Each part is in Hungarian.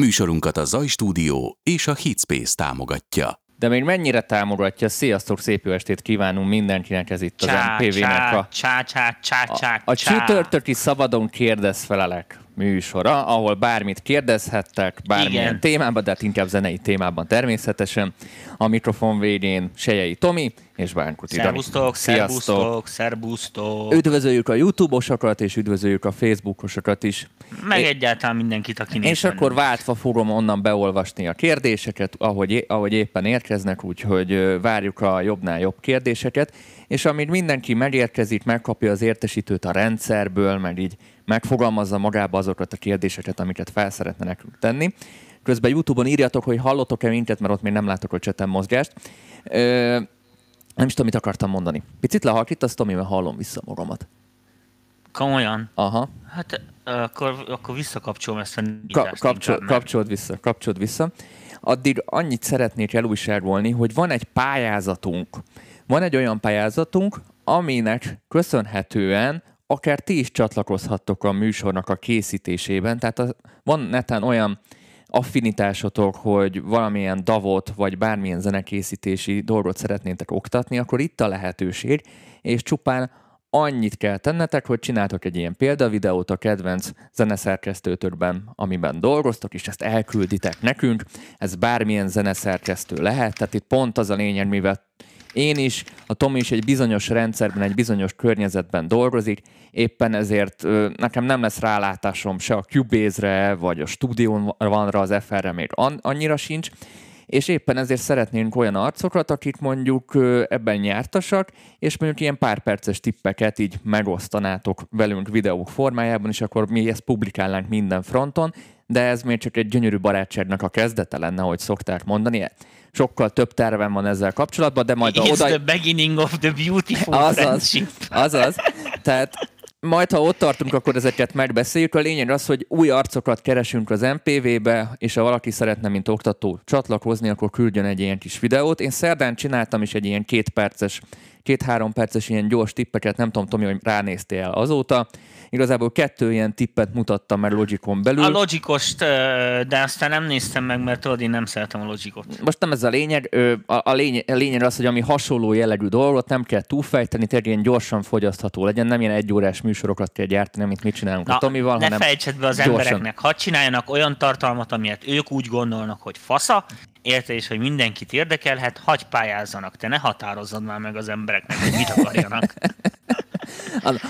Műsorunkat a Zaj Stúdió és a Hitspace támogatja. De még mennyire támogatja? Sziasztok, szép jó estét kívánunk mindenkinek, ez itt az Csá, MPV-nek a, csá, csá, csá, csá, a csá. csütörtöki szabadon kérdezfelelek műsora, ahol bármit kérdezhettek, bármilyen Igen. témában, de hát inkább zenei témában természetesen. A mikrofon végén Sejei Tomi és Bánkuti Dani. Szervusztok, Sziasztok! szervusztok, szervusztok. Üdvözöljük a YouTube-osokat, és üdvözöljük a Facebookosokat is. Meg É- egyáltalán mindenkit, aki És akkor bennünket. váltva fogom onnan beolvasni a kérdéseket, ahogy, ahogy éppen érkeznek, úgyhogy várjuk a jobbnál jobb kérdéseket. És amíg mindenki megérkezik, megkapja az értesítőt a rendszerből, meg így megfogalmazza magába azokat a kérdéseket, amiket fel szeretne nekünk tenni. Közben YouTube-on írjatok, hogy hallottok-e minket, mert ott még nem látok a cseten mozgást. Ö, nem is tudom, mit akartam mondani. Picit lehalkítasz, Tomi, mert hallom vissza magamat. Komolyan? Aha. Hát akkor, akkor visszakapcsolom ezt a Ka- kapcsol, inkább, kapcsold vissza, kapcsold vissza. Addig annyit szeretnék elújságolni, hogy van egy pályázatunk. Van egy olyan pályázatunk, aminek köszönhetően akár ti is csatlakozhattok a műsornak a készítésében. Tehát a, van neten olyan affinitásotok, hogy valamilyen davot, vagy bármilyen zenekészítési dolgot szeretnétek oktatni, akkor itt a lehetőség, és csupán annyit kell tennetek, hogy csináltok egy ilyen példavideót a kedvenc zeneszerkesztőtökben, amiben dolgoztok, és ezt elkülditek nekünk. Ez bármilyen zeneszerkesztő lehet, tehát itt pont az a lényeg, mivel én is, a Tomi is egy bizonyos rendszerben, egy bizonyos környezetben dolgozik, éppen ezért nekem nem lesz rálátásom se a Cubase-re, vagy a Studio One-ra, az FR-re még an- annyira sincs, és éppen ezért szeretnénk olyan arcokat, akik mondjuk ebben nyártasak, és mondjuk ilyen pár perces tippeket így megosztanátok velünk videók formájában, és akkor mi ezt publikálnánk minden fronton, de ez még csak egy gyönyörű barátságnak a kezdete lenne, ahogy szokták mondani. Sokkal több tervem van ezzel kapcsolatban, de majd a It's oda... the beginning of the beautiful Azaz, friendship. azaz. Tehát majd, ha ott tartunk, akkor ezeket megbeszéljük. A lényeg az, hogy új arcokat keresünk az MPV-be, és ha valaki szeretne, mint oktató csatlakozni, akkor küldjön egy ilyen kis videót. Én szerdán csináltam is egy ilyen két perces, két-három perces ilyen gyors tippeket, nem tudom, Tomi, hogy ránéztél el azóta. Igazából kettő ilyen tippet mutattam már Logicon belül. A logikost, ö, de aztán nem néztem meg, mert tudod, én nem szeretem a logikot. most nem ez a lényeg, a, lényeg, a lényeg az, hogy ami hasonló jellegű dolgot nem kell túlfejteni, tényleg ilyen gyorsan fogyasztható legyen, nem ilyen egyórás műsorokat kell gyártani, amit mit csinálunk a Tomival, ne hanem fejtsed be az gyorsan. embereknek, hadd csináljanak olyan tartalmat, amilyet ők úgy gondolnak, hogy fasza, érte és hogy mindenkit érdekelhet, hagy pályázzanak, te ne határozzad már meg az embereknek, hogy mit akarjanak.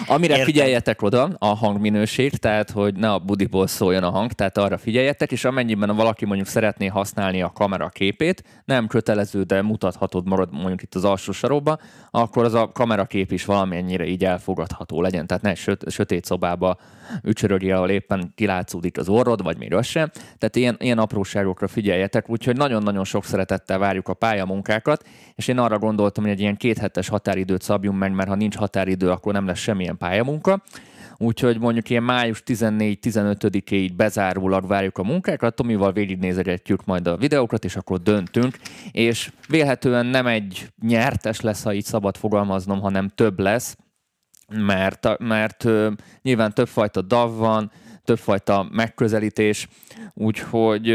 Amire Értem. figyeljetek oda, a hangminőség, tehát hogy ne a budiból szóljon a hang, tehát arra figyeljetek, és amennyiben valaki mondjuk szeretné használni a kamera képét, nem kötelező, de mutathatod marad mondjuk itt az alsó sarokba, akkor az a kamerakép is valamennyire így elfogadható legyen, tehát ne söt, sötét szobába ücsörögj, ahol éppen kilátszódik az orrod, vagy még az sem. Tehát ilyen, ilyen apróságokra figyeljetek, úgyhogy nagyon-nagyon sok szeretettel várjuk a pályamunkákat, és én arra gondoltam, hogy egy ilyen kéthetes határidőt szabjunk meg, mert ha nincs határidő, akkor nem lesz semmilyen pályamunka. Úgyhogy mondjuk ilyen május 14-15-ig bezárólag várjuk a munkákat, Tomival végignézegetjük majd a videókat, és akkor döntünk, és vélhetően nem egy nyertes lesz, ha így szabad fogalmaznom, hanem több lesz, mert, mert ö, nyilván többfajta DAV van, többfajta megközelítés, úgyhogy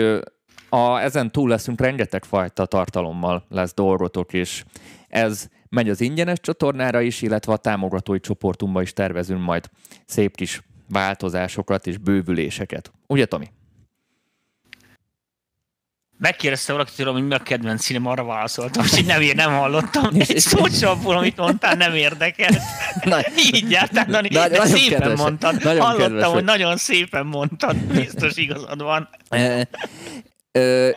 a, ezen túl leszünk rengeteg fajta tartalommal lesz dolgotok, és ez megy az ingyenes csatornára is, illetve a támogatói csoportunkba is tervezünk majd szép kis változásokat és bővüléseket. Ugye, Tomi? Megkérdezte valaki tőlem, hogy mi a kedvenc színem, arra válaszoltam, így nem, nem hallottam. Egy szót sem abból, amit mondtál, nem érdekelt. Így jártál, Dani, Nagy- de szépen kedves- mondtad. nagyon Hallottam, hogy nagyon szépen mondtad. Biztos igazad van.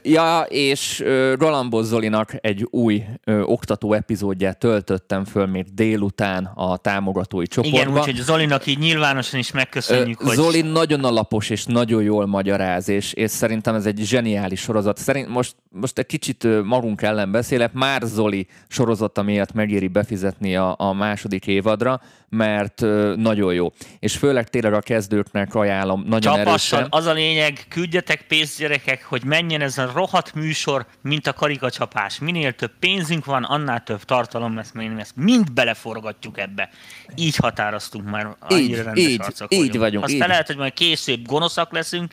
Ja, és ö, Galambos Zolinak egy új ö, oktató epizódját töltöttem föl még délután a támogatói csoportba. Igen, úgyhogy Zolinak így nyilvánosan is megköszönjük, Ö, hogy... Zoli nagyon alapos és nagyon jól magyaráz, és, és szerintem ez egy zseniális sorozat. Szerint most, most egy kicsit magunk ellen beszélek, már Zoli sorozata miatt megéri befizetni a, a második évadra, mert nagyon jó. És főleg tényleg a kezdőknek ajánlom nagyon Csapassal, erősen. az a lényeg, küldjetek pénzt gyerekek, hogy menjen ez a rohadt műsor, mint a karikacsapás. Minél több pénzünk van, annál több tartalom lesz, mert mi ezt mind beleforgatjuk ebbe. Így határoztunk már, annyira Így, rendes így, arcok így vagyunk, Aztán így. lehet, hogy majd később gonoszak leszünk,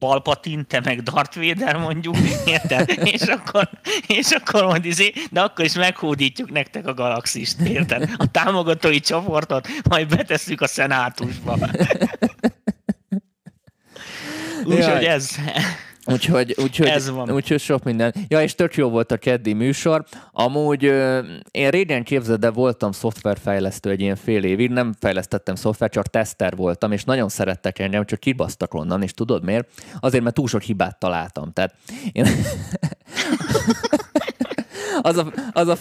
Palpatin, te meg Darth Vader mondjuk, érted? és akkor, és akkor majd izé, de akkor is meghódítjuk nektek a galaxist, érted? A támogatói csoportot majd betesszük a szenátusba. Úgyhogy ez, Úgyhogy, úgyhogy, Ez van. úgyhogy sok minden. Ja, és tök jó volt a keddi műsor. Amúgy én régen képzeld, de voltam szoftverfejlesztő egy ilyen fél évig, nem fejlesztettem szoftver, csak teszter voltam, és nagyon szerettek engem, csak kibasztak onnan, és tudod miért? Azért, mert túl sok hibát találtam. Tehát én... az a, az a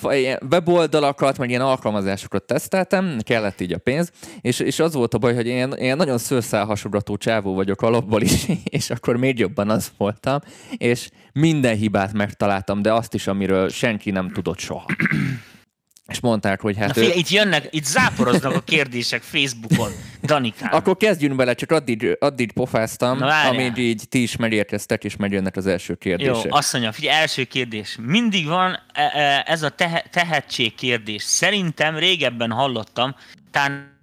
weboldalakat, meg ilyen alkalmazásokat teszteltem, kellett így a pénz, és, és az volt a baj, hogy én, én nagyon szőrszálhasonlató csávó vagyok alapból is, és akkor még jobban az voltam, és minden hibát megtaláltam, de azt is, amiről senki nem tudott soha. És mondták, hogy Na hát... figyelj, ő- itt jönnek, itt záporoznak a kérdések Facebookon. Danikám. akkor kezdjünk bele, csak addig, addig pofáztam, Na, amíg így ti is megérkeztek, és megjönnek az első Jó, kérdések. azt mondja, figyelj, első kérdés. Mindig van e- e- ez a tehe- tehetség kérdés. Szerintem régebben hallottam, Tán?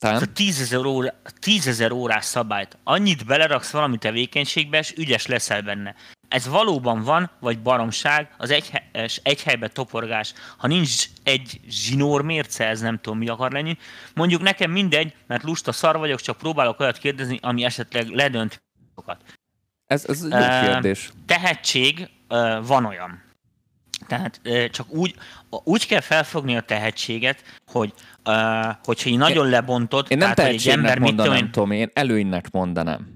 a 10 óra, 10 órás szabályt. Annyit beleraksz valami tevékenységbe, és ügyes leszel benne. Ez valóban van, vagy baromság, az egy, he- egy helybe toporgás. Ha nincs egy zsinór mérce, ez nem tudom mi akar lenni. Mondjuk nekem mindegy, mert lusta szar vagyok, csak próbálok olyat kérdezni, ami esetleg ledönt. Ez, ez egy Ö, kérdés. Tehetség ö, van olyan. Tehát ö, csak úgy, úgy kell felfogni a tehetséget, hogy ö, hogyha így nagyon lebontod, Én nem tehát, hogy egy ember, mit tudom mondanám, én, Tomi, én előnynek mondanám.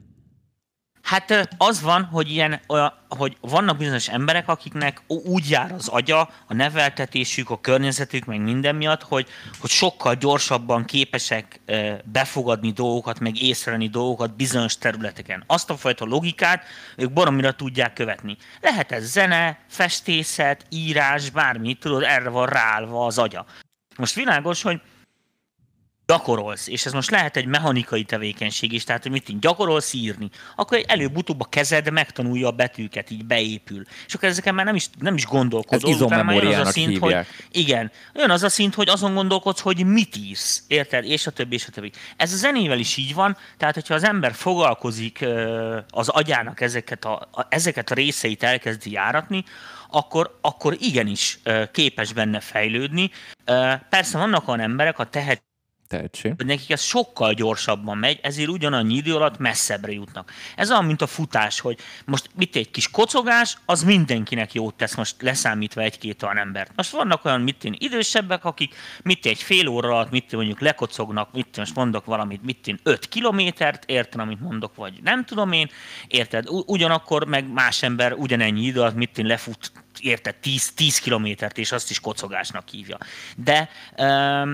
Hát az van, hogy, ilyen, hogy vannak bizonyos emberek, akiknek úgy jár az agya, a neveltetésük, a környezetük, meg minden miatt, hogy, hogy sokkal gyorsabban képesek befogadni dolgokat, meg észrevenni dolgokat bizonyos területeken. Azt a fajta logikát ők baromira tudják követni. Lehet ez zene, festészet, írás, bármi, tudod, erre van ráállva az agya. Most világos, hogy gyakorolsz, és ez most lehet egy mechanikai tevékenység is, tehát hogy mit így gyakorolsz írni, akkor egy előbb-utóbb a kezed megtanulja a betűket, így beépül. És akkor ezeken már nem is, nem is gondolkodol. Ez utána már jön az a szint, hívják. Hogy, igen, jön az a szint, hogy azon gondolkodsz, hogy mit írsz, érted? És a többi, és a többi. Ez a zenével is így van, tehát hogyha az ember foglalkozik az agyának ezeket a, a, ezeket a részeit elkezdi járatni, akkor, akkor igenis képes benne fejlődni. Persze vannak olyan emberek, a tehet Tehetség. hogy nekik ez sokkal gyorsabban megy, ezért ugyanannyi idő alatt messzebbre jutnak. Ez olyan, mint a futás, hogy most mit egy kis kocogás, az mindenkinek jót tesz, most leszámítva egy-két olyan embert. Most vannak olyan, mit én, idősebbek, akik mit egy fél óra alatt, mit mondjuk lekocognak, mit most mondok valamit, mit én, 5 kilométert, érted, amit mondok, vagy nem tudom én, érted, ugyanakkor meg más ember ugyanennyi idő alatt, mit én, lefut érted, 10, 10 kilométert, és azt is kocogásnak hívja. De,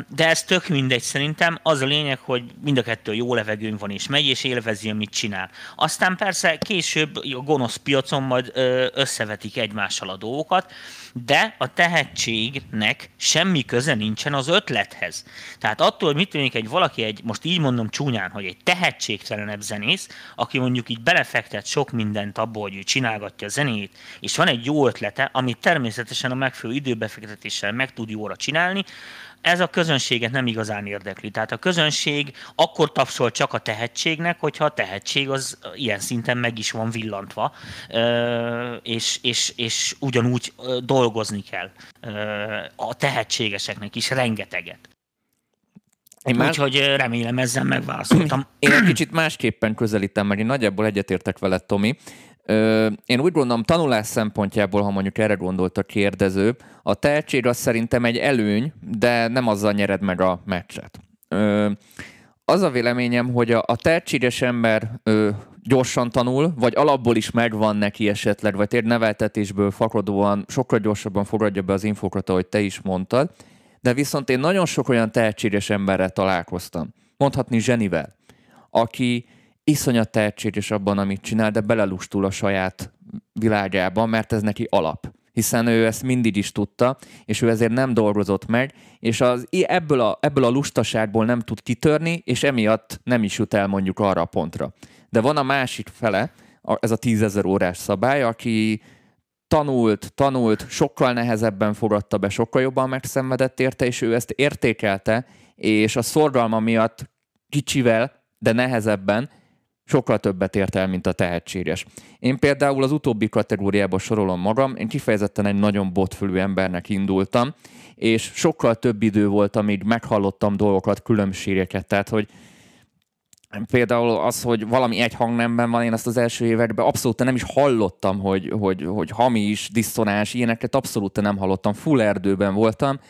de ez tök mindegy szerintem. Az a lényeg, hogy mind a kettő jó levegőn van, és megy, és élvezi, amit csinál. Aztán persze később a gonosz piacon majd összevetik egymással a dolgokat, de a tehetségnek semmi köze nincsen az ötlethez. Tehát attól, hogy mit tűnik egy valaki, egy, most így mondom csúnyán, hogy egy tehetségtelenebb zenész, aki mondjuk így belefektet sok mindent abból, hogy ő csinálgatja a zenét, és van egy jó ötlete, amit természetesen a megfelelő időbefektetéssel meg tud jóra csinálni, ez a közönséget nem igazán érdekli. Tehát a közönség akkor tapsol csak a tehetségnek, hogyha a tehetség az ilyen szinten meg is van villantva, és, és, és ugyanúgy dolgozni kell a tehetségeseknek is rengeteget. Én más, Úgyhogy remélem ezzel megválaszoltam. én egy kicsit másképpen közelítem, mert én nagyjából egyetértek veled, Tomi. Én úgy gondolom, tanulás szempontjából, ha mondjuk erre gondolt a kérdező, a tehetség az szerintem egy előny, de nem azzal nyered meg a meccset. Az a véleményem, hogy a, a tehetséges ember gyorsan tanul, vagy alapból is megvan neki esetleg, vagy tényleg neveltetésből fakadóan sokkal gyorsabban fogadja be az infokat, ahogy te is mondtad, de viszont én nagyon sok olyan tehetséges emberrel találkoztam, mondhatni zsenivel, aki iszonyat tehetséges abban, amit csinál, de belelustul a saját világába, mert ez neki alap. Hiszen ő ezt mindig is tudta, és ő ezért nem dolgozott meg, és az, ebből, a, ebből a lustaságból nem tud kitörni, és emiatt nem is jut el mondjuk arra a pontra. De van a másik fele, ez a tízezer órás szabály, aki tanult, tanult, sokkal nehezebben fogadta be, sokkal jobban megszenvedett érte, és ő ezt értékelte, és a szorgalma miatt kicsivel, de nehezebben sokkal többet ért el, mint a tehetséges. Én például az utóbbi kategóriába sorolom magam, én kifejezetten egy nagyon botfülű embernek indultam, és sokkal több idő volt, amíg meghallottam dolgokat, különbségeket, tehát hogy például az, hogy valami egy hangnemben van, én azt az első években abszolút nem is hallottam, hogy, hogy, hogy hamis, diszonás, ilyeneket abszolút nem hallottam. Full erdőben voltam,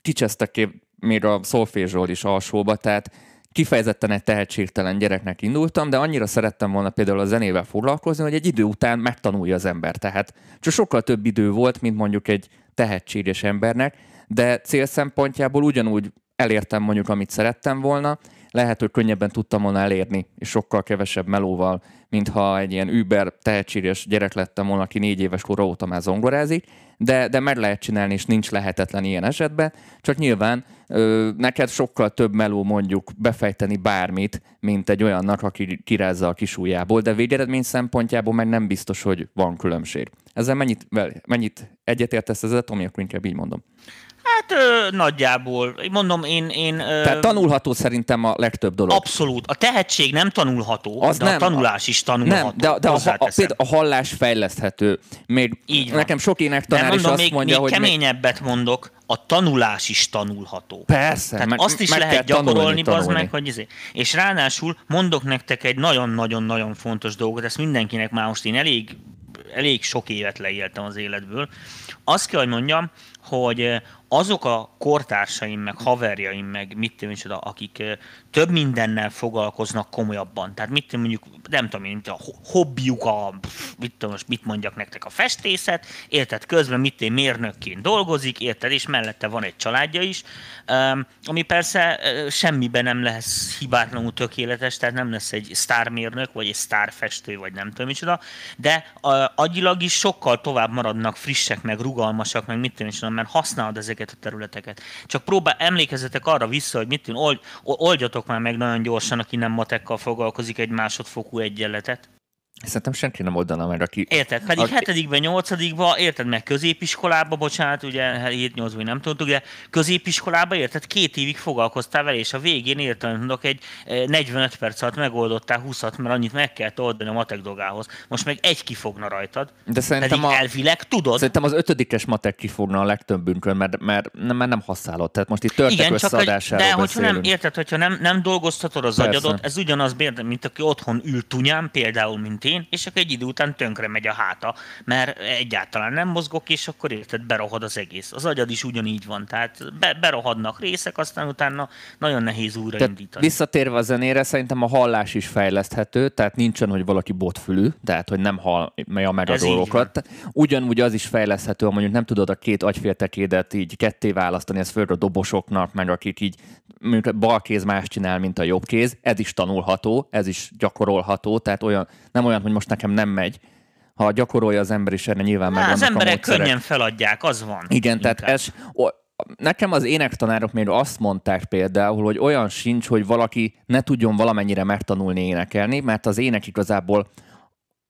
kicsesztek még a szolfézsról is alsóba, tehát kifejezetten egy tehetségtelen gyereknek indultam, de annyira szerettem volna például a zenével foglalkozni, hogy egy idő után megtanulja az ember. Tehát csak sokkal több idő volt, mint mondjuk egy tehetséges embernek, de cél szempontjából ugyanúgy elértem mondjuk, amit szerettem volna, lehet, hogy könnyebben tudtam volna elérni, és sokkal kevesebb melóval, mintha egy ilyen über tehetséges gyerek lettem volna, aki négy éves kor óta már zongorázik, de, de meg lehet csinálni, és nincs lehetetlen ilyen esetben, csak nyilván ö, neked sokkal több meló mondjuk befejteni bármit, mint egy olyannak, aki kirázza a kisújjából, de végeredmény szempontjából meg nem biztos, hogy van különbség. Ezzel mennyit, mennyit egyetértesz ezzel, Tomi, akkor inkább így mondom. Hát ö, nagyjából, mondom, én... én ö, Tehát tanulható szerintem a legtöbb dolog. Abszolút. A tehetség nem tanulható, az de nem, a tanulás is tanulható. Nem, de, de a, a, a, a hallás fejleszthető. Még Így van. nekem sok énektanár mondom, is azt még, mondja, még hogy... keményebbet még... mondok, a tanulás is tanulható. Persze. Tehát meg, azt is meg lehet gyakorolni, tanulni, bazd tanulni. meg, hogy izé. És ráadásul mondok nektek egy nagyon-nagyon-nagyon fontos dolgot, ezt mindenkinek már most én elég, elég sok évet leéltem az életből. Azt kell, hogy mondjam, hogy azok a kortársaim, meg haverjaim, meg mit tudom akik több mindennel foglalkoznak komolyabban. Tehát mit tudom, mondjuk, nem tudom én, a hobbiuk, a, mit tudom, most mit mondjak nektek, a festészet, érted, közben mit tudom, mérnökként dolgozik, érted, és mellette van egy családja is, ami persze semmiben nem lesz hibátlanul tökéletes, tehát nem lesz egy sztármérnök, vagy egy sztárfestő, vagy nem tudom micsoda, de agyilag is sokkal tovább maradnak frissek, meg rugalmasak, meg mit tudom is, mert használod ezeket a területeket. Csak próbál, emlékezzetek arra vissza, hogy mit old, oldjatok már meg nagyon gyorsan, aki nem matekkal foglalkozik egy másodfokú egyenletet. Szerintem senki nem oldana meg, aki... Érted, pedig aki... hetedikben, nyolcadikban, érted meg középiskolába, bocsánat, ugye 7 8 nem tudtuk, de középiskolába, érted, két évig foglalkoztál vele, és a végén érted, mondok, egy 45 eh, perc alatt megoldottál 20 mert annyit meg kell oldani a matek dolgához. Most meg egy kifogna rajtad. De szerintem pedig a... elvileg tudod. Szerintem az ötödikes matek kifogna a legtöbbünkön, mert, mert, mert, mert nem használod. Tehát most itt törtek Igen, csak, De hogyha nem, érted, hogyha nem, nem dolgoztatod az Persze. agyadot, ez ugyanaz, mint aki otthon ül tunyán, például, mint én, én, és akkor egy idő után tönkre megy a háta, mert egyáltalán nem mozgok, és akkor érted, berohad az egész. Az agyad is ugyanígy van, tehát be, berohadnak részek, aztán utána nagyon nehéz újraindítani. Visszatérve a zenére, szerintem a hallás is fejleszthető, tehát nincsen, hogy valaki botfülű, tehát hogy nem hallja meg a Ez dolgokat. Ugyanúgy az is fejleszthető, hogy mondjuk nem tudod a két agyféltekédet így ketté választani, ez főleg a dobosoknak, meg akik így mondjuk bal kéz más csinál, mint a jobb kéz, ez is tanulható, ez is gyakorolható, tehát olyan, nem olyan, hogy most nekem nem megy, ha gyakorolja az ember is erre nyilván meg Az emberek könnyen feladják, az van. Igen, inkább. tehát ez, o, nekem az énektanárok még azt mondták például, hogy olyan sincs, hogy valaki ne tudjon valamennyire megtanulni énekelni, mert az ének igazából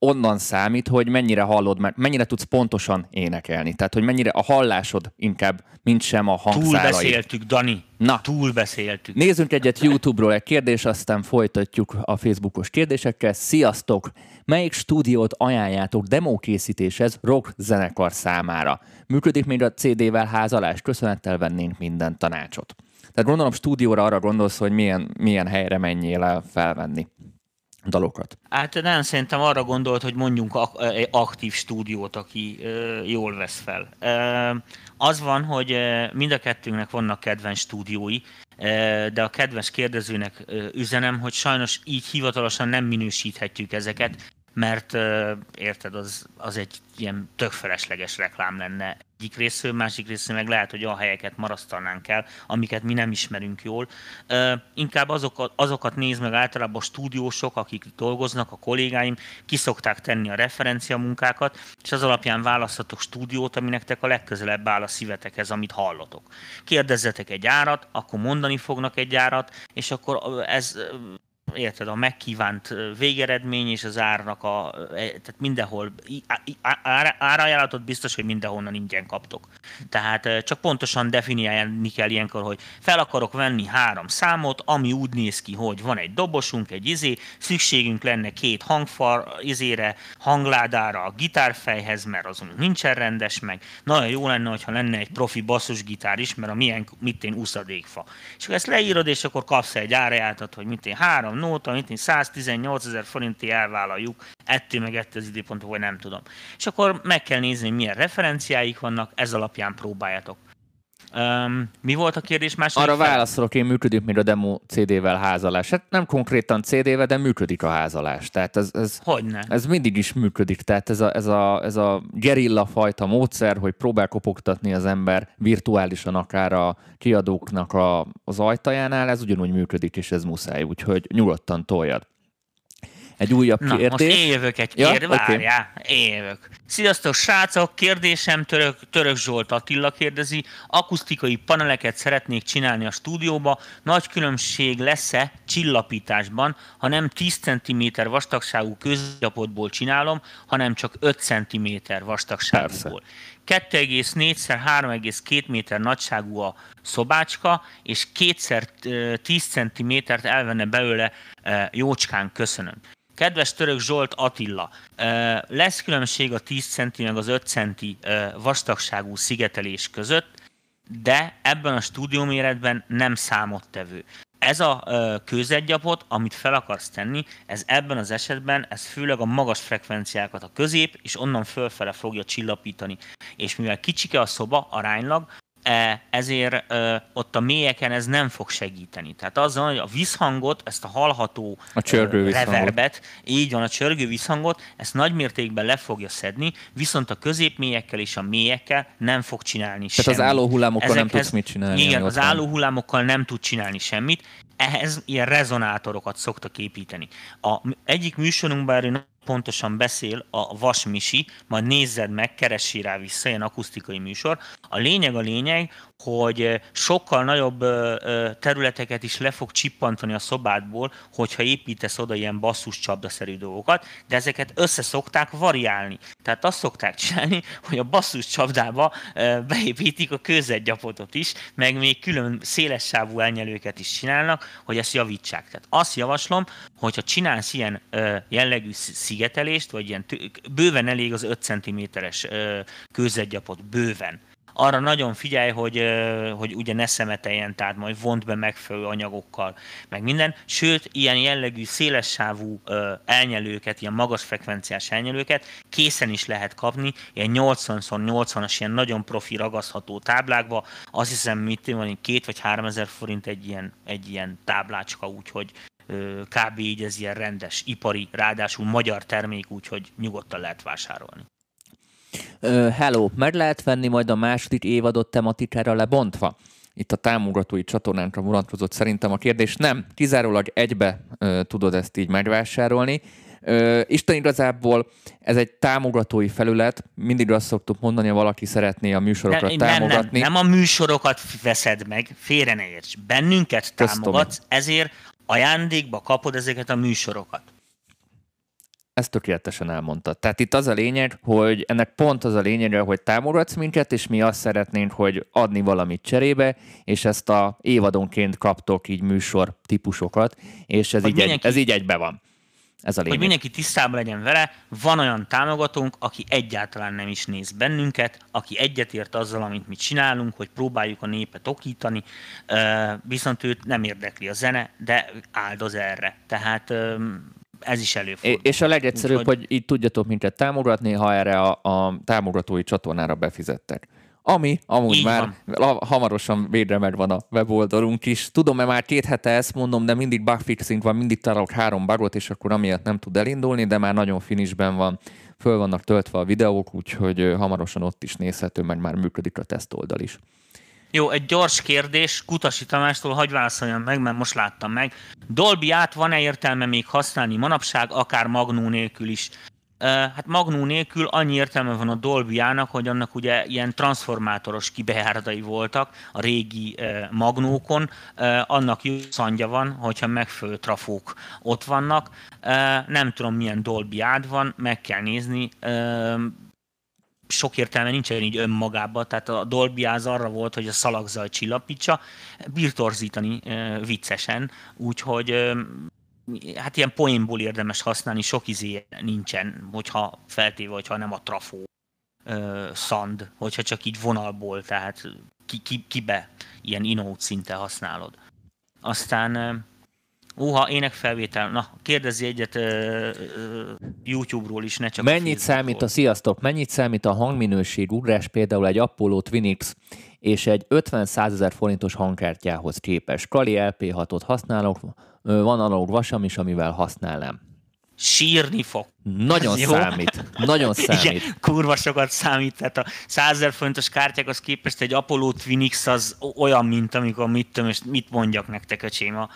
onnan számít, hogy mennyire hallod, mert mennyire tudsz pontosan énekelni. Tehát, hogy mennyire a hallásod inkább, mint sem a hangszálai. Túl beszéltük, Dani. Na. Túl beszéltük. Nézzünk egyet YouTube-ról egy kérdés, aztán folytatjuk a Facebookos kérdésekkel. Sziasztok! Melyik stúdiót ajánljátok demókészítéshez rock zenekar számára? Működik még a CD-vel házalás? Köszönettel vennénk minden tanácsot. Tehát gondolom stúdióra arra gondolsz, hogy milyen, milyen helyre menjél el felvenni dalokat. Hát nem, szerintem arra gondolt, hogy mondjunk aktív stúdiót, aki jól vesz fel. Az van, hogy mind a kettőnknek vannak kedvenc stúdiói, de a kedves kérdezőnek üzenem, hogy sajnos így hivatalosan nem minősíthetjük ezeket, mert érted, az, az egy ilyen tök felesleges reklám lenne egyik részről, másik részről meg lehet, hogy olyan helyeket marasztalnánk el, amiket mi nem ismerünk jól. Inkább azokat, azokat néz meg általában a stúdiósok, akik dolgoznak, a kollégáim, kiszokták tenni a referencia munkákat, és az alapján választhatok stúdiót, ami nektek a legközelebb áll a szívetekhez, amit hallotok. Kérdezzetek egy árat, akkor mondani fognak egy árat, és akkor ez érted, a megkívánt végeredmény és az árnak a, e, tehát mindenhol, árajánlatot biztos, hogy mindenhonnan ingyen kaptok. Tehát csak pontosan definiálni kell ilyenkor, hogy fel akarok venni három számot, ami úgy néz ki, hogy van egy dobosunk, egy izé, szükségünk lenne két hangfar izére, hangládára, a gitárfejhez, mert azon nincsen rendes meg. Nagyon jó lenne, hogyha lenne egy profi basszusgitár is, mert a milyen, mit én uszadékfa. És akkor ezt leírod, és akkor kapsz egy árajátat, hogy mit én három nóta, mit én 118 ezer forinti elvállaljuk, ettől meg ettől az időpontok, vagy nem tudom. És akkor meg kell nézni, milyen referenciáik vannak, ez alapján próbáljátok. Um, mi volt a kérdés második Arra fel? válaszolok, én működik még a demo CD-vel házalás. Hát nem konkrétan CD-vel, de működik a házalás. Tehát ez, ez, Hogyne? ez mindig is működik. Tehát ez a, ez, a, ez a gerilla fajta módszer, hogy próbál kopogtatni az ember virtuálisan akár a kiadóknak a, az ajtajánál, ez ugyanúgy működik, és ez muszáj, úgyhogy nyugodtan toljad. Egy újabb Na, kérdés. most én jövök egy kérdés. Ja? Várjál, okay. én jövök. Sziasztok, srácok! Kérdésem Török, Török Zsolt Attila kérdezi. Akusztikai paneleket szeretnék csinálni a stúdióba. Nagy különbség lesz-e csillapításban, ha nem 10 cm vastagságú közgyapotból csinálom, hanem csak 5 cm vastagságúból. 2,4x3,2 méter nagyságú a szobácska, és kétszer 10 cm-t elvenne belőle jócskán, köszönöm. Kedves török Zsolt Attila, lesz különbség a 10 centi meg az 5 centi vastagságú szigetelés között, de ebben a stúdióméretben nem számottevő. Ez a kőzetgyapot, amit fel akarsz tenni, ez ebben az esetben, ez főleg a magas frekvenciákat a közép, és onnan fölfele fogja csillapítani. És mivel kicsike a szoba aránylag, ezért ott a mélyeken ez nem fog segíteni. Tehát azzal, hogy a visszhangot, ezt a hallható a csörgő reverbet, így van, a csörgő visszhangot, ezt nagy mértékben le fogja szedni, viszont a középmélyekkel és a mélyekkel nem fog csinálni Tehát semmit. az álló hullámokkal Ezekhez, nem tudsz mit csinálni. Igen, az álló hullámokkal nem tud csinálni semmit. Ehhez ilyen rezonátorokat szoktak építeni. A egyik műsorunkban erről pontosan beszél a Vasmisi, majd nézzed meg, keresi rá vissza, ilyen akusztikai műsor. A lényeg a lényeg, hogy sokkal nagyobb területeket is le fog csippantani a szobádból, hogyha építesz oda ilyen basszus csapdaszerű dolgokat, de ezeket össze szokták variálni. Tehát azt szokták csinálni, hogy a basszus csapdába beépítik a kőzetgyapotot is, meg még külön széles sávú elnyelőket is csinálnak, hogy ezt javítsák. Tehát azt javaslom, hogyha csinálsz ilyen jellegű szigetelést, vagy ilyen bőven elég az 5 cm-es kőzetgyapot, bőven arra nagyon figyelj, hogy, hogy ugye ne szemeteljen, tehát majd vont be megfelelő anyagokkal, meg minden. Sőt, ilyen jellegű szélessávú elnyelőket, ilyen magas frekvenciás elnyelőket készen is lehet kapni, ilyen 80x80-as, ilyen nagyon profi ragasztható táblákba. Azt hiszem, mit van, két vagy három ezer forint egy ilyen, egy ilyen táblácska, úgyhogy kb. így ez ilyen rendes, ipari, ráadásul magyar termék, úgyhogy nyugodtan lehet vásárolni. Hello, meg lehet venni majd a második évadot tematikára lebontva? Itt a támogatói csatornánkra vonatkozott szerintem a kérdés. Nem, kizárólag egybe ö, tudod ezt így megvásárolni. Ö, Isten igazából ez egy támogatói felület, mindig azt szoktuk mondani, ha valaki szeretné a műsorokat nem, támogatni. Nem, nem, nem a műsorokat veszed meg, félre ne érts. Bennünket támogatsz, Köztom. ezért ajándékba kapod ezeket a műsorokat. Ezt tökéletesen elmondta. Tehát itt az a lényeg, hogy ennek pont az a lényege, hogy támogatsz minket, és mi azt szeretnénk, hogy adni valamit cserébe, és ezt a évadonként kaptok így műsor típusokat, és ez, így, mindenki... egy, ez így egybe van. Ez a lényeg. Hogy mindenki tisztában legyen vele, van olyan támogatónk, aki egyáltalán nem is néz bennünket, aki egyetért azzal, amit mi csinálunk, hogy próbáljuk a népet okítani, viszont őt nem érdekli a zene, de áldoz erre. Tehát ez is előfordul. És a legegyszerűbb, Úgyhogy... hogy így tudjatok minket támogatni, ha erre a, a támogatói csatornára befizettek. Ami amúgy Így már van. hamarosan végre megvan a weboldalunk is. Tudom, mert már két hete ezt mondom, de mindig bugfixing van, mindig találok három bugot, és akkor amiatt nem tud elindulni, de már nagyon finisben van. Föl vannak töltve a videók, úgyhogy hamarosan ott is nézhető, meg már működik a tesztoldal is. Jó, egy gyors kérdés Kutasi Tamástól, hagyj válaszoljam meg, mert most láttam meg. Dolby át van-e értelme még használni manapság, akár magnó nélkül is? Hát magnó nélkül annyi értelme van a Dolby-ának, hogy annak ugye ilyen transformátoros kibejáratai voltak a régi magnókon, annak jó szandja van, hogyha megfelelő trafók ott vannak. Nem tudom milyen Dolby ád van, meg kell nézni sok értelme nincsen így önmagában, tehát a Dolby az arra volt, hogy a szalagzaj csillapítsa, birtorzítani viccesen, úgyhogy hát ilyen poénból érdemes használni, sok izé nincsen, hogyha feltéve, hogyha nem a trafó szand, hogyha csak így vonalból, tehát ki, ki, kibe ilyen inót szinte használod. Aztán Uha, énekfelvétel. Na, kérdezi egyet uh, YouTube-ról is, ne csak Mennyit a számít a, sziasztok, mennyit számít a hangminőség ugrás például egy Apollo Twinix és egy 50-100 ezer forintos hangkártyához képes? Kali LP6-ot használok, van analóg vasam is, amivel használnám. Sírni fog. Nagyon Jó? számít. Nagyon számít. Igen, kurva sokat számít. Tehát a 100 ezer forintos kártyákhoz képest egy Apollo Twinix az olyan, mint amikor mit, tudom, és mit mondjak nektek, öcsém, a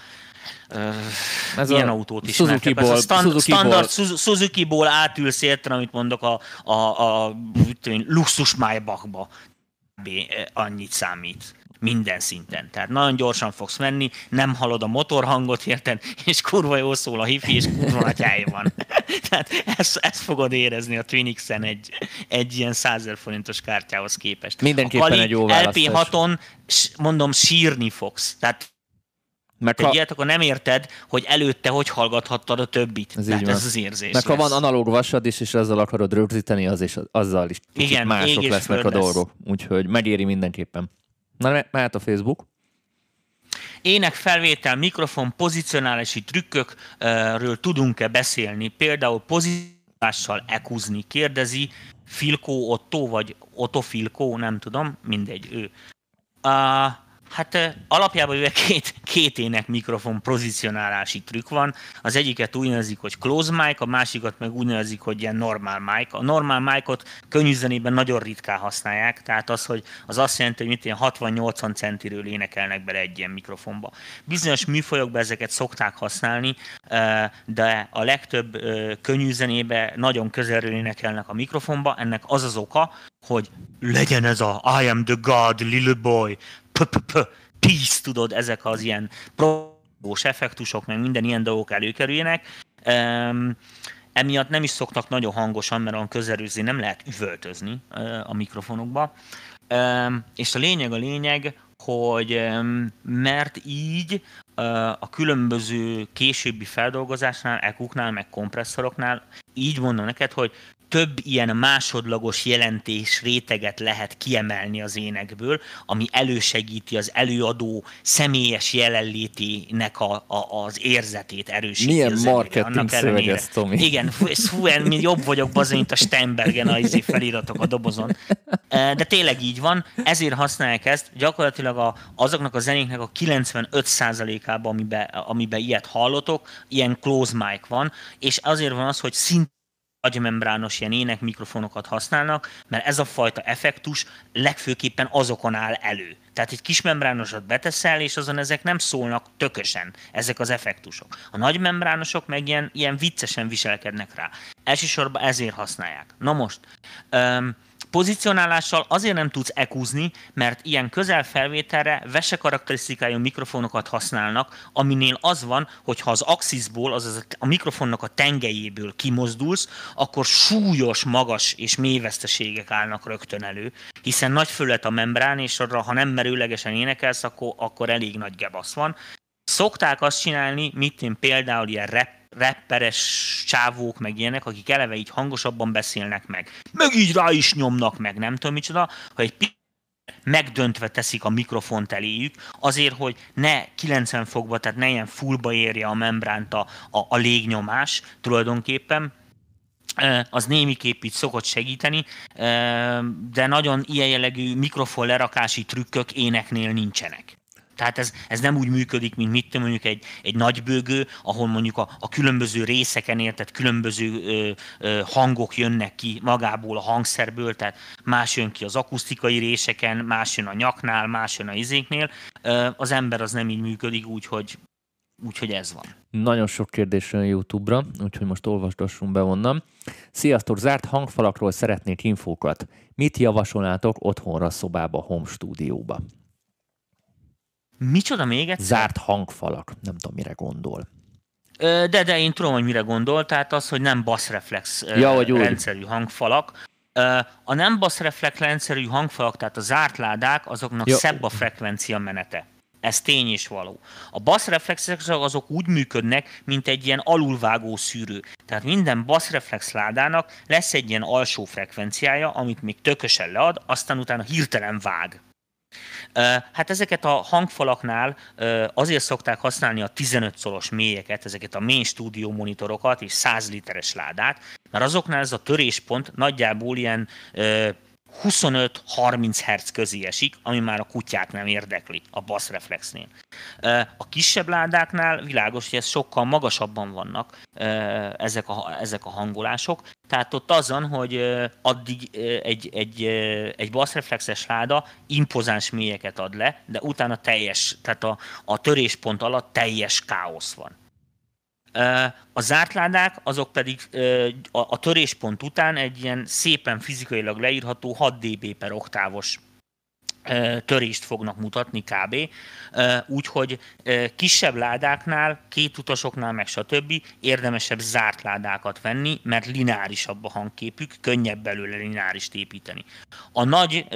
ez milyen a autót ismertek? Ez a stand, Suzuki-ból. standard Suzuki-ból átülsz érten, amit mondok a, a, a, a luxus Maybachba. Annyit számít minden szinten. Tehát nagyon gyorsan fogsz menni, nem hallod a motorhangot érted, és kurva jó szól a hifi, és kurva nagy van. Tehát ezt, ezt fogod érezni a Twinix-en egy, egy ilyen 100 forintos kártyához képest. Mindenképpen egy jó választás. LP6-on mondom sírni fogsz. Tehát mert ha... ilyet, akkor nem érted, hogy előtte hogy hallgathattad a többit. Ez, Tehát ez az érzés. Mert lesz. ha van analóg vasad is, és azzal akarod rögzíteni, az is, azzal is Igen, mások lesznek a dolgok. Úgyhogy megéri mindenképpen. Na, mehet a Facebook. Ének felvétel, mikrofon, pozicionálási trükkökről tudunk-e beszélni? Például pozicionálással ekuzni, kérdezi Filkó Otto, vagy Otto Filkó, nem tudom, mindegy, ő. Uh, Hát alapjában ugye két, két ének mikrofon pozicionálási trükk van. Az egyiket úgy nevezik, hogy close mic, a másikat meg úgy nevezik, hogy ilyen normal mic. A normal micot könnyűzenében nagyon ritkán használják, tehát az, hogy az azt jelenti, hogy mit ilyen 60-80 centiről énekelnek bele egy ilyen mikrofonba. Bizonyos műfajokban ezeket szokták használni, de a legtöbb könnyűzenébe nagyon közelről énekelnek a mikrofonba. Ennek az az oka, hogy legyen ez a I am the God, little boy, peace, tudod, ezek az ilyen prós effektusok, meg minden ilyen dolgok előkerüljenek. Um, emiatt nem is szoktak nagyon hangosan, mert olyan közelőzni nem lehet üvöltözni uh, a mikrofonokba. Um, és a lényeg a lényeg, hogy um, mert így uh, a különböző későbbi feldolgozásnál, ekuknál, meg kompresszoroknál így mondom neked, hogy több ilyen másodlagos jelentés réteget lehet kiemelni az énekből, ami elősegíti az előadó személyes jelenlétének a, a, az érzetét erősíti. Milyen az marketing szöveg ez, Tomi? Igen, fú, mint jobb vagyok bazán, mint a Steinbergen a izé feliratok a dobozon. De tényleg így van, ezért használják ezt. Gyakorlatilag a, azoknak a zenéknek a 95%-ában, amiben, amiben ilyet hallotok, ilyen close mic van, és azért van az, hogy szint agymembrános ilyen ének mikrofonokat használnak, mert ez a fajta effektus legfőképpen azokon áll elő. Tehát egy kis membránosat beteszel, és azon ezek nem szólnak tökösen, ezek az effektusok. A nagy membránosok meg ilyen, ilyen viccesen viselkednek rá. Elsősorban ezért használják. Na most, um, Pozicionálással azért nem tudsz ekúzni, mert ilyen közelfelvételre vese karakterisztikájú mikrofonokat használnak, aminél az van, hogy ha az axisból, azaz a mikrofonnak a tengelyéből kimozdulsz, akkor súlyos, magas és mély veszteségek állnak rögtön elő, hiszen nagy fölött a membrán, és arra, ha nem merőlegesen énekelsz, akkor, akkor elég nagy gebasz van. Szokták azt csinálni, mit én például ilyen rap rapperes csávók, meg ilyenek, akik eleve így hangosabban beszélnek meg. Meg így rá is nyomnak meg, nem tudom micsoda, hogy egy megdöntve teszik a mikrofont eléjük, azért, hogy ne 90 fokba, tehát ne ilyen fullba érje a membránt a, a, a légnyomás tulajdonképpen, az némiképp így szokott segíteni, de nagyon ilyen jellegű mikrofon lerakási trükkök éneknél nincsenek. Tehát ez, ez nem úgy működik, mint mit mondjuk egy, egy nagy bőgő, ahol mondjuk a, a különböző részeken értett különböző ö, ö, hangok jönnek ki magából a hangszerből, tehát más jön ki az akusztikai réseken, más jön a nyaknál, más jön a izéknél. Ö, az ember az nem így működik, úgyhogy Úgyhogy ez van. Nagyon sok kérdés jön YouTube-ra, úgyhogy most olvasgassunk be onnan. Sziasztok, zárt hangfalakról szeretnék infókat. Mit javasolnátok otthonra szobába, home stúdióba? Micsoda még egyszer? Zárt hangfalak. Nem tudom, mire gondol. De, de én tudom, hogy mire gondol, tehát az, hogy nem bassreflex ja, hogy rendszerű hangfalak. A nem basszreflex rendszerű hangfalak, tehát a zárt ládák, azoknak Jó. szebb a frekvencia menete. Ez tény és való. A basszreflexek azok úgy működnek, mint egy ilyen alulvágó szűrő. Tehát minden basszreflex ládának lesz egy ilyen alsó frekvenciája, amit még tökösen lead, aztán utána hirtelen vág. Hát ezeket a hangfalaknál azért szokták használni a 15 szoros mélyeket, ezeket a main studio monitorokat és 100 literes ládát, mert azoknál ez a töréspont nagyjából ilyen 25-30 Hz közé esik, ami már a kutyát nem érdekli a basszreflexnél. A kisebb ládáknál világos, hogy ez sokkal magasabban vannak ezek a, ezek a hangolások, tehát ott azon, hogy addig egy, egy, egy basszreflexes láda impozáns mélyeket ad le, de utána teljes, tehát a, a töréspont alatt teljes káosz van. A zárt ládák, azok pedig a töréspont után egy ilyen szépen fizikailag leírható 6 dB per oktávos törést fognak mutatni kb. Úgyhogy kisebb ládáknál, két utasoknál, meg stb. érdemesebb zárt ládákat venni, mert lineárisabb a hangképük, könnyebb belőle lineárist építeni. A nagy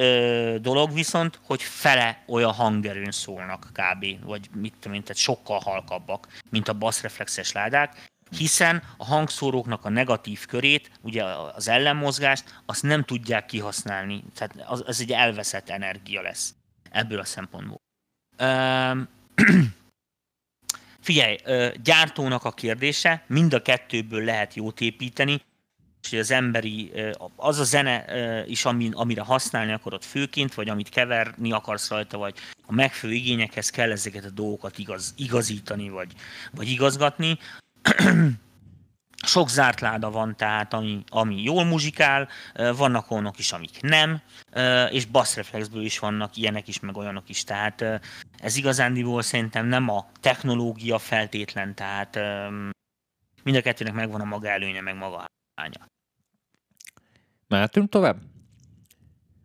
dolog viszont, hogy fele olyan hangerőn szólnak kb. vagy mit tudom én, tehát sokkal halkabbak, mint a basszreflexes ládák, hiszen a hangszóróknak a negatív körét, ugye az ellenmozgást, azt nem tudják kihasználni. Tehát az, az egy elveszett energia lesz ebből a szempontból. Üm, figyelj, gyártónak a kérdése, mind a kettőből lehet jót építeni, és az emberi, az a zene is, amire használni akarod főként, vagy amit keverni akarsz rajta, vagy a megfelelő igényekhez kell ezeket a dolgokat igaz, igazítani, vagy, vagy igazgatni, sok zárt láda van, tehát ami, ami jól muzsikál, vannak olyanok is, amik nem, és bassreflexből is vannak ilyenek is, meg olyanok is. Tehát ez igazándiból szerintem nem a technológia feltétlen, tehát mind a kettőnek megvan a maga előnye, meg maga hánya. Mehetünk tovább?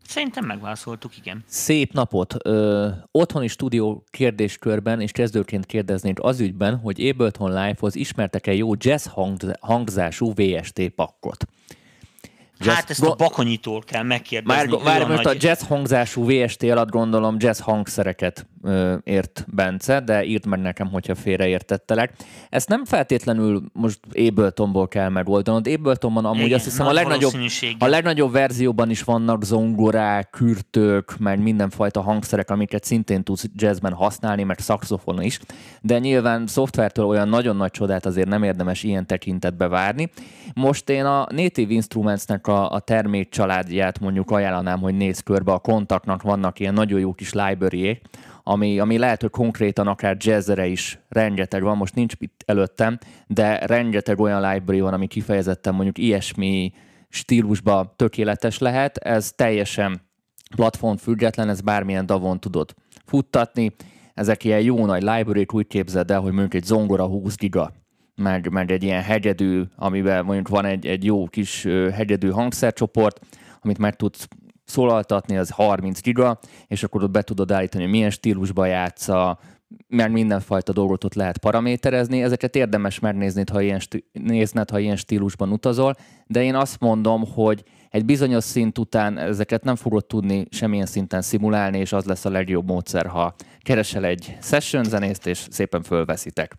Szerintem megválaszoltuk, igen. Szép napot! Ö, otthoni stúdió kérdéskörben és kezdőként kérdeznénk az ügyben, hogy Ableton Live-hoz ismertek-e jó jazz hangzású VST pakkot? Jazz, hát ezt a bakonyitól kell megkérdezni. Már, már most nagy... a jazz hangzású VST alatt gondolom jazz hangszereket ért Bence, de írt meg nekem, hogyha félreértettelek. Ezt nem feltétlenül most Abletonból kell megoldanod. Abletonban amúgy Igen, azt hiszem a legnagyobb, a legnagyobb verzióban is vannak zongorák, kürtők, meg mindenfajta hangszerek, amiket szintén tudsz jazzben használni, meg szaxofon is, de nyilván szoftvertől olyan nagyon nagy csodát azért nem érdemes ilyen tekintetbe várni. Most én a Native Instruments-nek a, a termék családját mondjuk ajánlanám, hogy nézz körbe, a kontaktnak vannak ilyen nagyon jó kis library ami, ami lehet, hogy konkrétan akár jazzere is rengeteg van, most nincs itt előttem, de rengeteg olyan library van, ami kifejezetten mondjuk ilyesmi stílusba tökéletes lehet, ez teljesen platform független, ez bármilyen davon tudod futtatni, ezek ilyen jó nagy library úgy képzeld el, hogy mondjuk egy zongora 20 giga, meg, meg egy ilyen hegyedű, amiben mondjuk van egy, egy jó kis hegyedű hangszercsoport, amit meg tudsz szólaltatni, az 30 giga, és akkor ott be tudod állítani, hogy milyen stílusba játsza, mert mindenfajta dolgot ott lehet paraméterezni. Ezeket érdemes megnézni, ha ilyen, sti- nézned, ha ilyen stílusban utazol, de én azt mondom, hogy egy bizonyos szint után ezeket nem fogod tudni semmilyen szinten szimulálni, és az lesz a legjobb módszer, ha keresel egy session zenészt, és szépen fölveszitek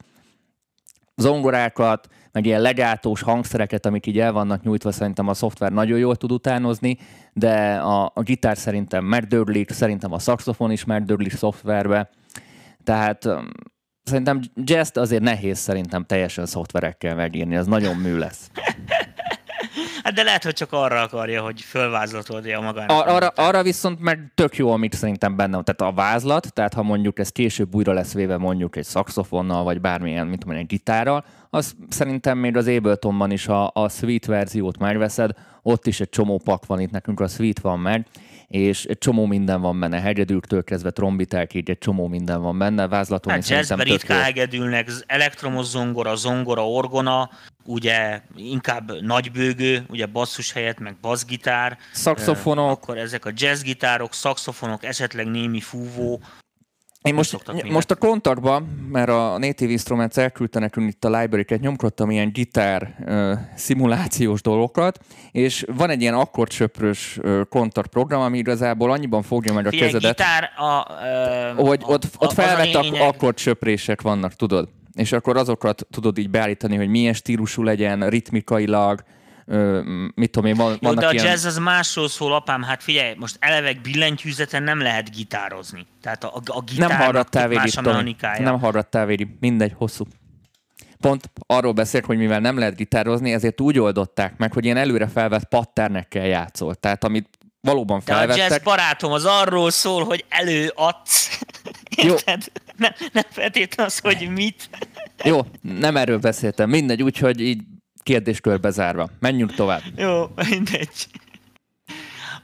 zongorákat, meg ilyen legátós hangszereket, amik így el vannak nyújtva, szerintem a szoftver nagyon jól tud utánozni, de a, a gitár szerintem megdörlik, szerintem a szaxofon is megdörlik szoftverbe, tehát szerintem jazz azért nehéz szerintem teljesen szoftverekkel megírni, az nagyon mű lesz. Hát de lehet, hogy csak arra akarja, hogy fölvázlatolja magának. Ar- arra, arra viszont meg tök jó, amit szerintem benne van. Tehát a vázlat, tehát ha mondjuk ez később újra lesz véve mondjuk egy szaxofonnal, vagy bármilyen, mint mondjuk egy gitárral, az szerintem még az Abletonban is a, a Sweet verziót megveszed, ott is egy csomó pak van, itt nekünk a Sweet van meg, és egy csomó minden van benne, hegedűktől kezdve trombitákig, egy csomó minden van benne, vázlaton hát jazzben ritkán hegedülnek, elektromos zongora, zongora, orgona, ugye inkább nagybőgő, ugye basszus helyett, meg bassgitár. Szakszofonok. Akkor ezek a jazzgitárok, szakszofonok, esetleg némi fúvó, Én most, most a kontaktban, mert a Native Instruments elküldte nekünk itt a library-ket, nyomkodtam ilyen gitár uh, szimulációs dolgokat, és van egy ilyen akkordsöprös kontakt program, ami igazából annyiban fogja meg a Figyelj, kezedet, gitár a, uh, hogy ott, ott felvett a lényeg... akkordsöprések vannak, tudod? És akkor azokat tudod így beállítani, hogy milyen stílusú legyen, ritmikailag, ö, mit tudom én, van, Jó, de a ilyen... jazz az másról szól, apám, hát figyelj, most eleve billentyűzeten nem lehet gitározni. Tehát a, a gitár nem hallgattál más a mechanikája. Nem hallgattál Védi, mindegy, hosszú. Pont arról beszélt, hogy mivel nem lehet gitározni, ezért úgy oldották meg, hogy ilyen előre felvett patternekkel játszol. Tehát amit valóban felvettek. De a jazz barátom az arról szól, hogy előadsz. Érted? Jó. Nem, nem feltétlenül az, hogy mit. Jó, nem erről beszéltem. Mindegy, úgyhogy így kérdéskörbe zárva. Menjünk tovább. Jó, mindegy.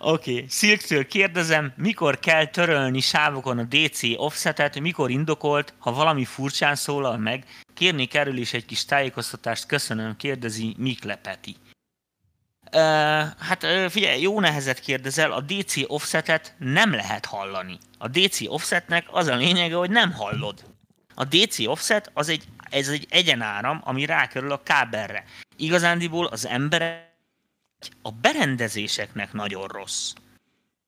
Oké, okay. Silktől kérdezem, mikor kell törölni sávokon a DC offsetet, mikor indokolt, ha valami furcsán szólal meg. Kérni erről is egy kis tájékoztatást, köszönöm, kérdezi Mikle Peti. Uh, hát figyelj, jó nehezet kérdezel, a DC offsetet nem lehet hallani. A DC offsetnek az a lényege, hogy nem hallod. A DC offset az egy, ez egy egyenáram, ami rákerül a kábelre. Igazándiból az emberek a berendezéseknek nagyon rossz.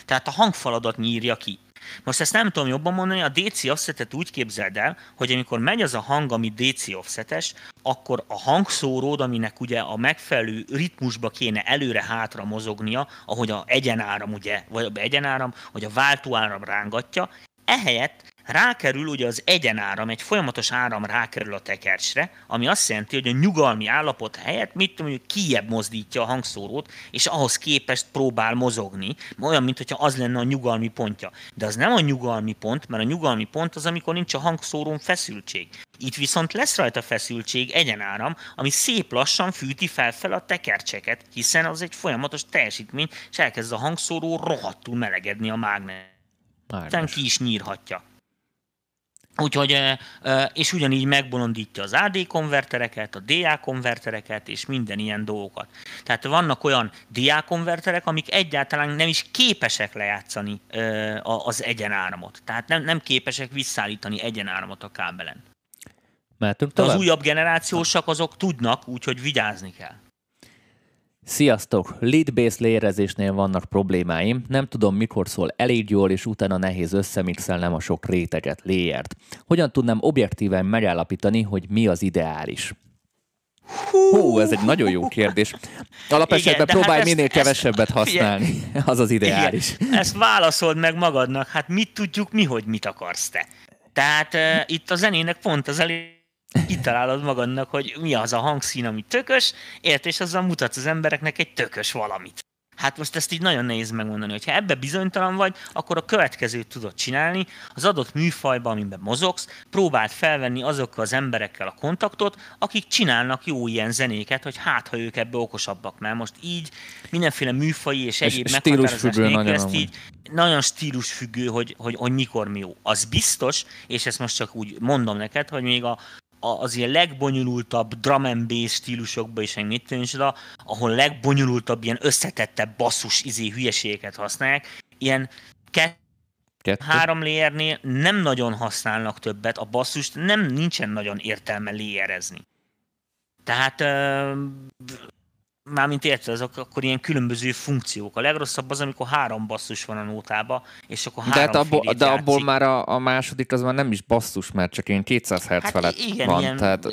Tehát a hangfaladat nyírja ki. Most ezt nem tudom jobban mondani, a DC offsetet úgy képzeld el, hogy amikor megy az a hang, ami DC offsetes, akkor a hangszóród, aminek ugye a megfelelő ritmusba kéne előre-hátra mozognia, ahogy a egyenáram, ugye, vagy a egyenáram, hogy a váltóáram rángatja, ehelyett rákerül ugye az egyenáram, egy folyamatos áram rákerül a tekercsre, ami azt jelenti, hogy a nyugalmi állapot helyett mit tudom, hogy kiebb mozdítja a hangszórót, és ahhoz képest próbál mozogni, olyan, mintha az lenne a nyugalmi pontja. De az nem a nyugalmi pont, mert a nyugalmi pont az, amikor nincs a hangszórón feszültség. Itt viszont lesz rajta feszültség, egyenáram, ami szép lassan fűti felfel a tekercseket, hiszen az egy folyamatos teljesítmény, és elkezd a hangszóró rohadtul melegedni a mágnes. Aztán ki is nyírhatja. Úgyhogy, és ugyanígy megbolondítja az AD konvertereket, a DA konvertereket, és minden ilyen dolgokat. Tehát vannak olyan DA konverterek, amik egyáltalán nem is képesek lejátszani az egyenáramot. Tehát nem, nem képesek visszaállítani egyenáramot a kábelen. Mehetünk tovább? Az újabb generációsak azok tudnak, úgyhogy vigyázni kell. Sziasztok! Lead-based lérezésnél vannak problémáim, nem tudom mikor szól elég jól, és utána nehéz összemixelnem a sok réteget, léjert. Hogyan tudnám objektíven megállapítani, hogy mi az ideális? Hú, ez egy nagyon jó kérdés. Alapesetben hát próbálj hát minél ezt, kevesebbet használni. Igen. Az az ideális. Igen. Ezt válaszold meg magadnak. Hát mit tudjuk mi, hogy mit akarsz te? Tehát uh, itt a zenének pont az elég kitalálod magadnak, hogy mi az a hangszín, ami tökös, ért, és azzal mutatsz az embereknek egy tökös valamit. Hát most ezt így nagyon nehéz megmondani, hogy ha ebbe bizonytalan vagy, akkor a következőt tudod csinálni, az adott műfajban, amiben mozogsz, próbáld felvenni azokkal az emberekkel a kontaktot, akik csinálnak jó ilyen zenéket, hogy hát, ha ők ebbe okosabbak, mert most így mindenféle műfai és egyéb meghatározás nélkül ezt így nagyon stílusfüggő, hogy, hogy, hogy mikor mi jó. Az biztos, és ezt most csak úgy mondom neked, hogy még a az ilyen legbonyolultabb drum and bass stílusokba is mit oda, ahol legbonyolultabb, ilyen összetettebb basszus izé hülyeségeket használják, ilyen kettő Kettő. három layernél nem nagyon használnak többet, a basszust nem nincsen nagyon értelme layerezni. Tehát mármint érted, azok akkor ilyen különböző funkciók. A legrosszabb az, amikor három basszus van a nótába, és akkor három De, hát abból, de abból már a, a, második az már nem is basszus, mert csak ilyen 200 Hz hát felett igen, van. Ilyen, tehát...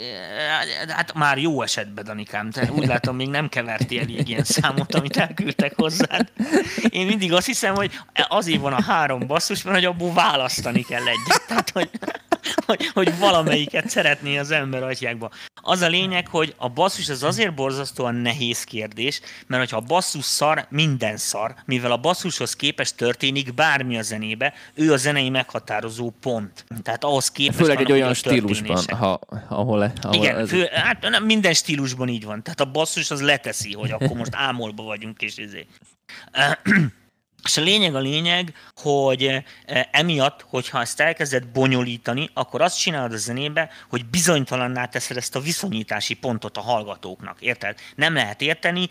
Hát már jó esetben, Danikám. Te úgy látom, még nem keverti elég ilyen számot, amit elküldtek hozzád. Én mindig azt hiszem, hogy azért van a három basszus, mert hogy abból választani kell egyet. Tehát, hogy hogy, hogy valamelyiket szeretné az ember atyákba. Az a lényeg, hogy a basszus az azért borzasztóan nehéz kérdés, mert hogyha a basszus szar, minden szar, mivel a basszushoz képest történik bármi a zenébe, ő a zenei meghatározó pont. Tehát ahhoz képest Főleg egy olyan stílusban, ha, ahol, ahol Igen, ez... fő, hát minden stílusban így van. Tehát a basszus az leteszi, hogy akkor most ámolba vagyunk, és ezért. És a lényeg a lényeg, hogy eh, emiatt, hogyha ezt elkezded bonyolítani, akkor azt csinálod a zenébe, hogy bizonytalanná teszed ezt a viszonyítási pontot a hallgatóknak. Érted? Nem lehet érteni,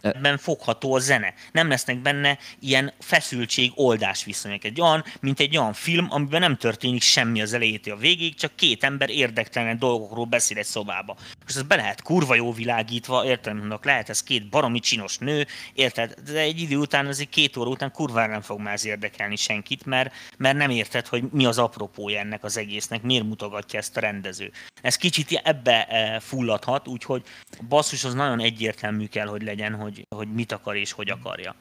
ebben fogható a zene. Nem lesznek benne ilyen feszültség, oldás viszonyok. Egy olyan, mint egy olyan film, amiben nem történik semmi az elejétől a végig, csak két ember érdektelen dolgokról beszél egy szobába. Most ez be lehet kurva jó világítva, mondok, lehet ez két baromi csinos nő, érted, de egy idő után, azért két óra után kurva nem fog már ez érdekelni senkit, mert, mert nem érted, hogy mi az apropója ennek az egésznek, miért mutogatja ezt a rendező. Ez kicsit ebbe eh, fulladhat, úgyhogy a basszus az nagyon egyértelmű kell, hogy legyen, hogy, hogy mit akar és hogy akarja.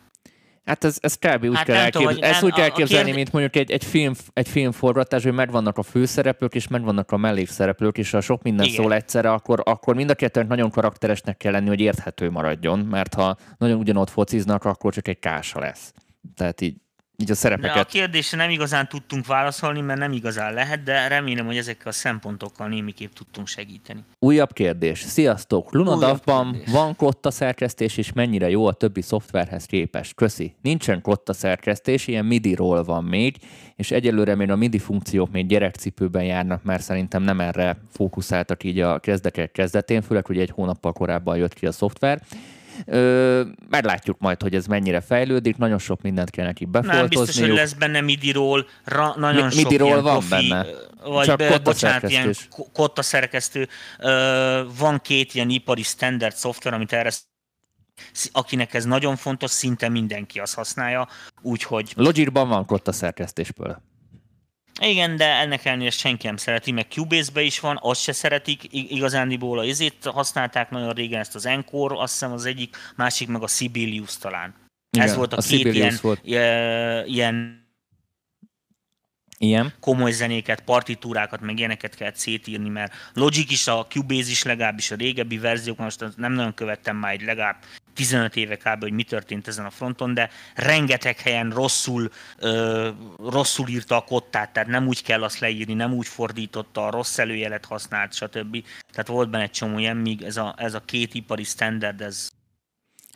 Hát ez, ez kb. úgy hát kell elképzelni, ezt úgy elképzelni, kérd... mint mondjuk egy, egy, film, egy filmforgatás, hogy megvannak a főszereplők, és megvannak a mellékszereplők, és ha sok minden Igen. szól egyszerre, akkor, akkor mind a kettőnek nagyon karakteresnek kell lenni, hogy érthető maradjon, mert ha nagyon ugyanott fociznak, akkor csak egy kása lesz. Tehát így így a szerepeket. De a kérdésre nem igazán tudtunk válaszolni, mert nem igazán lehet, de remélem, hogy ezekkel a szempontokkal némiképp tudtunk segíteni. Újabb kérdés. Sziasztok! Lunadavban van kotta szerkesztés, és mennyire jó a többi szoftverhez képest? Köszi. Nincsen kotta szerkesztés, ilyen MIDI-ról van még, és egyelőre még a MIDI funkciók még gyerekcipőben járnak, mert szerintem nem erre fókuszáltak így a kezdetek kezdetén, főleg, hogy egy hónappal korábban jött ki a szoftver. Ö, meglátjuk majd, hogy ez mennyire fejlődik, nagyon sok mindent kell neki befoltozniuk. Nem biztos, hogy lesz benne MIDI-ról, ra, nagyon Mi, sok MIDI-ról van profi, benne. Vagy Csak be, bocsánat, ilyen kotta szerkesztő. Ö, van két ilyen ipari standard szoftver, amit erre akinek ez nagyon fontos, szinte mindenki azt használja, úgyhogy... Logicban van kotta szerkesztésből. Igen, de ennek ellenére senki nem szereti, meg Cubase-be is van, azt se szeretik, igazándiból a izét használták nagyon régen ezt az Encore, azt hiszem az egyik, másik meg a Sibelius talán. Igen, Ez volt a, a két ilyen, volt. ilyen ilyen. komoly zenéket, partitúrákat, meg ilyeneket kellett szétírni, mert Logic is, a Cubase is legalábbis a régebbi verziók, most nem nagyon követtem már egy legalább 15 éve kb. hogy mi történt ezen a fronton, de rengeteg helyen rosszul, ö, rosszul írta a kottát, tehát nem úgy kell azt leírni, nem úgy fordította, a rossz előjelet használt, stb. Tehát volt benne egy csomó ilyen, míg ez a, ez a két ipari standard, ez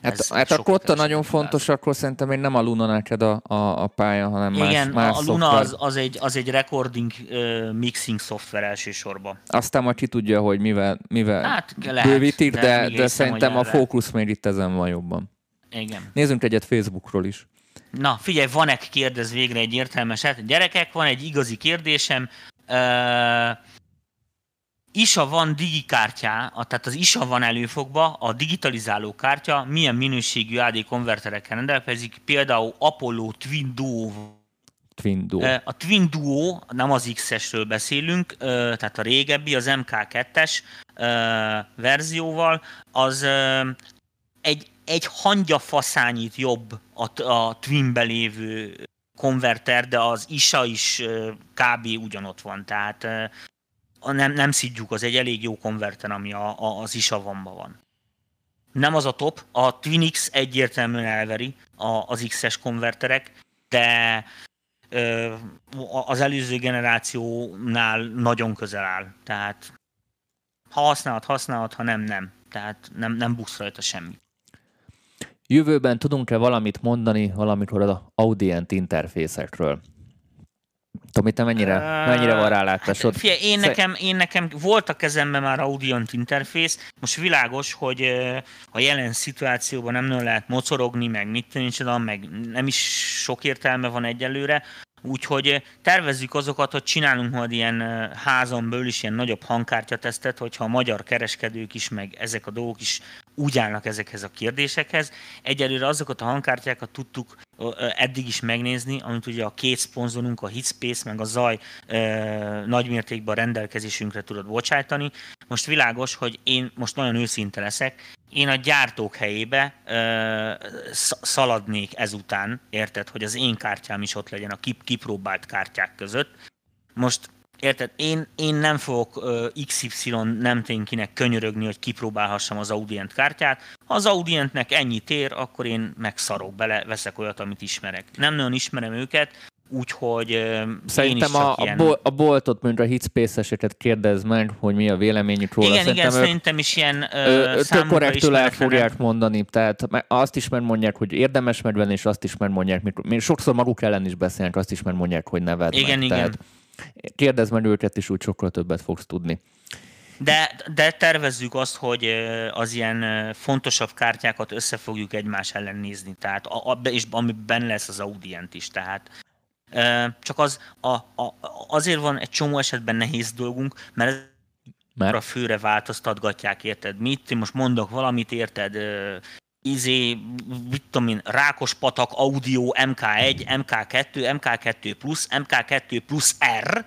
Hát, hát a kotta nagyon fontos, akkor szerintem még nem a Luna neked a, a, a pálya, hanem Igen, más, más a Luna az, az, egy, az egy recording uh, mixing szoftver elsősorban. Aztán majd ki tudja, hogy mivel, mivel hát, lehet, bővítik, de, de, de szerintem a fókusz még itt ezen van jobban. Igen. Nézzünk egyet Facebookról is. Na, figyelj, van-e kérdez végre egy értelmeset? Gyerekek, van egy igazi kérdésem. Uh, ISA van digikártyá, tehát az ISA van előfogva, a digitalizáló kártya milyen minőségű AD konverterekkel rendelkezik, például Apollo Twin Duo Twin Duo. A Twin Duo, nem az X-esről beszélünk, tehát a régebbi, az MK2-es verzióval, az egy, egy hangyafaszányit jobb a, a Twinbe lévő konverter, de az ISA is kb. ugyanott van, tehát nem, nem szidjuk, az egy elég jó konverter, ami a, a, az isavamba van. Nem az a top, a Twinix egyértelműen elveri a, az X-es konverterek, de ö, az előző generációnál nagyon közel áll. Tehát ha használhat, használhat, ha nem, nem. Tehát nem, nem buksz rajta semmi. Jövőben tudunk-e valamit mondani valamikor az audient interfészekről? Tomi, te mennyire, mennyire van rálátásod? Hát, figyelj, én, nekem, én nekem volt a kezemben már Audient interfész, most világos, hogy a jelen szituációban nem nagyon lehet mocorogni, meg mit tudom, meg nem is sok értelme van egyelőre, Úgyhogy tervezzük azokat, hogy csinálunk majd ilyen házon belül is ilyen nagyobb hangkártyatesztet, hogyha a magyar kereskedők is, meg ezek a dolgok is úgy állnak ezekhez a kérdésekhez. Egyelőre azokat a hangkártyákat tudtuk eddig is megnézni, amit ugye a két szponzorunk, a Hitspace, meg a Zaj nagymértékben rendelkezésünkre tudod bocsájtani. Most világos, hogy én most nagyon őszinte leszek, én a gyártók helyébe ö, szaladnék ezután, érted, hogy az én kártyám is ott legyen a kip, kipróbált kártyák között. Most Érted? Én, én nem fogok XY nem ténykinek könyörögni, hogy kipróbálhassam az Audient kártyát. Ha az Audientnek ennyi tér, akkor én megszarok bele, veszek olyat, amit ismerek. Nem nagyon ismerem őket, úgyhogy Szerintem a, ilyen... a, a boltot, mint a Hitspace-eseket kérdez meg, hogy mi a véleményük róla. Igen, szerintem, igen, szerintem is ilyen uh, Tök korrektül el fogják mondani, tehát azt is mondják, hogy érdemes megvenni, és azt is mondják, mikor, sokszor maguk ellen is beszélnek, azt is mondják, hogy ne vedd igen, meg. Igen, tehát, Kérdezd meg őket, és úgy sokkal többet fogsz tudni. De, de tervezzük azt, hogy az ilyen fontosabb kártyákat össze fogjuk egymás ellen nézni, tehát a, a, és amiben lesz az audient is, tehát csak az, a, a, azért van egy csomó esetben nehéz dolgunk, mert mert a főre változtatgatják, érted? Mit? Most mondok valamit, érted? Izé, mit tudom én, patak Audio MK1, MK2, MK2 plusz, MK2 plusz R,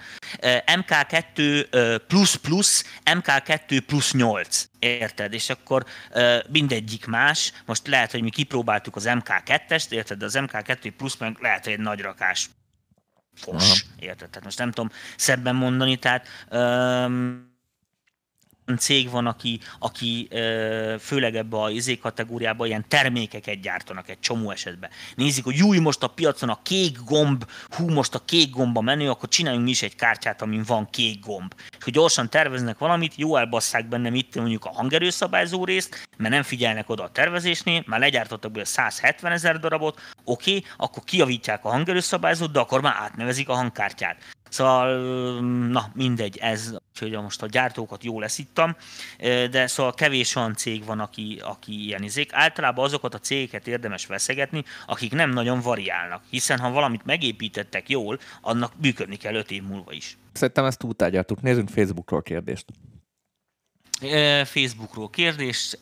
MK2 plusz plusz, MK2 plusz 8. Érted? És akkor mindegyik más. Most lehet, hogy mi kipróbáltuk az MK2-est, érted? De az MK2 plusz meg lehet, hogy egy nagy rakás fos. Érted? Tehát most nem tudom szebben mondani, tehát um, cég van, aki, aki főleg ebbe a izé kategóriába ilyen termékeket gyártanak egy csomó esetben. Nézik, hogy júj, most a piacon a kék gomb, hú, most a kék gomba menő, akkor csináljunk mi is egy kártyát, amin van kék gomb. És hogy gyorsan terveznek valamit, jó elbasszák benne mit mondjuk a hangerőszabályzó részt, mert nem figyelnek oda a tervezésnél, már legyártottak belőle 170 ezer darabot, oké, okay, akkor kiavítják a hangerőszabályzót, de akkor már átnevezik a hangkártyát. Szóval, na mindegy, ez, hogy most a gyártókat jól leszittam, de szóval kevés olyan cég van, aki, aki ilyen izék. Általában azokat a cégeket érdemes veszegetni, akik nem nagyon variálnak, hiszen ha valamit megépítettek jól, annak működni kell öt év múlva is. Szerintem ezt túltárgyaltuk. Nézzünk Facebookról kérdést. Facebookról kérdés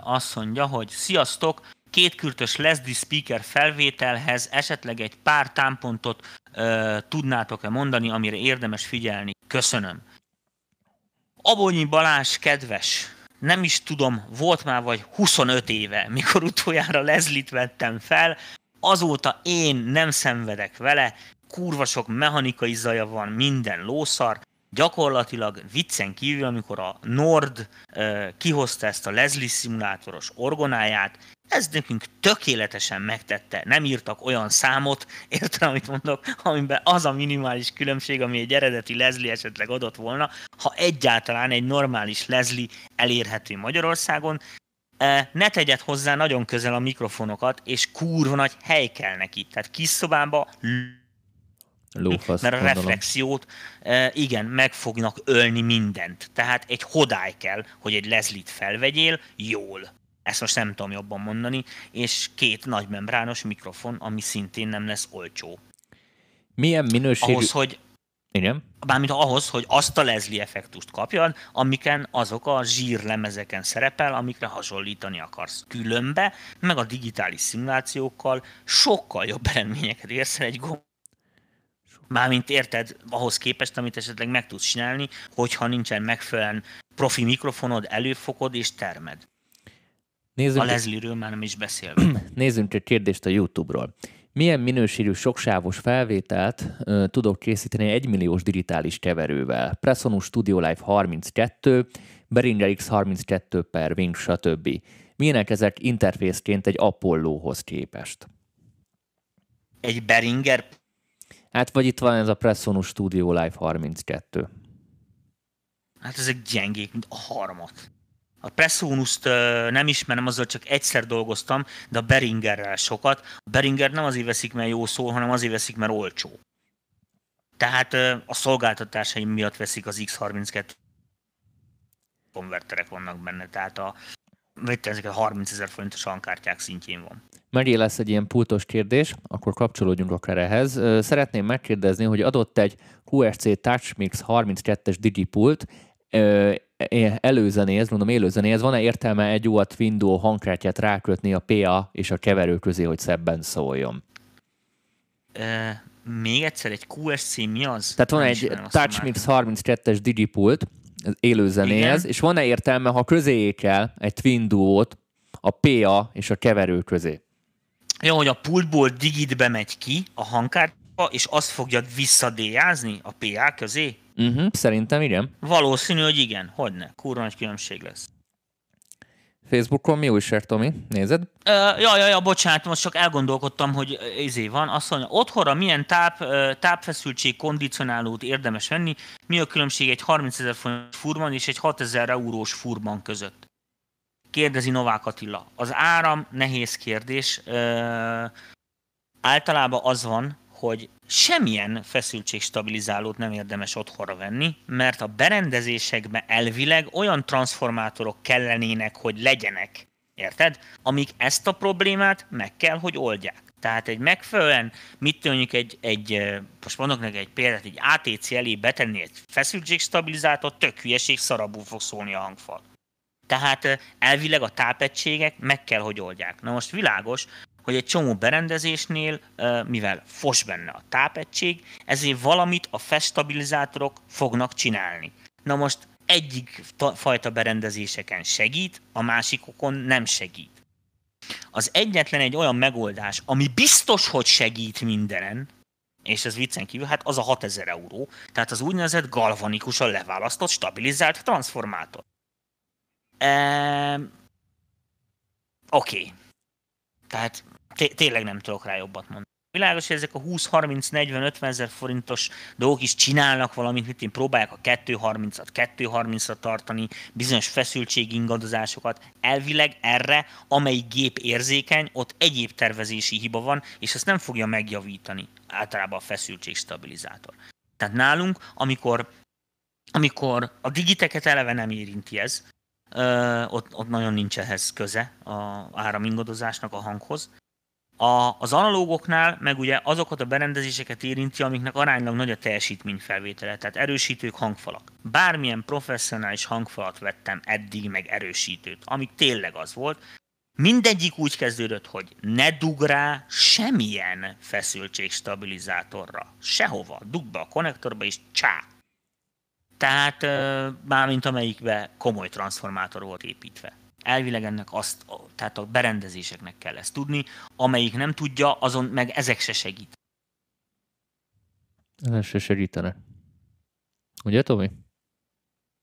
azt mondja, hogy sziasztok, kétkürtös Leslie speaker felvételhez esetleg egy pár támpontot tudnátok-e mondani, amire érdemes figyelni? Köszönöm. Abonyi Balázs kedves, nem is tudom, volt már vagy 25 éve, mikor utoljára Leslie-t vettem fel, azóta én nem szenvedek vele, kurva sok mechanikai zaja van, minden lószar, gyakorlatilag viccen kívül, amikor a Nord uh, kihozta ezt a Leslie szimulátoros orgonáját, ez nekünk tökéletesen megtette. Nem írtak olyan számot, értem, amit mondok, amiben az a minimális különbség, ami egy eredeti Leslie esetleg adott volna, ha egyáltalán egy normális Leslie elérhető Magyarországon, ne tegyed hozzá nagyon közel a mikrofonokat, és kurva nagy hely kell neki. Tehát kis szobába Lófasz, mert a gondolom. reflexiót, igen, meg fognak ölni mindent. Tehát egy hodály kell, hogy egy Leslie-t felvegyél jól ezt most nem tudom jobban mondani, és két nagy membrános mikrofon, ami szintén nem lesz olcsó. Milyen minőségű... Ahhoz, hogy igen. Bármint ahhoz, hogy azt a Leslie effektust kapjad, amiken azok a zsírlemezeken szerepel, amikre hasonlítani akarsz. Különbe, meg a digitális szimulációkkal sokkal jobb eredményeket érsz el egy gomb Mármint érted, ahhoz képest, amit esetleg meg tudsz csinálni, hogyha nincsen megfelelően profi mikrofonod, előfokod és termed. Nézzünk a Leslie-ről már nem is beszélve. Nézzünk egy kérdést a YouTube-ról. Milyen minőségű soksávos felvételt uh, tudok készíteni egy milliós digitális keverővel? Presonus Studio Live 32, Behringer X32 per Wing, stb. Milyenek ezek interfészként egy Apollo-hoz képest? Egy Behringer? Hát vagy itt van ez a Presonus Studio Live 32. Hát ezek gyengék, mint a harmat. A Presonus-t nem ismerem, azzal csak egyszer dolgoztam, de a Beringerrel sokat. A Beringer nem azért veszik, mert jó szól, hanem azért veszik, mert olcsó. Tehát a szolgáltatásaim miatt veszik az X32 konverterek vannak benne, tehát a, ezek a 30 ezer forintos hangkártyák szintjén van. Megé lesz egy ilyen pultos kérdés, akkor kapcsolódjunk akár ehhez. Szeretném megkérdezni, hogy adott egy QSC TouchMix 32-es digipult, előzenéhez, mondom élőzenéhez, van-e értelme egy UAT Window hangkártyát rákötni a PA és a keverő közé, hogy szebben szóljon? E, még egyszer, egy QSC mi az? Tehát van egy TouchMix 32-es digipult élőzenéhez, és van-e értelme, ha közé kell egy Twin Duo-t a PA és a keverő közé? Jó, hogy a pultból digitbe megy ki a hangkártya, és azt fogja visszadéjázni a PA közé? Uh-huh, szerintem igen. Valószínű, hogy igen. Hogyne. Kurva nagy különbség lesz. Facebookon mi újság, Tomi? Nézed? Uh, ja, ja, ja, bocsánat, most csak elgondolkodtam, hogy izé van. Azt mondja, otthonra milyen táp, tápfeszültség kondicionálót érdemes venni, mi a különbség egy 30 ezer forint furban és egy 6 ezer eurós furban között? Kérdezi Novák Attila. Az áram nehéz kérdés. Uh, általában az van, hogy semmilyen feszültségstabilizálót nem érdemes otthonra venni, mert a berendezésekben elvileg olyan transformátorok kellenének, hogy legyenek, érted? Amik ezt a problémát meg kell, hogy oldják. Tehát egy megfelelően, mit mondjuk egy, egy, most mondok neki egy példát, egy ATC elé betenni egy feszültségstabilizátort, tök hülyeség, szarabú fog szólni a hangfal. Tehát elvileg a tápegységek meg kell, hogy oldják. Na most világos, hogy egy csomó berendezésnél, mivel fos benne a tápegység, ezért valamit a festabilizátorok fognak csinálni. Na most egyik fajta berendezéseken segít, a másikokon nem segít. Az egyetlen egy olyan megoldás, ami biztos, hogy segít mindenen, és ez viccen kívül, hát az a 6000 euró, tehát az úgynevezett galvanikusan leválasztott, stabilizált transformátor. Ehm, Oké. Okay. Tehát tényleg nem tudok rá jobbat mondani. Világos, hogy ezek a 20-30-40-50 ezer forintos dolgok is csinálnak valamit, mint én próbálják a 2.30-at 2.30-ra tartani, bizonyos feszültség ingadozásokat. Elvileg erre, amelyik gép érzékeny, ott egyéb tervezési hiba van, és ezt nem fogja megjavítani általában a feszültség stabilizátor. Tehát nálunk, amikor, amikor a digiteket eleve nem érinti ez, ott, ott nagyon nincs ehhez köze a áramingadozásnak a hanghoz, a, az analógoknál meg ugye azokat a berendezéseket érinti, amiknek aránylag nagy a teljesítményfelvétele, tehát erősítők, hangfalak. Bármilyen professzionális hangfalat vettem eddig, meg erősítőt, amik tényleg az volt, mindegyik úgy kezdődött, hogy ne dug rá semmilyen feszültségstabilizátorra. Sehova. Dug be a konnektorba, és csá. Tehát, mármint amelyikbe komoly transformátor volt építve. Elvileg ennek azt, tehát a berendezéseknek kell ezt tudni, amelyik nem tudja, azon meg ezek se segít. Ez se segítene. Ugye, Tomi?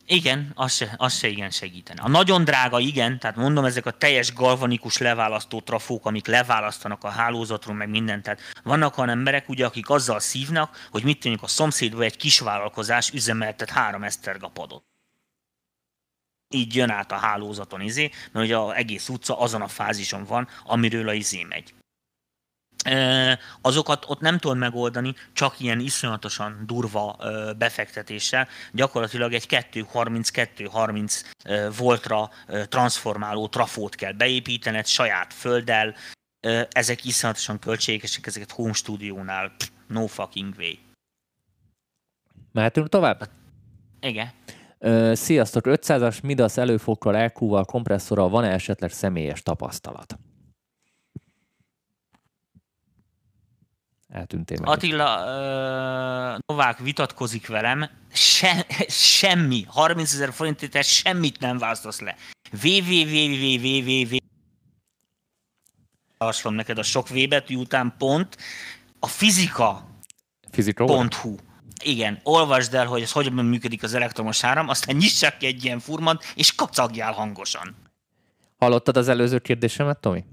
Igen, az se, az se igen segítene. A nagyon drága igen, tehát mondom, ezek a teljes galvanikus leválasztó trafók, amik leválasztanak a hálózatról, meg mindent. Tehát vannak olyan emberek, ugye, akik azzal szívnak, hogy mit tűnik a szomszédban egy kisvállalkozás üzemeltet három esztergapadot így jön át a hálózaton izé, mert ugye az egész utca azon a fázison van, amiről a izé megy. Azokat ott nem tudod megoldani, csak ilyen iszonyatosan durva befektetéssel. Gyakorlatilag egy 230-230 voltra transformáló trafót kell beépítened saját földdel. Ezek iszonyatosan költségesek, ezeket home stúdiónál no fucking way. Mehetünk tovább? Igen. Sziasztok, 500-as Midas előfokkal, elkúval, kompresszorral van-e esetleg személyes tapasztalat? Eltűntél meg. Attila uh, Novák vitatkozik velem, Se, semmi, 30 ezer forintért semmit nem választasz le. www. Javaslom neked a sok V betű után pont a fizika. Fizika.hu igen, olvasd el, hogy ez hogyan működik az elektromos áram, aztán nyissak ki egy ilyen furmant, és kacagjál hangosan. Hallottad az előző kérdésemet, Tomi?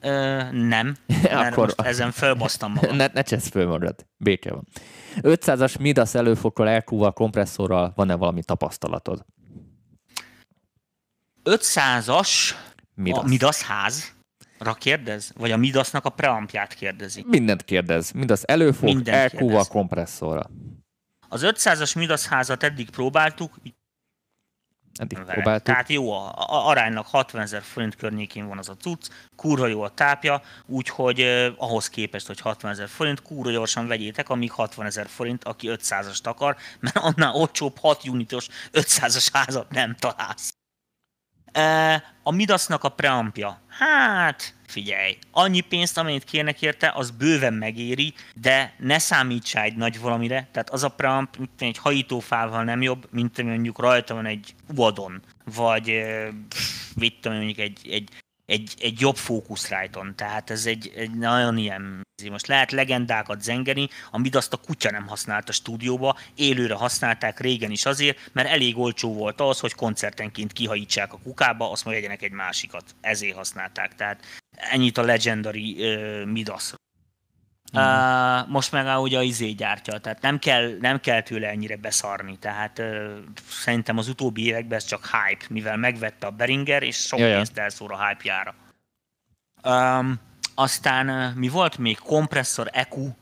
Ö, nem, mert Akkor... most ezen fölbasztam magam. ne, ne csesz föl magad, béke van. 500-as Midas előfokkal, elkúval, kompresszorral van-e valami tapasztalatod? 500-as Midas. a Midas ház, Ra kérdez? Vagy a Midasnak a preampját kérdezi? Mindent kérdez. Midas előfog, elkúva kompresszorra. Az 500-as Midas házat eddig próbáltuk, Eddig vele. próbáltuk. Tehát jó, a, a, aránylag 60 ezer forint környékén van az a cucc, kurva jó a tápja, úgyhogy eh, ahhoz képest, hogy 60 ezer forint, kurva gyorsan vegyétek, amíg 60 ezer forint, aki 500-ast akar, mert annál olcsóbb 6 unitos 500-as házat nem találsz. A Midasnak a preampja. Hát, figyelj, annyi pénzt, amennyit kérnek érte, az bőven megéri, de ne számíts egy nagy valamire. Tehát az a preamp, mint egy hajítófával nem jobb, mint mondjuk rajta van egy uadon, vagy vittem mondjuk egy, egy egy, egy jobb fókuszrájton. Tehát ez egy, egy nagyon ilyen... Most lehet legendákat zengeni, amit azt a kutya nem használt a stúdióba, élőre használták régen is azért, mert elég olcsó volt az, hogy koncertenként kihajítsák a kukába, azt majd legyenek egy másikat. Ezért használták. Tehát ennyit a Legendary uh, Midas Uh, most meg ugye a izé gyártja, tehát nem kell, nem kell tőle ennyire beszarni, tehát uh, szerintem az utóbbi években ez csak hype, mivel megvette a Beringer, és sok Jaja. pénzt elszór a hype-jára. Um, aztán uh, mi volt még? Kompresszor EQ, uh,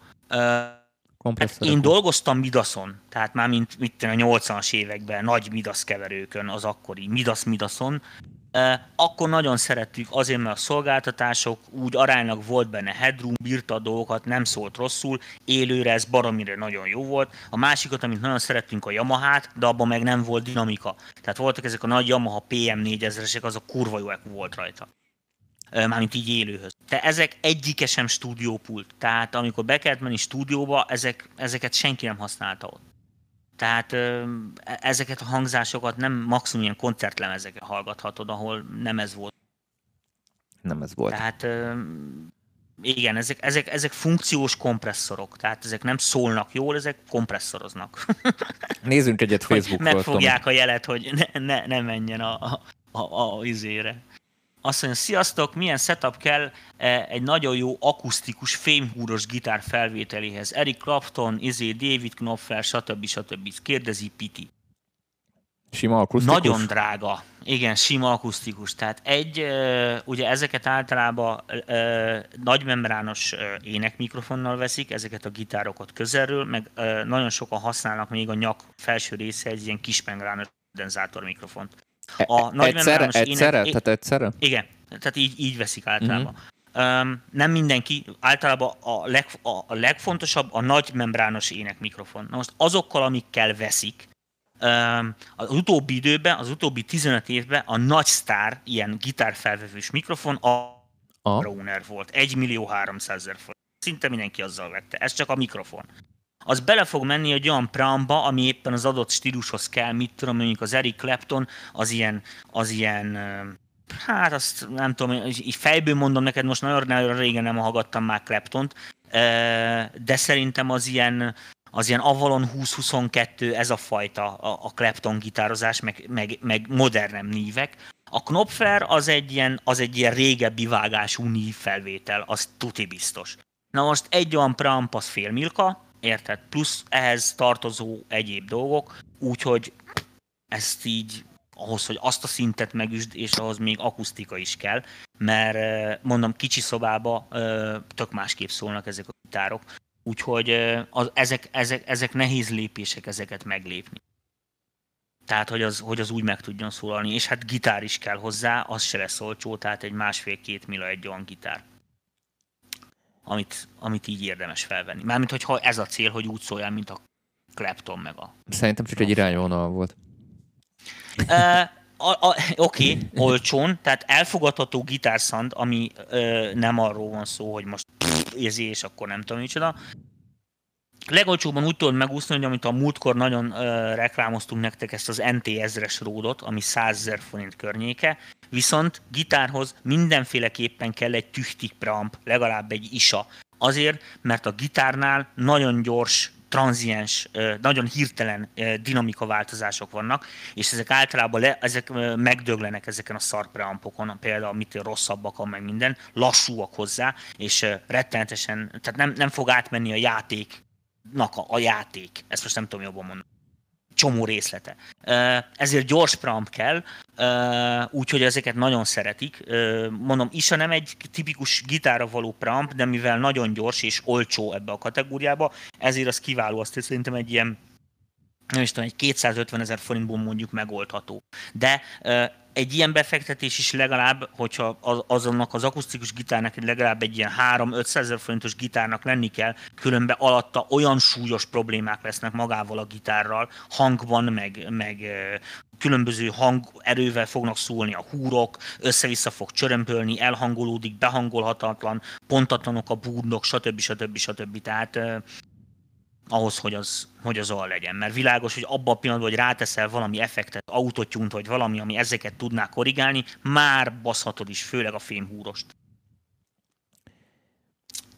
kompresszorok? Hát én dolgoztam Midaszon, tehát már mint, mint a 80-as években nagy Midasz keverőkön, az akkori Midasz Midaszon, akkor nagyon szerettük azért, mert a szolgáltatások úgy aránylag volt benne headroom, bírta a dolgokat, nem szólt rosszul, élőre ez baromire nagyon jó volt. A másikat, amit nagyon szerettünk a Yamaha-t, de abban meg nem volt dinamika. Tehát voltak ezek a nagy Yamaha PM4000-esek, az a kurva jó volt rajta mármint így élőhöz. De ezek egyike sem stúdiópult. Tehát amikor be kellett menni stúdióba, ezek, ezeket senki nem használta ott. Tehát e, ezeket a hangzásokat nem maximum ilyen koncertlemezeket hallgathatod, ahol nem ez volt. Nem ez volt. Tehát igen, ezek, ezek, ezek funkciós kompresszorok, tehát ezek nem szólnak jól, ezek kompresszoroznak. Nézzünk egyet Facebookról. Megfogják a jelet, hogy ne, ne, ne menjen a, a, a, a izére azt mondja, sziasztok, milyen setup kell e, egy nagyon jó akusztikus, fémhúros gitár felvételéhez. Eric Clapton, izé, David Knopfler, stb. stb. Kérdezi Piti. Sima akusztikus? Nagyon drága. Igen, sima akusztikus. Tehát egy, e, ugye ezeket általában e, nagymembrános énekmikrofonnal veszik, ezeket a gitárokat közelről, meg nagyon sokan használnak még a nyak felső része egy ilyen kismembrános kondenzátor mikrofont. A nagy egyszerre, egyszerre? Ének, tehát egyszerre? Igen, tehát így, így veszik általában. Uh-huh. Um, nem mindenki, általában a, leg, a, a legfontosabb a nagy membrános ének mikrofon. Na most azokkal, amikkel veszik, um, az utóbbi időben, az utóbbi 15 évben a nagy sztár, ilyen gitárfelvevős mikrofon a a Roner volt. 1 millió 300 ezer forint. Szinte mindenki azzal vette. Ez csak a mikrofon az bele fog menni egy olyan preamba, ami éppen az adott stílushoz kell, mit tudom, mondjuk az Eric Clapton, az ilyen, az ilyen hát azt nem tudom, így fejből mondom neked, most nagyon, nagyon régen nem hallgattam már Claptont, de szerintem az ilyen, az ilyen Avalon 2022, ez a fajta a, a Clapton gitározás, meg, meg, meg modernem nívek. A Knopfler az egy ilyen, az egy ilyen régebbi vágású nív felvétel, az tuti biztos. Na most egy olyan preamp az fél érted? Plusz ehhez tartozó egyéb dolgok, úgyhogy ezt így ahhoz, hogy azt a szintet megüsd, és ahhoz még akusztika is kell, mert mondom, kicsi szobába tök másképp szólnak ezek a gitárok, úgyhogy az, ezek, ezek, ezek nehéz lépések ezeket meglépni. Tehát, hogy az, hogy az úgy meg tudjon szólalni, és hát gitár is kell hozzá, az se lesz olcsó, tehát egy másfél-két mila egy olyan gitár amit, amit így érdemes felvenni. Mármint, hogyha ez a cél, hogy úgy szóljál, mint a Clapton meg a... Szerintem csak egy irányvonal volt. Uh, Oké, okay, olcsón, tehát elfogadható gitárszand, ami ö, nem arról van szó, hogy most érzi, és akkor nem tudom micsoda. Legolcsóbban úgy tudod megúszni, hogy amit a múltkor nagyon ö, reklámoztunk nektek ezt az NT 1000-es ródot, ami 100 ezer forint környéke, Viszont gitárhoz mindenféleképpen kell egy tüchtik preamp, legalább egy isa. Azért, mert a gitárnál nagyon gyors tranziens, nagyon hirtelen dinamika változások vannak, és ezek általában le, ezek megdöglenek ezeken a szar preampokon, például mit rosszabbak, meg minden, lassúak hozzá, és rettenetesen, tehát nem, nem fog átmenni a játéknak a, a játék. Ezt most nem tudom jobban mondani csomó részlete. Ezért gyors preamp kell, úgyhogy ezeket nagyon szeretik. Mondom, Isa nem egy tipikus gitára való preamp, de mivel nagyon gyors és olcsó ebbe a kategóriába, ezért az kiváló, azt szerintem egy ilyen nem is tudom, egy 250 ezer forintból mondjuk megoldható. De egy ilyen befektetés is legalább, hogyha azonnak az akusztikus gitárnak legalább egy ilyen 3-500 ezer forintos gitárnak lenni kell, különben alatta olyan súlyos problémák lesznek magával a gitárral, hangban, meg, meg különböző hangerővel fognak szólni a húrok, össze-vissza fog csörömpölni, elhangolódik, behangolhatatlan, pontatlanok a búrnok, stb. stb. stb. Tehát ahhoz, hogy az, hogy az olyan legyen. Mert világos, hogy abban a pillanatban, hogy ráteszel valami effektet, autotyunt, vagy valami, ami ezeket tudná korrigálni, már baszhatod is, főleg a fémhúrost.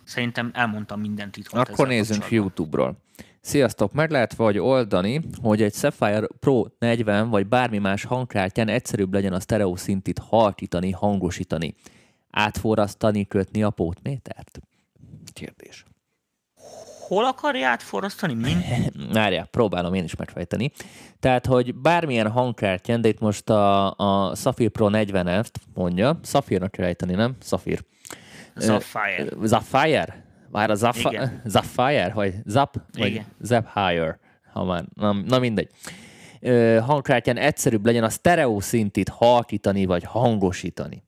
Szerintem elmondtam minden titkot. Akkor nézzünk YouTube-ról. Sziasztok! Meg lehet vagy oldani, hogy egy Sapphire Pro 40 vagy bármi más hangkártyán egyszerűbb legyen a stereo szintit halkítani, hangosítani. Átforrasztani, kötni a pótmétert? Kérdés hol akarja átforrasztani? Mind? Várjál, próbálom én is megfejteni. Tehát, hogy bármilyen hangkártyán, de itt most a, a Sapphire Pro 40 t mondja, Sapphire-nak kell ejteni, nem? Sapphire. Sapphire. Sapphire? Már a Igen. Zapfire, vagy Zap, vagy Igen. Zap Higher, ha már, na, na mindegy. Ö, hangkártyán egyszerűbb legyen a sztereó szintit halkítani, vagy hangosítani.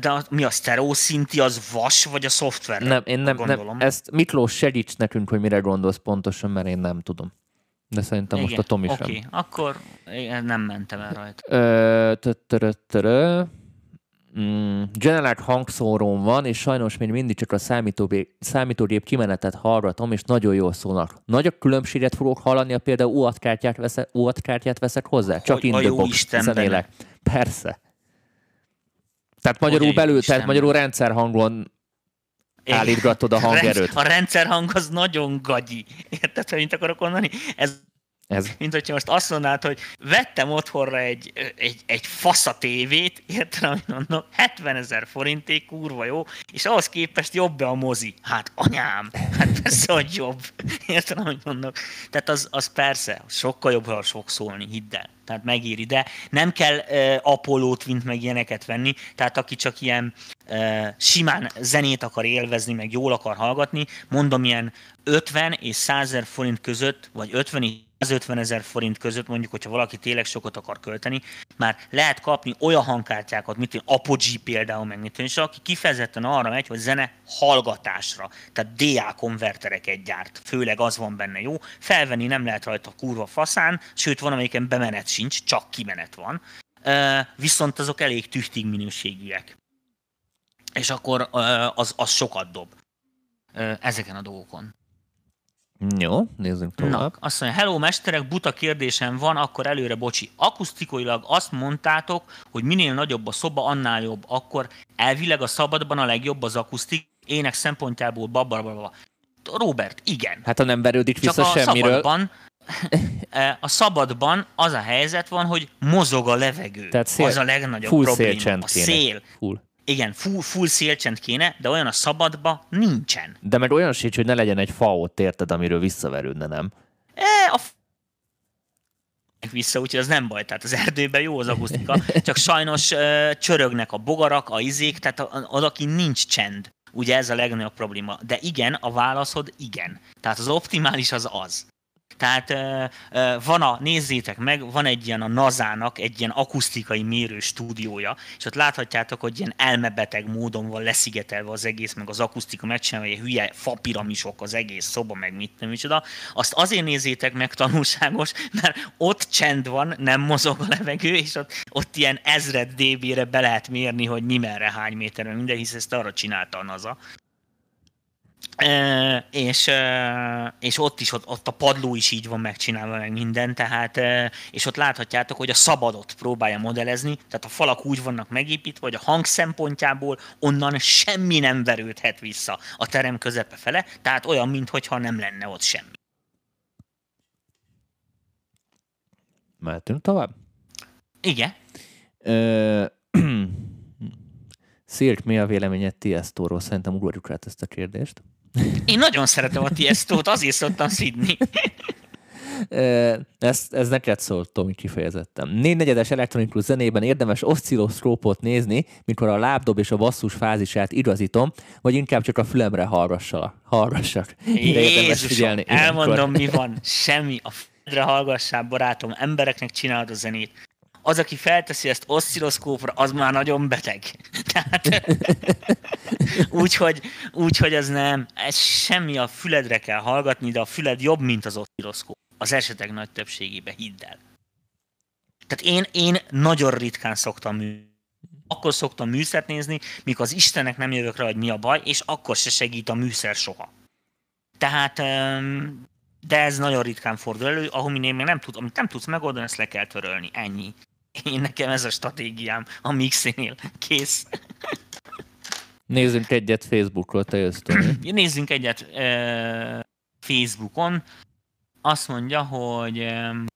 De a, mi a sztereó szinti, az vas, vagy a szoftver? Nem, én nem, nem, gondolom. ezt Miklós segíts nekünk, hogy mire gondolsz pontosan, mert én nem tudom. De szerintem most a Tomi Oké, sem. okay. akkor nem mentem el rajta. Mm, generált hangszórón van, és sajnos még mindig csak a számítógép, számítógép kimenetet hallgatom, és nagyon jól szólnak. Nagyobb különbséget fogok hallani, ha például UAT kártyát veszek, UAT kártyát veszek hozzá? Csak in a the jó box zenélek. Persze. Tehát magyarul Hogy jó belül, tehát magyarul rendszerhangon Igen. állítgatod a hangerőt. A rendszerhang az nagyon gagyi. Érted, hogy mit akarok mondani? Ez Ez. mint hogyha most azt mondanád, hogy vettem otthonra egy, egy, egy fasza tévét, érted, amit mondok, 70 ezer forinté, kurva jó, és ahhoz képest jobb a mozi. Hát anyám, hát persze, hogy jobb. Érted, amit mondok? Tehát az, az persze, sokkal jobb, ha sok szólni, hidd el. Tehát megéri, de nem kell uh, Apollót, mint meg ilyeneket venni, tehát aki csak ilyen uh, simán zenét akar élvezni, meg jól akar hallgatni, mondom ilyen 50 és 100 ezer forint között, vagy 50 és 150 ezer forint között, mondjuk, hogyha valaki tényleg sokat akar költeni, már lehet kapni olyan hangkártyákat, mint én Apogee például, meg mint és aki kifejezetten arra megy, hogy zene hallgatásra, tehát DA konvertereket gyárt, főleg az van benne jó, felvenni nem lehet rajta kurva faszán, sőt van, amelyiken bemenet sincs, csak kimenet van, viszont azok elég tüchtig minőségűek. És akkor az, az sokat dob ezeken a dolgokon. Jó, nézzünk Na, tovább. azt mondja, hello mesterek, buta kérdésem van, akkor előre bocsi. Akusztikailag azt mondtátok, hogy minél nagyobb a szoba, annál jobb. Akkor elvileg a szabadban a legjobb az akusztik, ének szempontjából babababa. Robert, igen. Hát ha nem verődik Csak vissza a semmiről, szabadban, eh, a szabadban az a helyzet van, hogy mozog a levegő. Tehát szél- az a legnagyobb full probléma. szélcsend a szél. Full. Igen, full, full szélcsend kéne, de olyan a szabadba nincsen. De meg olyan sincs, hogy ne legyen egy fa ott, érted, amiről visszaverődne, nem? E, a vissza, úgyhogy az nem baj, tehát az erdőben jó az akusztika, csak sajnos ö, csörögnek a bogarak, a izék, tehát a- a- oda kint nincs csend. Ugye ez a legnagyobb probléma. De igen, a válaszod igen. Tehát az optimális az az. Tehát van a, nézzétek meg, van egy ilyen a NASA-nak egy ilyen akusztikai mérő stúdiója, és ott láthatjátok, hogy ilyen elmebeteg módon van leszigetelve az egész, meg az akusztika megcsinálva, ilyen hülye fapiramisok az egész szoba, meg mit nem micsoda. Azt azért nézzétek meg tanulságos, mert ott csend van, nem mozog a levegő, és ott, ott ilyen ezred dB-re be lehet mérni, hogy mi merre, hány méterre, minden, hisz ezt arra csinálta a NASA. E, és, e, és ott is, ott, ott a padló is így van megcsinálva, meg minden, tehát, e, és ott láthatjátok, hogy a szabadot próbálja modellezni, tehát a falak úgy vannak megépítve, hogy a hang szempontjából onnan semmi nem verődhet vissza a terem közepe fele, tehát olyan, mintha nem lenne ott semmi. Mehetünk tovább? Igen. Ö... Szirk, mi a véleményed Tiestoról? Szerintem ugorjuk át ezt a kérdést. Én nagyon szeretem a Tiestót, azért szoktam szidni. Ez, ez neked szólt, Tomi, kifejezetten. Négynegyedes elektronikus zenében érdemes oszcilloszkópot nézni, mikor a lábdob és a basszus fázisát igazítom, vagy inkább csak a fülemre hallgassak. Ide érdemes figyelni. ilyenkor. elmondom, mi van. Semmi. A fedre hallgassál, barátom, embereknek csinálod a zenét. Az, aki felteszi ezt oszcilloszkópra, az már nagyon beteg. Tehát, úgyhogy, úgyhogy ez nem, ez semmi, a füledre kell hallgatni, de a füled jobb, mint az oszcilloszkóp. Az esetek nagy többségében, hidd el. Tehát én, én nagyon ritkán szoktam mű. Akkor szoktam műszert nézni, mikor az Istenek nem jövök rá, hogy mi a baj, és akkor se segít a műszer soha. Tehát, de ez nagyon ritkán fordul elő, ahol még nem, tud, amit nem tudsz megoldani, ezt le kell törölni. Ennyi. Én nekem ez a stratégiám a Mixinél. Kész. Nézzünk egyet Facebookról, te jössz. Nézzünk egyet uh, Facebookon. Azt mondja, hogy um,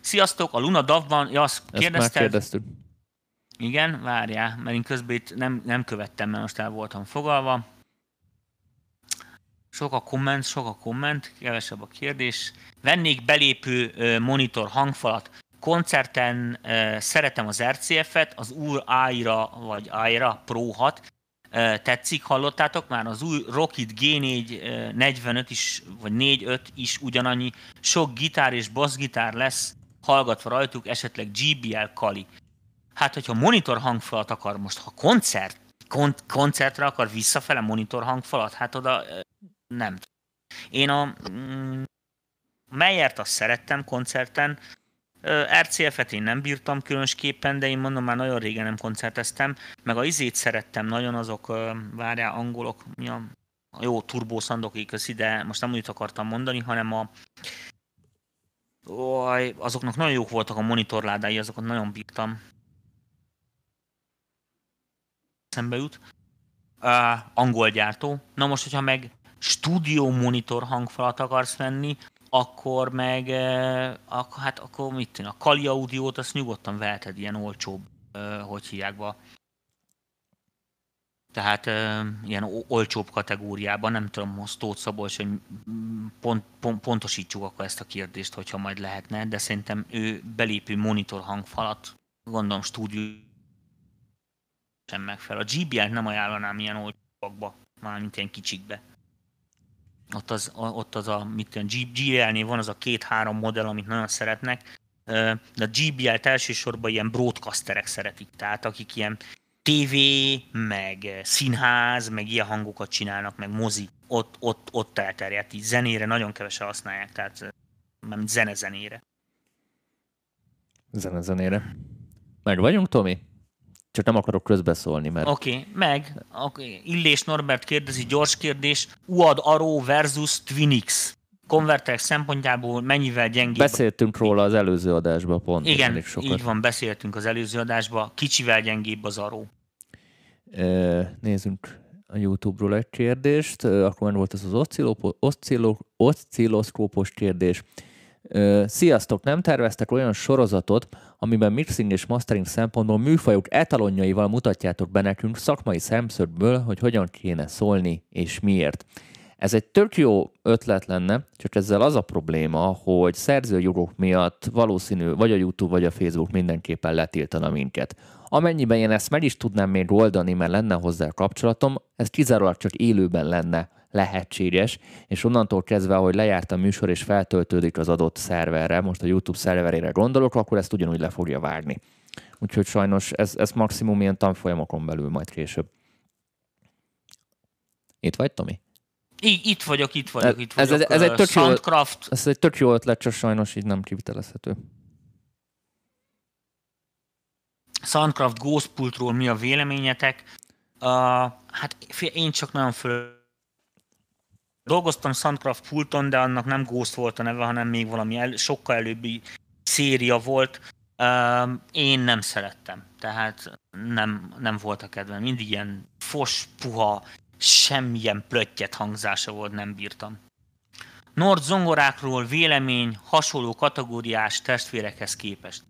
Sziasztok, a Luna Davban, ja, azt Ezt már kérdeztük. Igen, várjál, mert én közben itt nem, nem követtem, mert most el voltam fogalva. Sok a komment, sok a komment, kevesebb a kérdés. Vennék belépő monitor hangfalat. Koncerten szeretem az RCF-et, az UR Aira vagy Aira Pro 6. tetszik, hallottátok már az új Rocket G4 45 is, vagy 45 is ugyanannyi, sok gitár és bassgitár lesz hallgatva rajtuk, esetleg GBL Kali. Hát, hogyha monitor hangfalat akar most, ha koncert, kon- koncertre akar visszafele monitor hangfalat, hát oda nem. Én a mm, Meyert azt szerettem koncerten, RCF-et én nem bírtam különösképpen, de én mondom, már nagyon régen nem koncerteztem, meg a izét szerettem nagyon, azok, várjál, angolok, mi a, jó turbószandok köszi, de most nem úgy akartam mondani, hanem a Oj, azoknak nagyon jók voltak a monitorládái, azokat nagyon bírtam. Szembe jut. Uh, angol gyártó. Na most, hogyha meg stúdió monitor hangfalat akarsz venni, akkor meg, akkor, hát akkor mit tűn, a Kali Audiót azt nyugodtan veheted ilyen olcsóbb, hogy hívják be, tehát ilyen olcsóbb kategóriában, nem tudom, Tóth Szabolcs, hogy pont, pont, pontosítsuk akkor ezt a kérdést, hogyha majd lehetne, de szerintem ő belépő monitor hangfalat, gondolom stúdió sem megfelel. A GBL-t nem ajánlanám ilyen olcsóbbakba, mármint ilyen kicsikbe ott az, ott az a, mit tudom, GBL-nél van az a két-három modell, amit nagyon szeretnek, de a GBL-t elsősorban ilyen broadcasterek szeretik, tehát akik ilyen TV, meg színház, meg ilyen hangokat csinálnak, meg mozi, ott, ott, ott elterjedt. Így zenére nagyon kevesen használják, tehát nem zene-zenére. Zene-zenére. Meg vagyunk, Tomi? Csak nem akarok közbeszólni, mert... Oké, okay, meg. Okay. Illés Norbert kérdezi, gyors kérdés. UAD Arrow versus Twinix. Konverterek szempontjából mennyivel gyengébb? Beszéltünk róla az előző adásban pont. Igen, sokat. így van, beszéltünk az előző adásban. Kicsivel gyengébb az Arrow. Nézzünk a YouTube-ról egy kérdést. Akkor volt ez az oszcilloszkópos kérdés. Sziasztok, nem terveztek olyan sorozatot, amiben mixing és mastering szempontból műfajok etalonjaival mutatjátok be nekünk szakmai szemszögből, hogy hogyan kéne szólni és miért. Ez egy tök jó ötlet lenne, csak ezzel az a probléma, hogy szerzőjogok miatt valószínű vagy a YouTube, vagy a Facebook mindenképpen letiltana minket. Amennyiben én ezt meg is tudnám még oldani, mert lenne hozzá kapcsolatom, ez kizárólag csak élőben lenne lehetséges, és onnantól kezdve, hogy lejárt a műsor és feltöltődik az adott szerverre, most a YouTube szerverére gondolok, akkor ezt ugyanúgy le fogja várni. Úgyhogy sajnos ez, ez maximum ilyen tanfolyamokon belül majd később. Itt vagy, Tomi? I- itt vagyok, itt vagyok, itt vagyok. Ez, ez, ez, egy tök jó, ez egy tök jó ötlet, csak sajnos így nem kivitelezhető. Soundcraft Ghostpultról mi a véleményetek? Uh, hát én csak nagyon föl Dolgoztam Soundcraft pulton, de annak nem Ghost volt a neve, hanem még valami el, sokkal előbbi széria volt. Uh, én nem szerettem, tehát nem, nem volt a kedvem. Mindig ilyen fos, puha, semmilyen plöttyet hangzása volt, nem bírtam. Nord zongorákról vélemény hasonló kategóriás testvérekhez képest.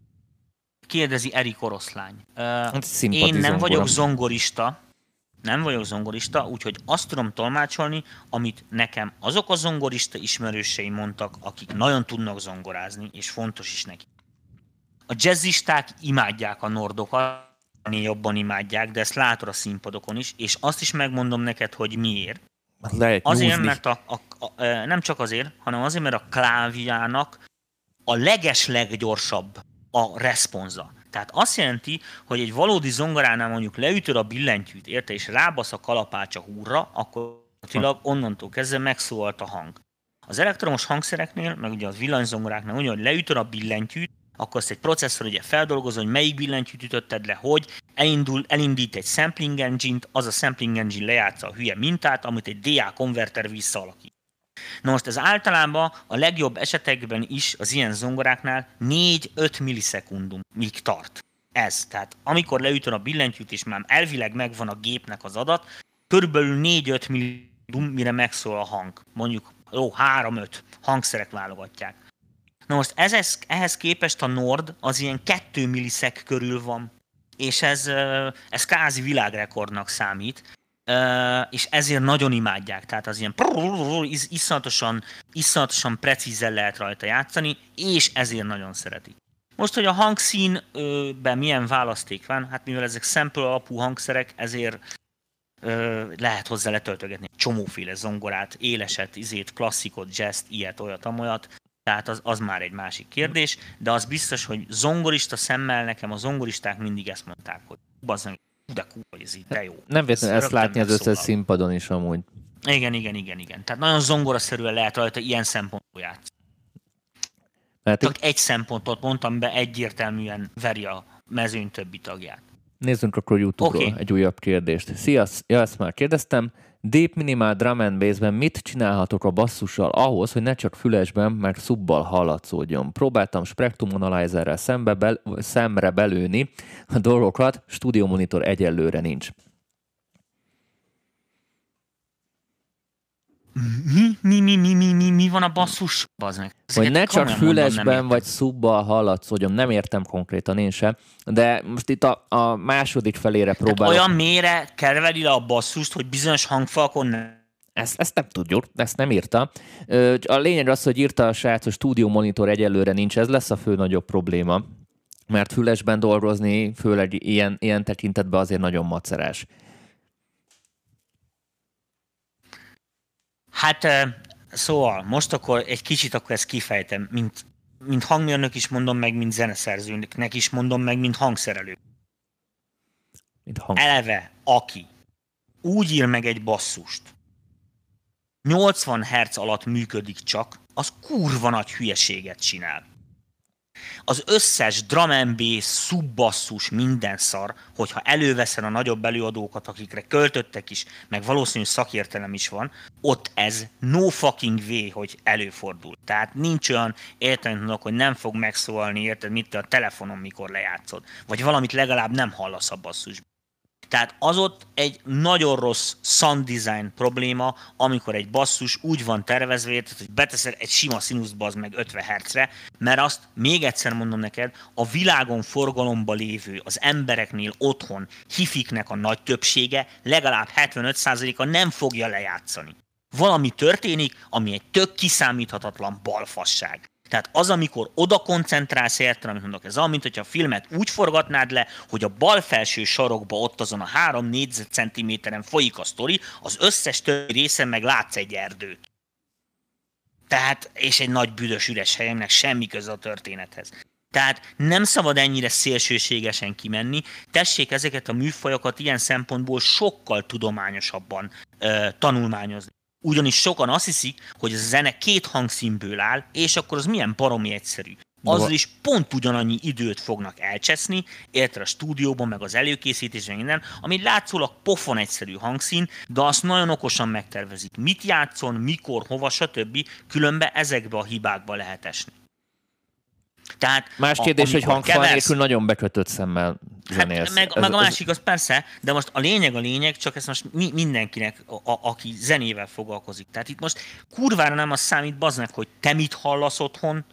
Kérdezi Erik Oroszlány. Uh, én nem vagyok zongorista, nem vagyok zongorista, úgyhogy azt tudom tolmácsolni, amit nekem azok a zongorista ismerőseim mondtak, akik nagyon tudnak zongorázni, és fontos is neki. A jazzisták imádják a nordokat, jobban imádják, de ezt látod a színpadokon is, és azt is megmondom neked, hogy miért. Lehet azért, nyúzni. mert a, a, a, nem csak azért, hanem azért, mert a kláviának a leges leggyorsabb a responza. Tehát azt jelenti, hogy egy valódi zongoránál mondjuk leütöd a billentyűt, érte, és rábasz a kalapács a húrra, akkor onnantól kezdve megszólalt a hang. Az elektromos hangszereknél, meg ugye az villanyzongoráknál úgy, hogy leütöd a billentyűt, akkor azt egy processzor ugye feldolgozza, hogy melyik billentyűt ütötted le, hogy elindul, elindít egy sampling engine-t, az a sampling engine lejátsza a hülye mintát, amit egy DA konverter visszaalakít. Na most ez általában a legjobb esetekben is az ilyen zongoráknál 4-5 millisekundum míg tart. Ez. Tehát amikor leütöd a billentyűt, és már elvileg megvan a gépnek az adat, körülbelül 4-5 millisekundum, mire megszól a hang. Mondjuk, jó, 3-5 hangszerek válogatják. Na most ez, ehhez képest a Nord az ilyen 2 milliszek körül van, és ez, ez kázi világrekordnak számít és ezért nagyon imádják. Tehát az ilyen iszonyatosan, iszonyatosan precízen lehet rajta játszani, és ezért nagyon szeretik. Most, hogy a hangszínben milyen választék van, hát mivel ezek sample alapú hangszerek, ezért ö, lehet hozzá letöltögetni csomóféle zongorát, éleset, izét, klasszikot, jazz ilyet, olyat, amolyat, tehát az, az már egy másik kérdés, de az biztos, hogy zongorista szemmel nekem a zongoristák mindig ezt mondták, hogy bazzang, de kurva, ez így, de jó. Nem véletlenül ezt rögtön látni az összes színpadon is amúgy. Igen, igen, igen, igen. Tehát nagyon zongoraszerűen lehet rajta ilyen szempontból játszani. Mert Csak egy szempontot mondtam be, egyértelműen veri a mezőny többi tagját. Nézzünk akkor YouTube-ról Oké. egy újabb kérdést. Szia, ja, ezt már kérdeztem. Deep Minimal Drum and Bass-ben mit csinálhatok a basszussal ahhoz, hogy ne csak fülesben, meg szubbal hallatszódjon? Próbáltam Spectrum Analyzerrel szembe bel, szemre belőni a dolgokat, Studio Monitor egyelőre nincs. Mi, mi, mi, mi, mi, mi, mi van a basszus? Bazd meg. Hogy ne csak nem fülesben vagy szubbal hallatszódjon, nem értem konkrétan én sem, de most itt a, a második felére Tehát próbálok. olyan mélyre kerveli le a basszust, hogy bizonyos hangfalkon ne... Ezt, ezt nem tudjuk, ezt nem írta. A lényeg az, hogy írta a srác, hogy stúdió monitor egyelőre nincs, ez lesz a fő nagyobb probléma, mert fülesben dolgozni, főleg ilyen, ilyen tekintetben azért nagyon macerás. Hát szóval, most akkor egy kicsit akkor ezt kifejtem, mint, mint hangmérnök is mondom meg, mint zeneszerzőnek is mondom meg, mint hangszerelő. Mint hang... Eleve, aki úgy ír meg egy basszust, 80 Hz alatt működik csak, az kurva nagy hülyeséget csinál. Az összes drum and bass, szubbasszus, minden szar, hogyha előveszed a nagyobb előadókat, akikre költöttek is, meg valószínű szakértelem is van, ott ez no fucking way, hogy előfordul. Tehát nincs olyan értelmet, hogy nem fog megszólalni, érted, mit te a telefonon, mikor lejátszod. Vagy valamit legalább nem hallasz a basszusban. Tehát az ott egy nagyon rossz sound design probléma, amikor egy basszus úgy van tervezve, érted, hogy beteszel egy sima színuszt az meg 50 Hz-re, mert azt még egyszer mondom neked, a világon forgalomba lévő, az embereknél otthon hifiknek a nagy többsége, legalább 75%-a nem fogja lejátszani. Valami történik, ami egy tök kiszámíthatatlan balfasság. Tehát az, amikor oda koncentrálsz érted, amit mondok, ez olyan, mint hogyha a filmet úgy forgatnád le, hogy a bal felső sarokba ott azon a három négyzetcentiméteren folyik a sztori, az összes többi részen meg látsz egy erdőt. Tehát, és egy nagy büdös üres helyemnek semmi köze a történethez. Tehát nem szabad ennyire szélsőségesen kimenni, tessék ezeket a műfajokat ilyen szempontból sokkal tudományosabban ö, tanulmányozni. Ugyanis sokan azt hiszik, hogy ez a zene két hangszínből áll, és akkor az milyen baromi egyszerű. Azzal is pont ugyanannyi időt fognak elcseszni, érted a stúdióban, meg az előkészítésben, minden, ami látszólag pofon egyszerű hangszín, de azt nagyon okosan megtervezik. Mit játszon, mikor, hova, stb. Különben ezekbe a hibákba lehet esni. Tehát Más a- kérdés, hogy amikor hangfal keversz- nélkül nagyon bekötött szemmel zenélsz. Hát, meg, Ez- meg a másik az persze, de most a lényeg a lényeg, csak ez most mi, mindenkinek, a, a, aki zenével foglalkozik. Tehát itt most kurvára nem az számít, baznak, hogy te mit hallasz otthon,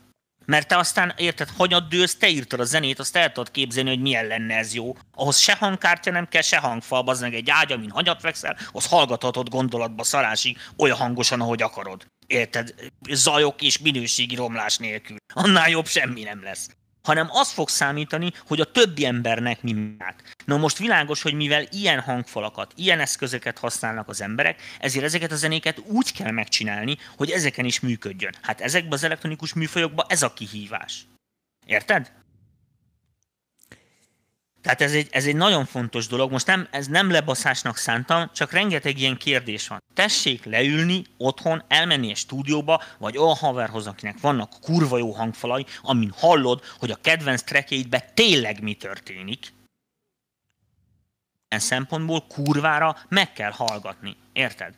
mert te aztán, érted, hanyat dőlsz, te írtad a zenét, azt el tudod képzelni, hogy milyen lenne ez jó. Ahhoz se hangkártya nem kell, se hangfal, az meg egy ágy, amin hanyat fekszel, az hallgathatod gondolatba szarásig, olyan hangosan, ahogy akarod. Érted? Zajok és minőségi romlás nélkül. Annál jobb semmi nem lesz hanem az fog számítani, hogy a többi embernek mi megy. Na most világos, hogy mivel ilyen hangfalakat, ilyen eszközöket használnak az emberek, ezért ezeket a zenéket úgy kell megcsinálni, hogy ezeken is működjön. Hát ezekben az elektronikus műfajokban ez a kihívás. Érted? Tehát ez egy, ez egy nagyon fontos dolog. Most nem, ez nem lebaszásnak szántam, csak rengeteg ilyen kérdés van. Tessék leülni otthon, elmenni egy stúdióba, vagy olyan haverhoz, akinek vannak kurva jó hangfalai, amin hallod, hogy a kedvenc trackjeidben tényleg mi történik. Ilyen szempontból kurvára meg kell hallgatni. Érted?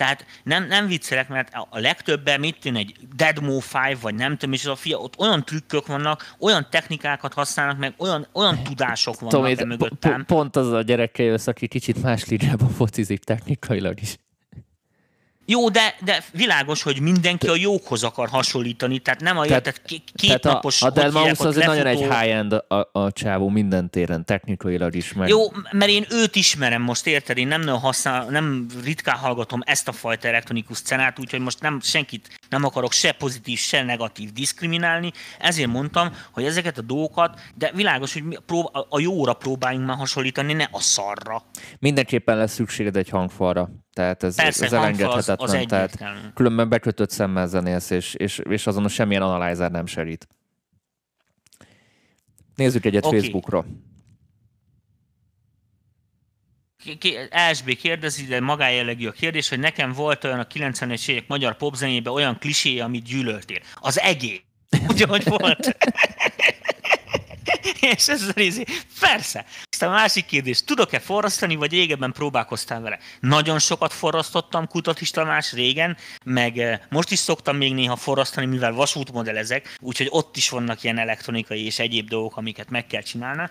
Tehát nem, nem viccelek, mert a legtöbben, mit tűn egy Deadmo 5, vagy nem tudom, és az a fia, ott olyan trükkök vannak, olyan technikákat használnak, meg olyan, olyan tudások vannak Tomi, e mögöttem. po- pont az a gyerekkel jössz, aki kicsit más ligába focizik technikailag is. Jó, de, de világos, hogy mindenki a jókhoz akar hasonlítani, tehát nem a Tehát- tehát, két Tehát napos... a, a Delmaus azért nagyon egy lefutó- high-end a, a csávó minden téren, technikailag is, meg Jó, mert én őt ismerem most, érted? Én nem, nagyon használ, nem ritkán hallgatom ezt a fajta elektronikus scenát, úgyhogy most nem senkit nem akarok se pozitív, se negatív diszkriminálni. Ezért mondtam, hogy ezeket a dolgokat, de világos, hogy prób- a- a jóra próbáljunk már hasonlítani, ne a szarra. mindenképpen lesz szükséged egy hangfalra. Tehát ez, Persze, ez hangfal az- elengedhetetlen. az tehát egyértelmű. különben bekötött szemmel zenélsz, és, és, és azon semmilyen analyzer nem segít. Nézzük egyet Oké. Facebookra. SB kérdezi, de magájellegű a kérdés, hogy nekem volt olyan a 90-es évek magyar popzenében olyan klisé, amit gyűlöltél. Az egé. Ugye, hogy volt? És ez a rézi. Persze. Aztán a másik kérdés, tudok-e forrasztani, vagy régebben próbálkoztál vele? Nagyon sokat forrasztottam Kutatis Tamás régen, meg eh, most is szoktam még néha forrasztani, mivel vasútmodellezek, úgyhogy ott is vannak ilyen elektronikai és egyéb dolgok, amiket meg kell csinálni.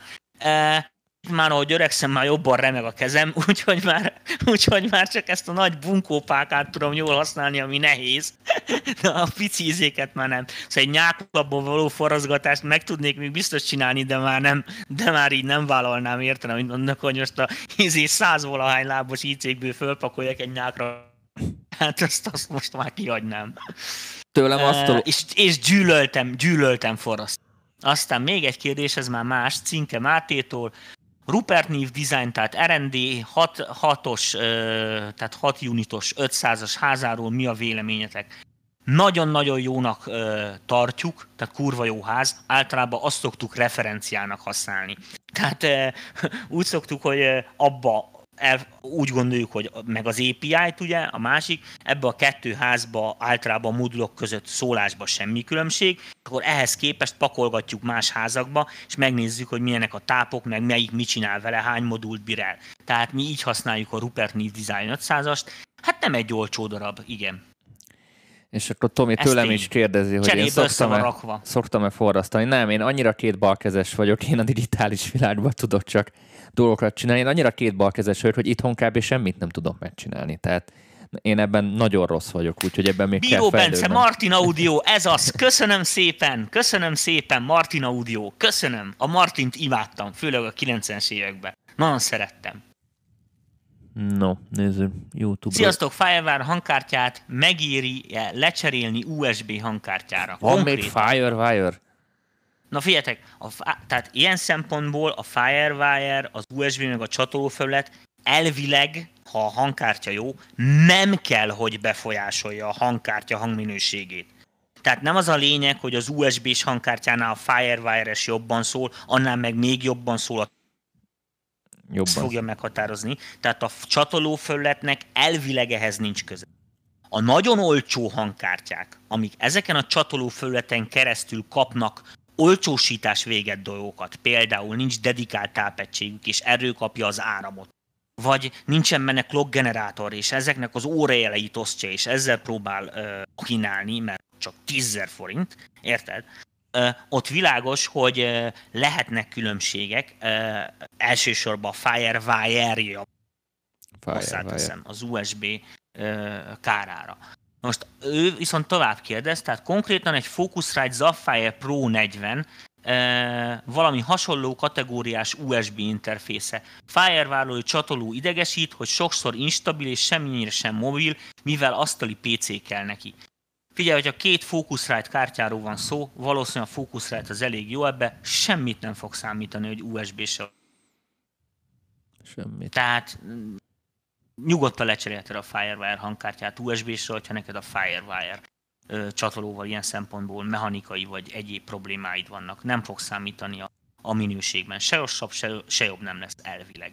Már ahogy öregszem, már jobban remeg a kezem, úgyhogy már, úgyhogy már csak ezt a nagy bunkópákát tudom jól használni, ami nehéz. De a pici izéket már nem. Szóval egy nyáklapból való forrazgatást meg tudnék még biztos csinálni, de már nem, de már így nem vállalnám érteni, hogy annak, hogy most a izé száz valahány lábos ícékből fölpakoljak egy nyákra. Hát azt, azt most már kihagynám. Tőlem azt a... és, és gyűlöltem, gyűlöltem forraszt. Aztán még egy kérdés, ez már más, Cinke Mátétól. Rupert Neve Design, tehát R&D 6, 6-os, tehát 6 unitos 500-as házáról mi a véleményetek? Nagyon-nagyon jónak tartjuk, tehát kurva jó ház, általában azt szoktuk referenciának használni. Tehát úgy szoktuk, hogy abba el, úgy gondoljuk, hogy meg az API-t ugye, a másik, ebbe a kettő házba általában a modulok között szólásba semmi különbség, akkor ehhez képest pakolgatjuk más házakba, és megnézzük, hogy milyenek a tápok, meg melyik mit csinál vele, hány modult bír el. Tehát mi így használjuk a Rupert Neve Design 500-ast, hát nem egy olcsó darab, igen. És akkor Tomi Ez tőlem tény. is kérdezi, hogy én Cserébe szoktam-e, szoktam-e forrasztani. Nem, én annyira két balkezes vagyok, én a digitális világban tudok csak dolgokat csinálni. Én annyira két balkezes vagyok, hogy itthon kb. semmit nem tudok megcsinálni. Tehát én ebben nagyon rossz vagyok, úgyhogy ebben még Bíró kell Bence. Martin Audio, ez az. Köszönöm szépen, köszönöm szépen, Martin Audio, köszönöm. A Martint imádtam, főleg a 90-es években. Nagyon szerettem. No, nézzük YouTube-ra. Sziasztok, Firewire hangkártyát megéri -e lecserélni USB hangkártyára? Van még Konkrétan. Firewire? Na figyeljetek, a, tehát ilyen szempontból a Firewire, az USB meg a csatolófelület elvileg, ha a hangkártya jó, nem kell, hogy befolyásolja a hangkártya hangminőségét. Tehát nem az a lényeg, hogy az USB-s hangkártyánál a Firewire-es jobban szól, annál meg még jobban szól, a Jobban. ezt fogja meghatározni. Tehát a csatolófelületnek elvileg ehhez nincs köze. A nagyon olcsó hangkártyák, amik ezeken a csatolófelületen keresztül kapnak olcsósítás véget dolgokat, például nincs dedikált tápegységük, és erről kapja az áramot, vagy nincsen benne clock generátor, és ezeknek az órajeleit osztja, és ezzel próbál uh, kínálni, mert csak 10 forint, érted? Ö, ott világos, hogy ö, lehetnek különbségek, ö, elsősorban a Firewire-ja hozzáteszem az USB ö, kárára. Most ő viszont tovább kérdez, tehát konkrétan egy Focusrite Sapphire Pro 40 ö, valami hasonló kategóriás USB interfésze. Firewire csatoló idegesít, hogy sokszor instabil és semmire sem mobil, mivel asztali PC kell neki. Figyelj, hogyha két Focusrite kártyáról van szó, valószínűleg a Focusrite az elég jó ebbe, semmit nem fog számítani, hogy USB-sel. Semmit. Tehát nyugodtan lecserélheted a Firewire hangkártyát USB-sről, hogyha neked a Firewire csatolóval ilyen szempontból mechanikai vagy egyéb problémáid vannak. Nem fog számítani a, a minőségben. Se rosszabb, se, se jobb nem lesz elvileg.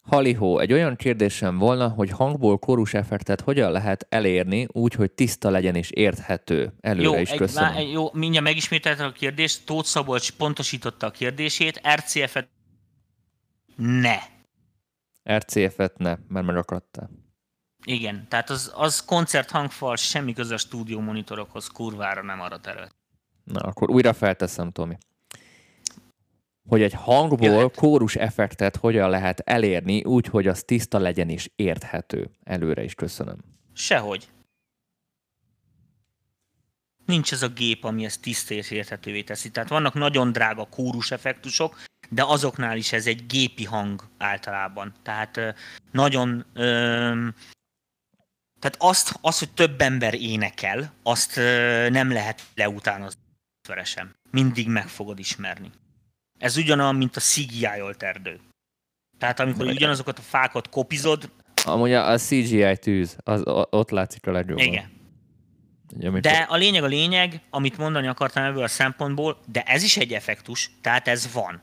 Halihó, egy olyan kérdésem volna, hogy hangból kórus effektet hogyan lehet elérni úgy, hogy tiszta legyen és érthető. Előre Jó, is egy, köszönöm. lá- jó, mindjárt megismételtem a kérdést. Tóth Szabolcs pontosította a kérdését. RCF-et ne. RCF-et ne, mert megakadtál. Igen, tehát az, az koncerthangfal, semmi köze a stúdió monitorokhoz, kurvára nem arra terület. Na, akkor újra felteszem, Tomi. hogy egy hangból Jöhet. kórus effektet hogyan lehet elérni úgy, hogy az tiszta legyen és érthető. Előre is köszönöm. Sehogy. Nincs ez a gép, ami ezt tiszta és érthetővé teszi. Tehát vannak nagyon drága kórus effektusok, de azoknál is ez egy gépi hang általában. Tehát nagyon... Tehát azt, azt, hogy több ember énekel, azt nem lehet leutánozni sem. Mindig meg fogod ismerni. Ez ugyanolyan, mint a CGI-olt erdő. Tehát amikor ugyanazokat a fákat kopizod, Amúgy a, a CGI tűz, az, ott látszik a legjobban. igen, amikor- De a lényeg a lényeg, amit mondani akartam ebből a szempontból, de ez is egy effektus, tehát ez van.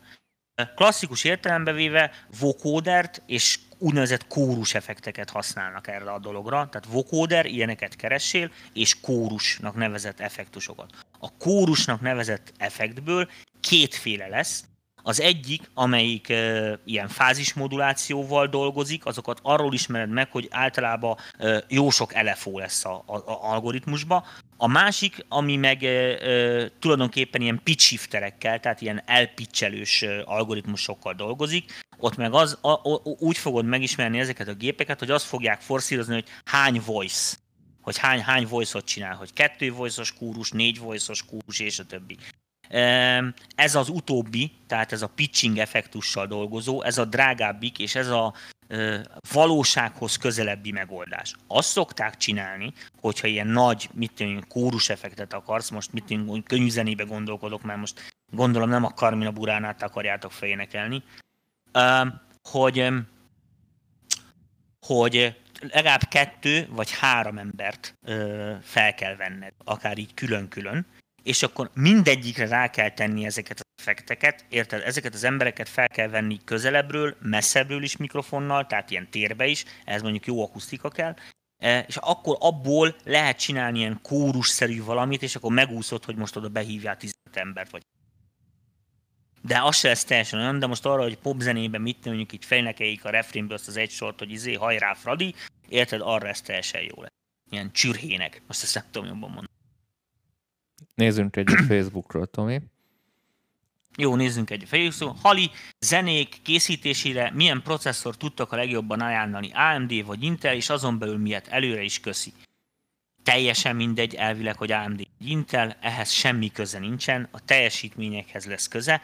Klasszikus értelembe véve vocodert és úgynevezett kórus effekteket használnak erre a dologra. Tehát vocoder, ilyeneket keressél, és kórusnak nevezett effektusokat. A kórusnak nevezett effektből kétféle lesz. Az egyik, amelyik e, ilyen fázismodulációval dolgozik, azokat arról ismered meg, hogy általában e, jó sok LFO lesz a, algoritmusba. A másik, ami meg e, e, tulajdonképpen ilyen pitch shifterekkel, tehát ilyen elpitchelős e, algoritmusokkal dolgozik, ott meg az, a, a, úgy fogod megismerni ezeket a gépeket, hogy azt fogják forszírozni, hogy hány voice, hogy hány, hány voice-ot csinál, hogy kettő voice-os kúrus, négy voice-os kúrus, és a többi. Ez az utóbbi, tehát ez a pitching effektussal dolgozó, ez a drágábbik, és ez a valósághoz közelebbi megoldás. Azt szokták csinálni, hogyha ilyen nagy, mit tudom, kórus effektet akarsz, most mit tudom, könnyű zenébe gondolkodok, mert most gondolom nem a Carmina Buránát akarjátok felénekelni, hogy, hogy legalább kettő vagy három embert fel kell venned, akár így külön-külön, és akkor mindegyikre rá kell tenni ezeket az effekteket, érted? Ezeket az embereket fel kell venni közelebbről, messzebbről is mikrofonnal, tehát ilyen térbe is, ez mondjuk jó akusztika kell, és akkor abból lehet csinálni ilyen kórusszerű valamit, és akkor megúszod, hogy most oda behívjál 15 embert, vagy de az se lesz teljesen olyan, de most arra, hogy popzenében mit mondjuk így fejnekeik a refrénből azt az egy sort, hogy izé, hajrá Fradi, érted, arra ez teljesen jó lesz. Ilyen csürhének, azt ezt nem tudom jobban mondani. Nézzünk egyet Facebookról, Tomi. Jó, nézzünk egy Facebook. Hali, zenék készítésére milyen processzor tudtak a legjobban ajánlani, AMD vagy Intel, és azon belül miért előre is köszi. Teljesen mindegy elvileg, hogy AMD vagy Intel, ehhez semmi köze nincsen, a teljesítményekhez lesz köze.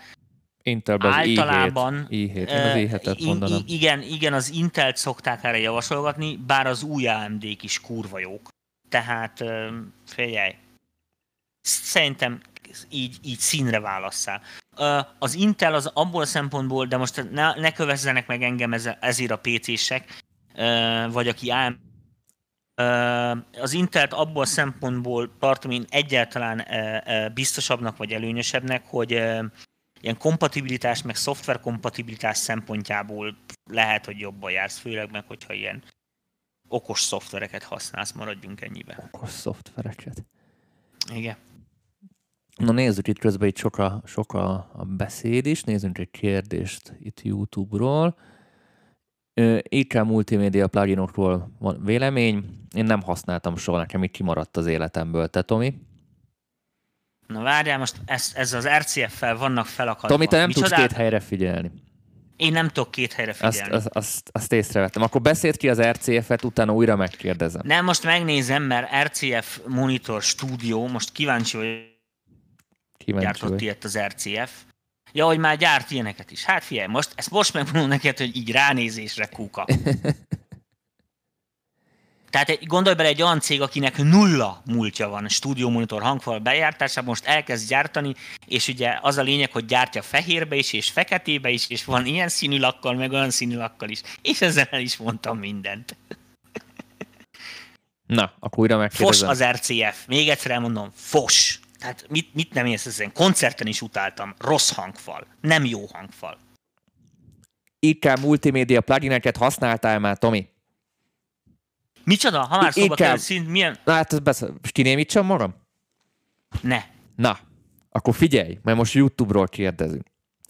Intelben az Általában, i7, i7. Én az i7-et mondanám. Igen, igen, az Intelt szokták erre javasolgatni, bár az új AMD-k is kurva jók. Tehát figyelj, szerintem így, így színre válasszál. Az Intel az abból a szempontból, de most ne, ne kövezzenek meg engem ezért a PC-sek, vagy aki AMD az Intelt abból a szempontból tartom én egyáltalán biztosabbnak vagy előnyösebbnek, hogy ilyen kompatibilitás, meg szoftver kompatibilitás szempontjából lehet, hogy jobban jársz, főleg meg, hogyha ilyen okos szoftvereket használsz, maradjunk ennyibe. Okos szoftvereket. Igen. Na nézzük, itt közben itt sok a, sok a, a beszéd is. Nézzünk egy kérdést itt YouTube-ról. IK multimédia pluginokról van vélemény. Én nem használtam soha, nekem itt kimaradt az életemből. Te, Tomi? Na várjál, most ez, ez az RCF-fel vannak felakadva. Tomi, te nem Micsodát? tudsz két helyre figyelni. Én nem tudok két helyre figyelni. Azt, azt, azt, azt észrevettem. Akkor beszélt ki az RCF-et, utána újra megkérdezem. Nem, most megnézem, mert RCF Monitor Studio, most kíváncsi vagy, kíváncsi gyártott vagy. ilyet az RCF. Ja, hogy már gyárt ilyeneket is. Hát figyelj, most, ezt most megmondom neked, hogy így ránézésre kúka. Tehát gondolj bele egy olyan cég, akinek nulla múltja van stúdió monitor hangfal bejártásában, most elkezd gyártani, és ugye az a lényeg, hogy gyártja fehérbe is, és feketébe is, és van ilyen színű lakkal, meg olyan színű lakkal is. És ezzel el is mondtam mindent. Na, akkor újra megkérdezem. Fos az RCF. Még egyszer elmondom, fos. Tehát mit, mit nem érsz ezen? Koncerten is utáltam. Rossz hangfal. Nem jó hangfal. IK multimédia plugineket használtál már, Tomi? Micsoda? Ha már szóba kell, szint, milyen... Na hát, ezt beszél. És kinémítsam magam? Ne. Na, akkor figyelj, mert most YouTube-ról kérdezünk.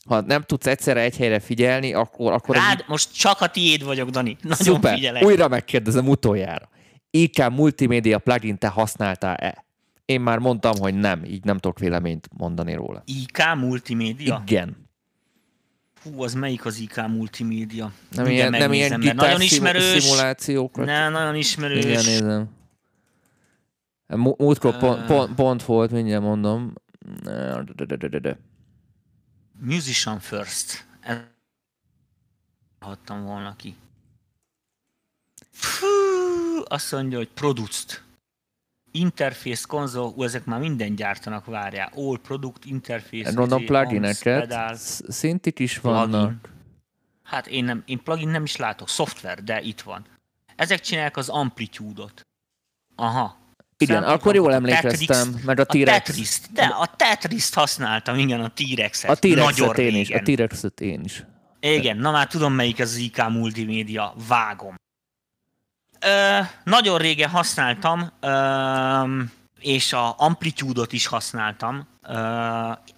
Ha nem tudsz egyszerre egy helyre figyelni, akkor... akkor Rád, így... most csak a tiéd vagyok, Dani. Nagyon Szuper. figyelek. újra megkérdezem utoljára. IK multimédia plugin te használtál-e? Én már mondtam, hogy nem, így nem tudok véleményt mondani róla. IK multimédia? Igen. Hú, az melyik az IK multimédia? Nem ilyen, nem ilyen mert nagyon ismerős. szimulációkat. Ne, nagyon ismerős. Igen, nézem. Múltkor uh, pont, pont, pont volt, mindjárt mondom. Musician First. Hattam volna ki. Fú, azt mondja, hogy produced. Interface, konzol, ú, ezek már minden gyártanak, várjál. All product, interface, Mondom plugineket, szintik is vannak. Hát én, nem, én plugin nem is látok, szoftver, de itt van. Ezek csinálják az amplitude-ot. Aha. Igen, Szerintem akkor jól emlékeztem, Tetris, mert a T-Rex... A tetris de a Tetris-t használtam, igen, a T-Rexet. A T-Rexet én is, a T-Rexet én is. Igen, na már tudom, melyik az IK multimédia, vágom. Ö, nagyon régen használtam, ö, és a Amplitude-ot is használtam. Ö,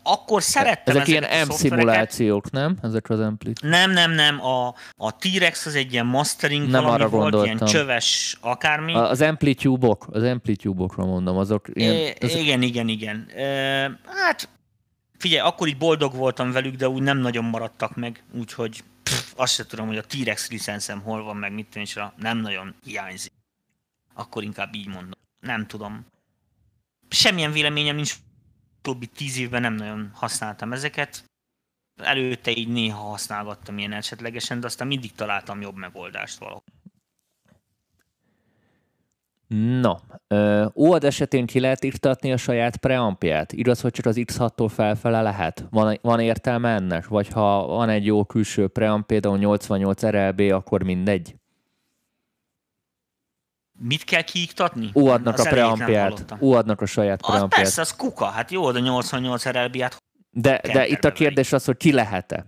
akkor szerettem Ezek ilyen M-szimulációk, nem? Ezek az Amplitude. Nem, nem, nem. A, a T-Rex az egy ilyen mastering nem arra volt, gondoltam. ilyen csöves akármi. Az Amplitude-ok, az Amplitude-okra mondom, azok ilyen... É, igen, igen, igen. Ö, hát figyelj, akkor így boldog voltam velük, de úgy nem nagyon maradtak meg, úgyhogy pff, azt sem tudom, hogy a T-Rex licenszem hol van, meg mit és nem nagyon hiányzik. Akkor inkább így mondom. Nem tudom. Semmilyen véleményem nincs, utóbbi tíz évben nem nagyon használtam ezeket. Előtte így néha használgattam ilyen esetlegesen, de aztán mindig találtam jobb megoldást valahol. No, OAD esetén ki lehet írtatni a saját preampját? Igaz, hogy csak az X6-tól felfele lehet? Van, van értelme ennek? Vagy ha van egy jó külső preamp, például 88 RLB, akkor mindegy? Mit kell kiiktatni? UAD-nak a preampját. UAD-nak a saját preampját. Az persze, az kuka. Hát jó, de 88 RLB-át de, de itt a kérdés az, hogy ki lehet-e?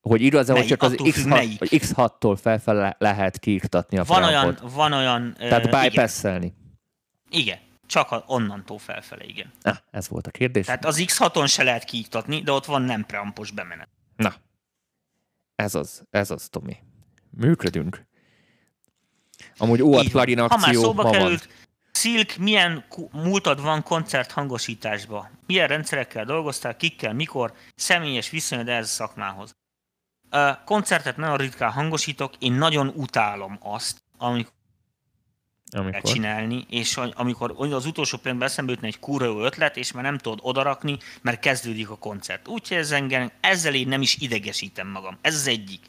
Hogy igaz hogy csak az X6, X6-tól felfele lehet kiiktatni a van olyan, van olyan... Tehát uh, bypass-elni. Igen. igen. Csak onnantól felfele, igen. Ah, ez volt a kérdés. Tehát az X6-on se lehet kiiktatni, de ott van nem preampos bemenet. Na, ez az, ez az, Tomi. Működünk. Amúgy OAT plugin akció Ha már szóba ma került, van. Silk, milyen múltad van koncert hangosításba? Milyen rendszerekkel dolgoztál, kikkel, mikor, személyes viszonyod ez a szakmához? Koncertet nagyon ritkán hangosítok, én nagyon utálom azt, amikor amikor? csinálni, és amikor az utolsó pillanatban eszembe jutna egy kurva jó ötlet, és már nem tudod odarakni, mert kezdődik a koncert. Úgyhogy ez engem, ezzel én nem is idegesítem magam. Ez az egyik.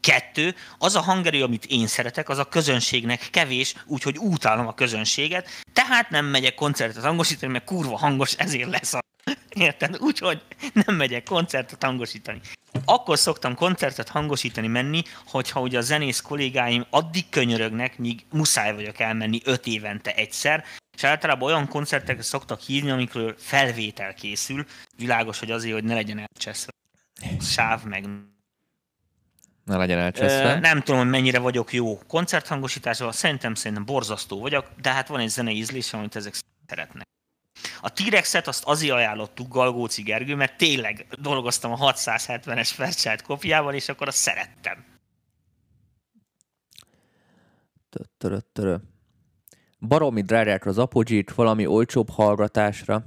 Kettő, az a hangerő, amit én szeretek, az a közönségnek kevés, úgyhogy utálom a közönséget, tehát nem megyek koncertet hangosítani, mert kurva hangos, ezért lesz a... Érted? Úgyhogy nem megyek koncertet hangosítani. Akkor szoktam koncertet hangosítani menni, hogyha ugye a zenész kollégáim addig könyörögnek, míg muszáj vagyok elmenni öt évente egyszer, és általában olyan koncertekre szoktak hívni, amikor felvétel készül, világos, hogy azért, hogy ne legyen elcseszve sáv meg ne legyen elcseszve. Nem tudom, hogy mennyire vagyok jó koncerthangosításban, szerintem szerintem borzasztó vagyok, de hát van egy zenei ízlésem, amit ezek szeretnek. A T-Rexet azt azért ajánlottuk Galgóci Gergő, mert tényleg dolgoztam a 670-es Fairchild kopiával, és akkor azt szerettem. Baromi drágák az Apogee-t valami olcsóbb hallgatásra.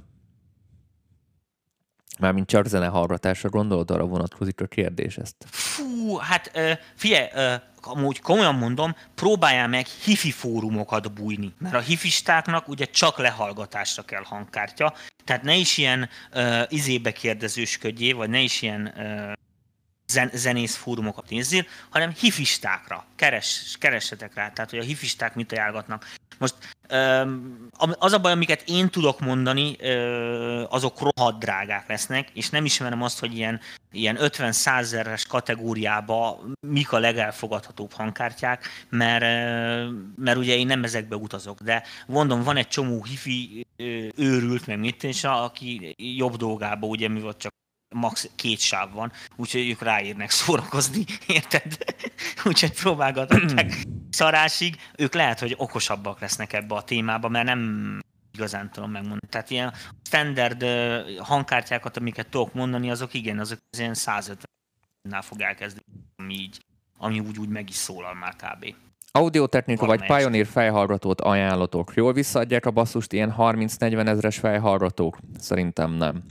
Mármint csak zene hallgatásra gondolod, arra vonatkozik a kérdés ezt. Fú, hát figyelj, amúgy komolyan mondom, próbáljál meg hifi fórumokat bújni, mert a hifistáknak ugye csak lehallgatásra kell hangkártya, tehát ne is ilyen izébe kérdezősködjél, vagy ne is ilyen zen, zenész fórumokat nézzél, hanem hifistákra, keres, keressetek rá, tehát hogy a hifisták mit ajánlgatnak. Most az a baj, amiket én tudok mondani, azok rohadt drágák lesznek, és nem ismerem azt, hogy ilyen, ilyen 50 százeres kategóriába mik a legelfogadhatóbb hangkártyák, mert, mert ugye én nem ezekbe utazok, de mondom, van egy csomó hifi őrült, meg mit, és aki jobb dolgába, ugye mi volt csak max. két sáv van, úgyhogy ők ráérnek szórakozni, érted? úgyhogy próbálgatják szarásig, ők lehet, hogy okosabbak lesznek ebbe a témába, mert nem igazán tudom megmondani. Tehát ilyen standard hangkártyákat, amiket tudok mondani, azok igen, azok ilyen 150-nál fog elkezdeni, ami így, ami úgy, úgy meg is szólal már kb. Audiotechnika vagy Pioneer fejhallgatót ajánlatok. Jól visszaadják a basszust ilyen 30-40 ezres fejhallgatók? Szerintem nem.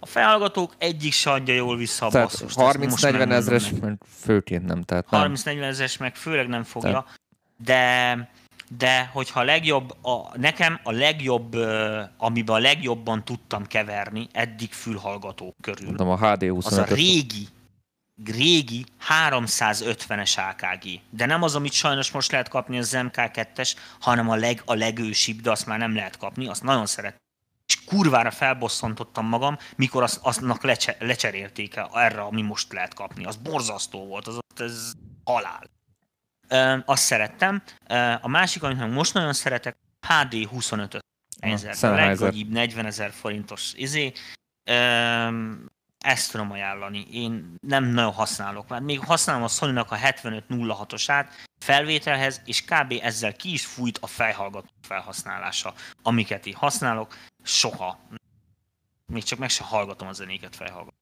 A felhallgatók egyik se adja jól vissza a Tehát basszust. 30-40 ezres, főként nem. Tehát 30-40 ezres meg főleg nem fogja, tehát. de de hogyha a legjobb, a, nekem a legjobb, amiben a legjobban tudtam keverni eddig fülhallgatók körül, Mondom, a HD 25 az a régi, régi 350-es AKG. De nem az, amit sajnos most lehet kapni, az MK2-es, hanem a, leg, a legősibb, de azt már nem lehet kapni, azt nagyon szeret. És kurvára felbosszantottam magam, mikor azt, aztnak lecse, lecserélték erre, ami most lehet kapni. Az borzasztó volt, az ez halál. Ö, azt szerettem. A másik, amit most nagyon szeretek, HD 25 ezer, a leggagyibb 40 ezer forintos izé. Ö, ezt tudom ajánlani. Én nem nagyon használok, mert még használom a sony a 7506-osát felvételhez, és kb. ezzel ki is fújt a fejhallgató felhasználása, amiket én használok. Soha. Még csak meg se hallgatom a zenéket fejhallgató.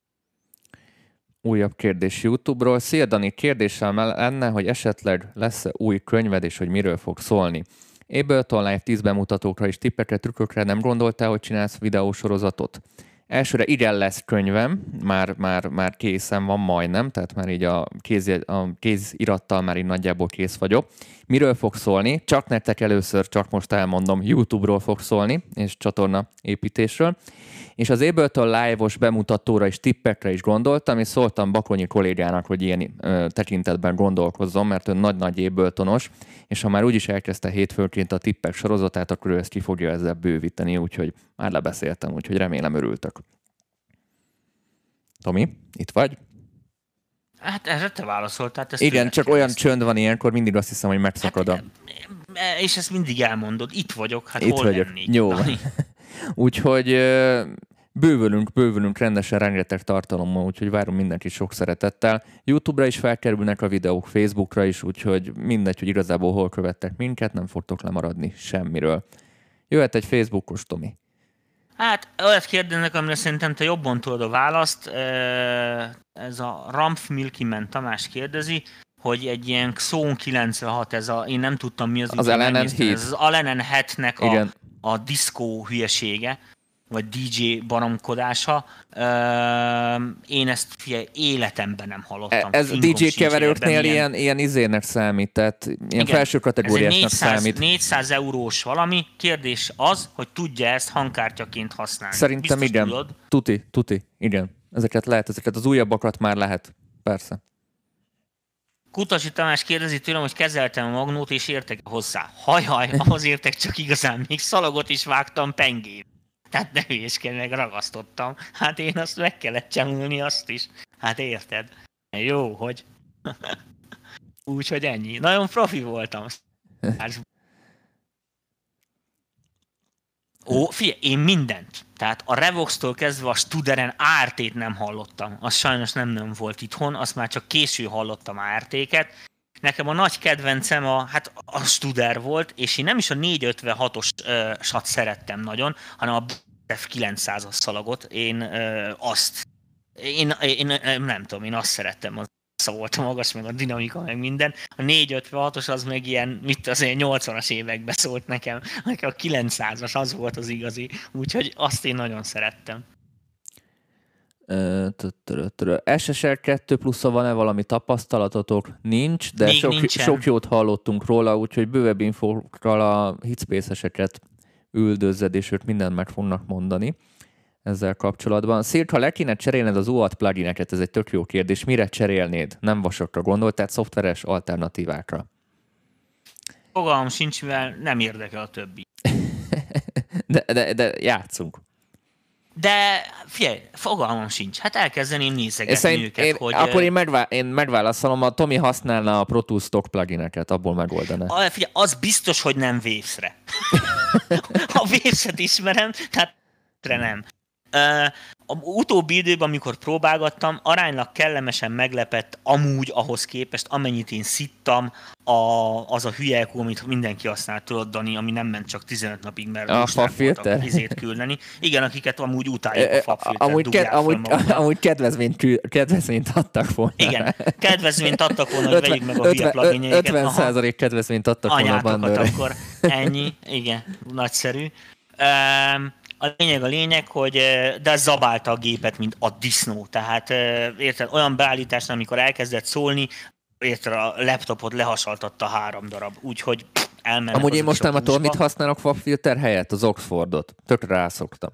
Újabb kérdés YouTube-ról. Szia Dani, kérdésem lenne, hogy esetleg lesz-e új könyved, és hogy miről fog szólni. Ableton Live 10 bemutatókra és tippekre, trükkökre nem gondoltál, hogy csinálsz videósorozatot? Elsőre igen lesz könyvem, már, már, már készen van majdnem, tehát már így a, kéz, a kézirattal már így nagyjából kész vagyok. Miről fog szólni? Csak nektek először, csak most elmondom, YouTube-ról fog szólni, és csatorna építésről és az Ableton Live-os bemutatóra és tippekre is gondoltam, és szóltam Bakonyi kollégának, hogy ilyen ö, tekintetben gondolkozzon, mert ő nagy-nagy Abletonos, és ha már úgyis elkezdte hétfőnként a tippek sorozatát, akkor ő ezt ki fogja ezzel bővíteni, úgyhogy már lebeszéltem, úgyhogy remélem örültök. Tomi, itt vagy? Hát erre te válaszoltál. Ezt Igen, csak olyan csönd van ilyenkor, mindig azt hiszem, hogy megszakad hát, a... És ezt mindig elmondod, itt vagyok, hát itt hol vagyok. lennék? Jó. Úgyhogy bővülünk, bővülünk rendesen rengeteg tartalommal, úgyhogy várom mindenkit sok szeretettel. YouTube-ra is felkerülnek a videók, Facebookra is, úgyhogy mindegy, hogy igazából hol követtek minket, nem fogtok lemaradni semmiről. Jöhet egy Facebookos, Tomi. Hát olyat kérdeznek, amire szerintem te jobban tudod a választ. Ez a Rampf Milkimen Tamás kérdezi, hogy egy ilyen Xone 96, ez a, én nem tudtam mi az. Az LNN 7. Ez az Alenen 7-nek a, a diszkó hülyesége, vagy DJ baromkodása. Én ezt fia, életemben nem hallottam. Ez DJ keverőknél ilyen, ilyen izének számít, tehát ilyen igen, felső kategóriásnak 400, számít. 400 eurós valami. Kérdés az, hogy tudja ezt hangkártyaként használni. Szerintem Biztos igen. Tudod? Tuti, tuti, igen. Ezeket lehet, ezeket az újabbakat már lehet. Persze. Kutasi Tamás kérdezi tőlem, hogy kezeltem a magnót, és értek hozzá. Hajhaj, ahhoz értek csak igazán, még szalagot is vágtam pengét. Tehát ne hülyéskedj, meg ragasztottam. Hát én azt meg kellett csemülni azt is. Hát érted? Jó, hogy... Úgyhogy ennyi. Nagyon profi voltam. Ó, figyelj, én mindent. Tehát a Revox-tól kezdve a Studeren ART-t nem hallottam. Az sajnos nem, nem volt itthon, azt már csak késő hallottam ART-ket. Nekem a nagy kedvencem a, hát a Studer volt, és én nem is a 456-os uh, sat szerettem nagyon, hanem a F900-as szalagot. Én uh, azt, én, én, én, nem tudom, én azt szerettem, az volt a magas, meg a dinamika, meg minden. A 456-os az meg ilyen, mit azért 80-as években szólt nekem. Nekem a 900-as az volt az igazi, úgyhogy azt én nagyon szerettem. SSR 2 plusz van-e valami tapasztalatotok? Nincs, de sok, sok jót hallottunk róla, úgyhogy bővebb infókkal a hitspace-eseket üldözzed, és ők mindent meg fognak mondani ezzel kapcsolatban. Szírt, ha le kéne cserélned az UAT plugineket, ez egy tök jó kérdés, mire cserélnéd? Nem vasakra gondolt, tehát szoftveres alternatívákra. Fogalmam sincs, mivel nem érdekel a többi. de, de, de játszunk. De figyelj, fogalmam sincs. Hát elkezdeném nézegetni Szerint őket, én, hogy... Akkor én, megvá- én megválaszolom, a Tomi használna a Pro Tools stock plugineket, abból megoldaná. A, figyelj, az biztos, hogy nem Waves-re. a Waves-et ismerem, tehát nem. A utóbbi időben, amikor próbálgattam, aránylag kellemesen meglepett amúgy ahhoz képest, amennyit én szittam, a, az a hülye EQ, amit mindenki használt, tudod, Dani, ami nem ment csak 15 napig, mert a fafilter? izét küldeni. Igen, akiket amúgy utáljuk a fafilter. Amúgy, ked, amúgy, amúgy kedvezményt, kedvezményt adtak volna. Igen, kedvezményt adtak volna, hogy vegyük meg a hülye pluginjaiket. 50 százalék kedvezményt adtak volna a akkor ennyi, igen, nagyszerű. Um, a lényeg a lényeg, hogy de zabálta a gépet, mint a disznó. Tehát érted, olyan beállításnál, amikor elkezdett szólni, érted, a laptopot lehasaltatta három darab, úgyhogy elmennek Amúgy én most nem tudom, mit használ. használok fafilter helyett? Az Oxfordot. Tök rászoktam.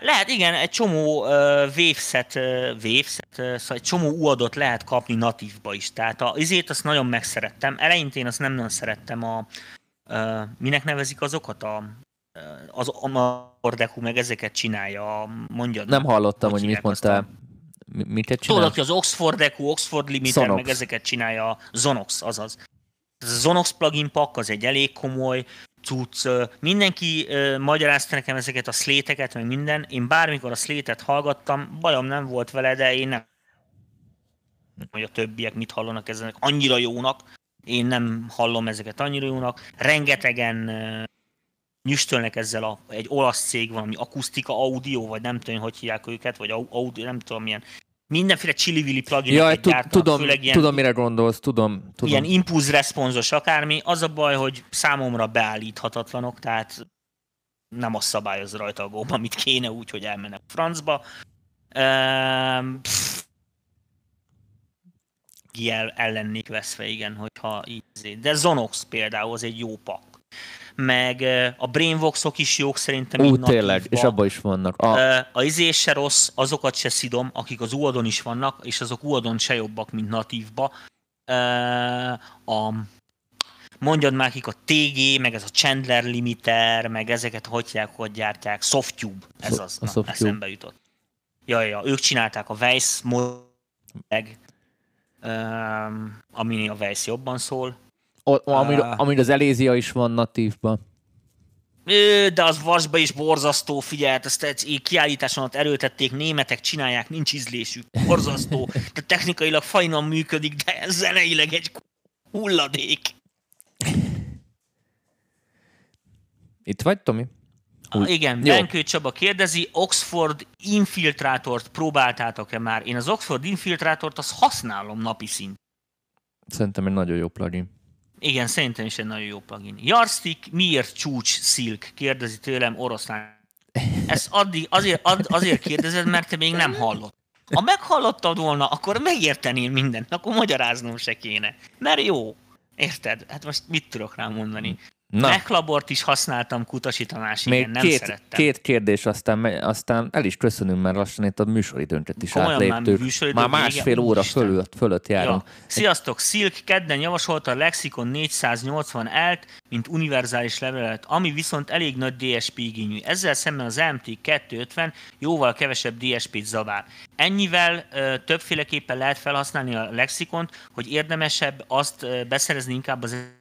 Lehet, igen, egy csomó uh, waveset, uh, waveset uh, szóval egy csomó uadot lehet kapni natívba is. Tehát a izét azt nagyon megszerettem. Eleintén azt nem nagyon szerettem a, uh, minek nevezik azokat? A, az Amardeku meg ezeket csinálja, mondjad. Nem hallottam, hogy, hogy mit mondtál. Mit csinál? Tudod, hogy az Oxford Deku, Oxford Limiter, Zonox. meg ezeket csinálja a Zonox, azaz. Ez a Zonox plugin pak az egy elég komoly cucc. Mindenki uh, magyarázta nekem ezeket a szléteket, meg minden. Én bármikor a szlétet hallgattam, bajom nem volt vele, de én nem hogy a többiek mit hallanak ezenek annyira jónak. Én nem hallom ezeket annyira jónak. Rengetegen uh, nyüstölnek ezzel a, egy olasz cég van, ami akusztika audio, vagy nem tudom, hogy hívják őket, vagy audio, nem tudom milyen. Mindenféle csili plugin ja, tudom, főleg ilyen, tudom, mire gondolsz, tudom, tudom. Ilyen impulz responsos akármi. Az a baj, hogy számomra beállíthatatlanok, tehát nem az szabályoz rajta a gomba, amit kéne úgy, hogy elmennek francba. Ehm, el, ellennék veszve, igen, hogyha így. De Zonox például az egy jó pak meg a Brainvoxok is jók szerintem. Ú, tényleg, és abban is vannak. A, a izés se rossz, azokat se szidom, akik az uadon is vannak, és azok uadon se jobbak, mint natívba. A, mondjad már akik a TG, meg ez a Chandler limiter, meg ezeket hogy hívják, hogy gyártják, Softube, ez az, a na, eszembe jutott. Ja, ja, ők csinálták a Weiss meg, um, ami a Weiss jobban szól, Uh, amíg az Elézia is van natívban. De az vasba is borzasztó, figyelt, ezt egy kiállításon ott erőltették, németek csinálják, nincs ízlésük, borzasztó. De technikailag fajnan működik, de zeneileg egy hulladék. Itt vagy, Tomi? Úgy. Igen, Benkő Csaba kérdezi, Oxford infiltrátort próbáltátok-e már? Én az Oxford infiltrátort azt használom napi szint. Szerintem egy nagyon jó plugin. Igen, szerintem is egy nagyon jó plugin. Jarstik, miért csúcs szilk? Kérdezi tőlem oroszlán. Ezt addig, azért, ad, azért kérdezed, mert te még nem hallott. Ha meghallottad volna, akkor megértenél mindent, akkor magyaráznom se kéne. Mert jó. Érted? Hát most mit tudok rá mondani? Na. Mechlabort is használtam kutasítanás, Még igen, nem két, szerettem. két kérdés, aztán, aztán el is köszönünk, mert lassan itt a műsoridőnket is Komolyan átléptük. Már, műsoridő már másfél vége, óra fölött, fölött járunk. Ja. Sziasztok! Silk kedden javasolta a Lexicon 480 elt, mint univerzális levelet, ami viszont elég nagy DSP igényű. Ezzel szemben az MT 250 jóval kevesebb DSP-t zabál. Ennyivel ö, többféleképpen lehet felhasználni a Lexikont, hogy érdemesebb azt ö, beszerezni inkább az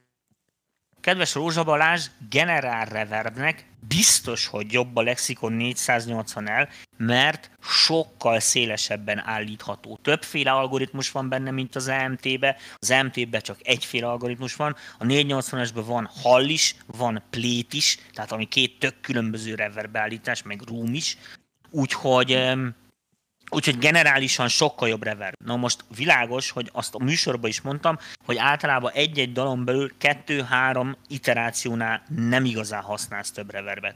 Kedves Rózsa Balázs, generál reverbnek biztos, hogy jobb a Lexikon 480L, mert sokkal szélesebben állítható. Többféle algoritmus van benne, mint az EMT-be. Az EMT-be csak egyféle algoritmus van. A 480-esben van hall is, van plét is, tehát ami két tök különböző reverb beállítás, meg room is. Úgyhogy Úgyhogy generálisan sokkal jobb reverb. Na most világos, hogy azt a műsorban is mondtam, hogy általában egy-egy dalon belül kettő-három iterációnál nem igazán használsz több reverbet.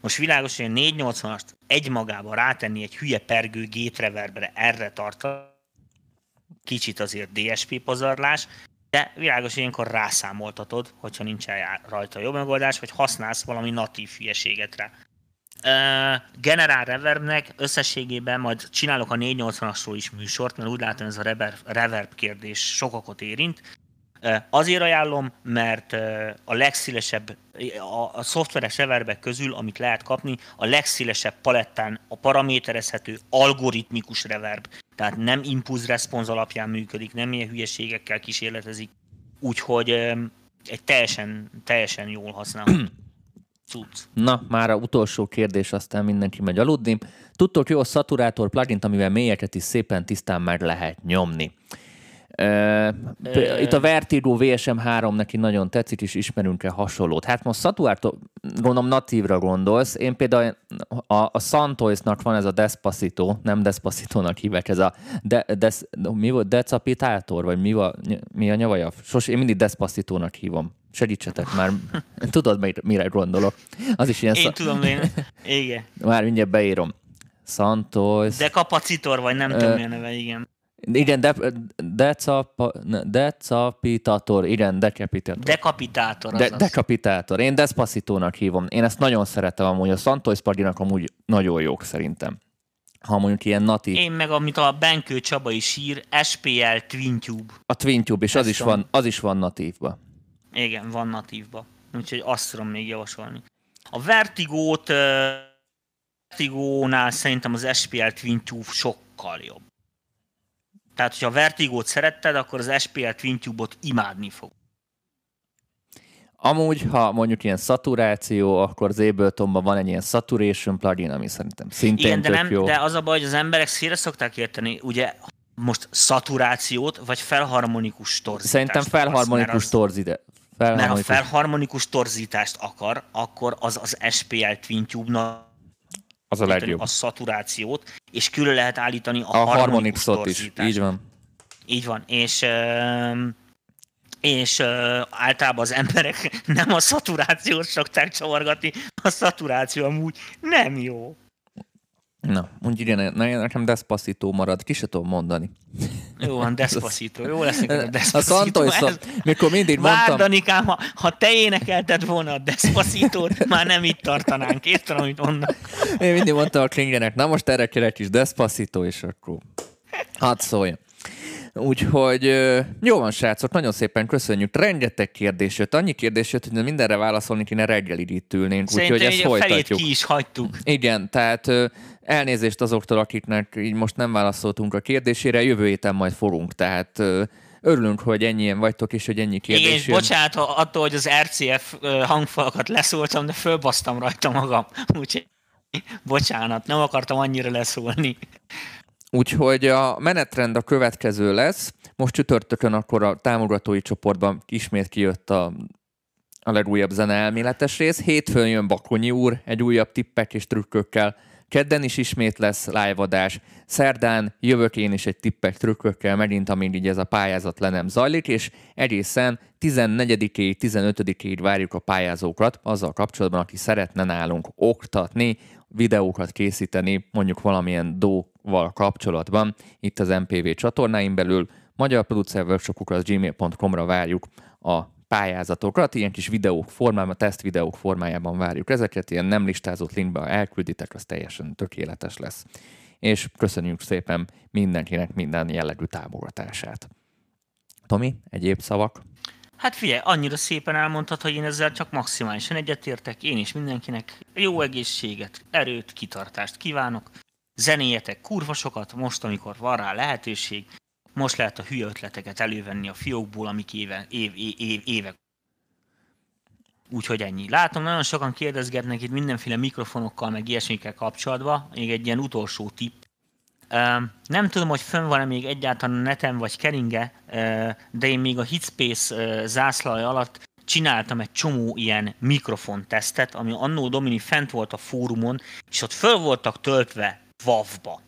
Most világos, hogy a 480-ast egymagában rátenni egy hülye pergő gate reverbre, erre tart kicsit azért DSP pazarlás, de világos, hogy ilyenkor rászámoltatod, hogyha nincsen rajta jobb megoldás, vagy használsz valami natív hülyeséget rá. Generál Reverbnek összességében majd csinálok a 480-asról is műsort, mert úgy látom ez a reverb, reverb kérdés sokakot érint. Azért ajánlom, mert a legszélesebb, a, a szoftveres reverbek közül, amit lehet kapni, a legszélesebb palettán a paraméterezhető algoritmikus reverb. Tehát nem impulz response alapján működik, nem ilyen hülyeségekkel kísérletezik. Úgyhogy egy teljesen, teljesen jól használható. Na, már a utolsó kérdés, aztán mindenki megy aludni. Tudtok jó szaturátor plugin amivel mélyeket is szépen tisztán meg lehet nyomni. Itt a Vertigo VSM3 neki nagyon tetszik, és ismerünk-e hasonlót. Hát most szaturátor, gondolom natívra gondolsz. Én például a, a Santoisnak van ez a Despacito, nem Despacito-nak hívek, ez a de, des, mi volt, Decapitátor, vagy mi, va, mi a nyavaja? Sos, én mindig Despacito-nak hívom Segítsetek már. Tudod, mire gondolok. Az is ilyen Én szak... tudom, én. Igen. Már mindjárt beírom. Santos. De kapacitor, vagy nem tudom, milyen neve, igen. Igen, de, decapa, decapitator, igen, decapitátor. Dekapitátor, de, Dekapitátor. Én Despacitónak hívom. Én ezt nagyon szeretem amúgy. A Santos Paginak amúgy nagyon jók szerintem. Ha mondjuk ilyen natív. Én meg, amit a Benkő Csaba is ír, SPL TwinTube. A TwinTube, és az is, van, az is van natívba. Igen, van natívba. Úgyhogy azt tudom még javasolni. A Vertigót, uh, Vertigónál szerintem az SPL TwinTube sokkal jobb. Tehát, hogyha a Vertigót szeretted, akkor az SPL TwinTube-ot imádni fog. Amúgy, ha mondjuk ilyen szaturáció, akkor az Abletonban van egy ilyen saturation plugin, ami szerintem szintén Igen, de, nem, jó. de az a baj, hogy az emberek szélre szokták érteni, ugye most szaturációt, vagy felharmonikus torzítást. Szerintem felharmonikus az, torzítást. Mert ha felharmonikus torzítást akar, akkor az az SPL TwinTube-nak az a legjobb. A szaturációt, és külön lehet állítani a, a harmonikus is. Így van. Így van. És és általában az emberek nem a szaturációt szokták csavargatni, a szaturáció amúgy nem jó. Na, mondj igen, nekem Despacito marad, ki se tudom mondani. Jó van, Despacito, jó lesz a Despacito. A Santos, mikor mindig mondtam... Danikám, ha, ha te énekelted volna a despacito már nem itt tartanánk, értem, amit mondnak. Én mindig mondtam a Klingenek, na most erre kell egy kis Despacito, és akkor hadd szóljon. Úgyhogy jó van, srácok, nagyon szépen köszönjük. Rengeteg kérdés jött, annyi kérdés jött, hogy mindenre válaszolni kéne reggelig itt ülnénk. Úgyhogy ezt folytatjuk. ki is hagytuk. Igen, tehát elnézést azoktól, akiknek így most nem válaszoltunk a kérdésére, jövő héten majd fogunk, tehát örülünk, hogy ennyien vagytok, és hogy ennyi kérdés Igen, és bocsánat attól, hogy az RCF hangfalakat leszóltam, de fölbasztam rajta magam. Úgyhogy bocsánat, nem akartam annyira leszólni. Úgyhogy a menetrend a következő lesz. Most csütörtökön akkor a támogatói csoportban ismét kijött a, a legújabb zene elméletes rész. Hétfőn jön Bakonyi úr egy újabb tippek és trükkökkel. Kedden is ismét lesz live-adás. Szerdán jövök én is egy tippek trükkökkel, megint amíg így ez a pályázat le nem zajlik, és egészen 14-ig, 15-ig várjuk a pályázókat azzal kapcsolatban, aki szeretne nálunk oktatni, videókat készíteni, mondjuk valamilyen dóval kapcsolatban, itt az MPV csatornáin belül, magyar producer az gmail.com-ra várjuk a pályázatokat, ilyen kis videók formájában, teszt videók formájában várjuk ezeket, ilyen nem listázott linkbe, elkülditek, az teljesen tökéletes lesz. És köszönjük szépen mindenkinek minden jellegű támogatását. Tomi, egyéb szavak? Hát figyelj, annyira szépen elmondtad, hogy én ezzel csak maximálisan egyetértek. Én is mindenkinek jó egészséget, erőt, kitartást kívánok. Zenéjetek kurva sokat, most, amikor van rá lehetőség. Most lehet a hülye ötleteket elővenni a fiókból, amik éve, év, év, év, évek. Úgyhogy ennyi. Látom, nagyon sokan kérdezgetnek itt mindenféle mikrofonokkal, meg ilyesmikkel kapcsolatban. Még egy ilyen utolsó tipp nem tudom, hogy fönn van-e még egyáltalán a neten vagy keringe, de én még a Hitspace zászlaj alatt csináltam egy csomó ilyen mikrofon tesztet, ami annó Domini fent volt a fórumon, és ott föl voltak töltve WAV-ba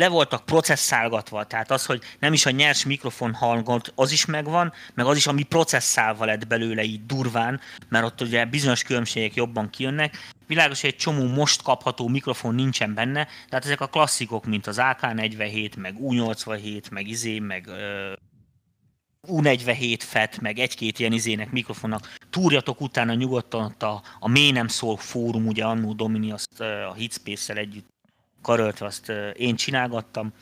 le voltak processzálgatva, tehát az, hogy nem is a nyers mikrofon hangot, az is megvan, meg az is, ami processzálva lett belőle így durván, mert ott ugye bizonyos különbségek jobban kijönnek. Világos, hogy egy csomó most kapható mikrofon nincsen benne, tehát ezek a klasszikok, mint az AK47, meg U87, meg izé, meg U47 FET, meg egy-két ilyen izének mikrofonnak. Túrjatok utána nyugodtan a, a mély nem szól fórum, ugye annó Domini azt a Hitspace-szel együtt karöltve azt én csinálgattam,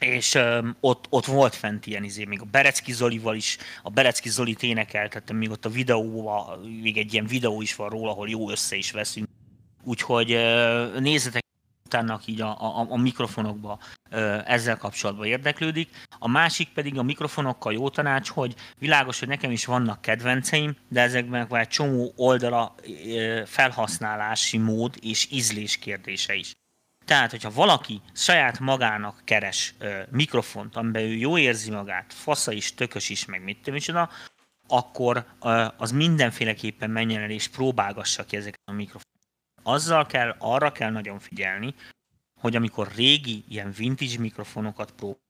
és ott, ott volt fent ilyen izé, még a Berecki Zolival is, a Berecki Zolit énekeltettem, még ott a videóval, még egy ilyen videó is van róla, ahol jó össze is veszünk. Úgyhogy nézzetek utána, így a, a, a mikrofonokba ezzel kapcsolatban érdeklődik. A másik pedig a mikrofonokkal jó tanács, hogy világos, hogy nekem is vannak kedvenceim, de ezekben van egy csomó oldala felhasználási mód és ízlés kérdése is. Tehát, hogyha valaki saját magának keres ö, mikrofont, amiben ő jó érzi magát, fasza is, tökös is, meg mit tudom akkor ö, az mindenféleképpen menjen el és próbálgassa ki ezeket a mikrofonokat. Azzal kell, arra kell nagyon figyelni, hogy amikor régi, ilyen vintage mikrofonokat prób-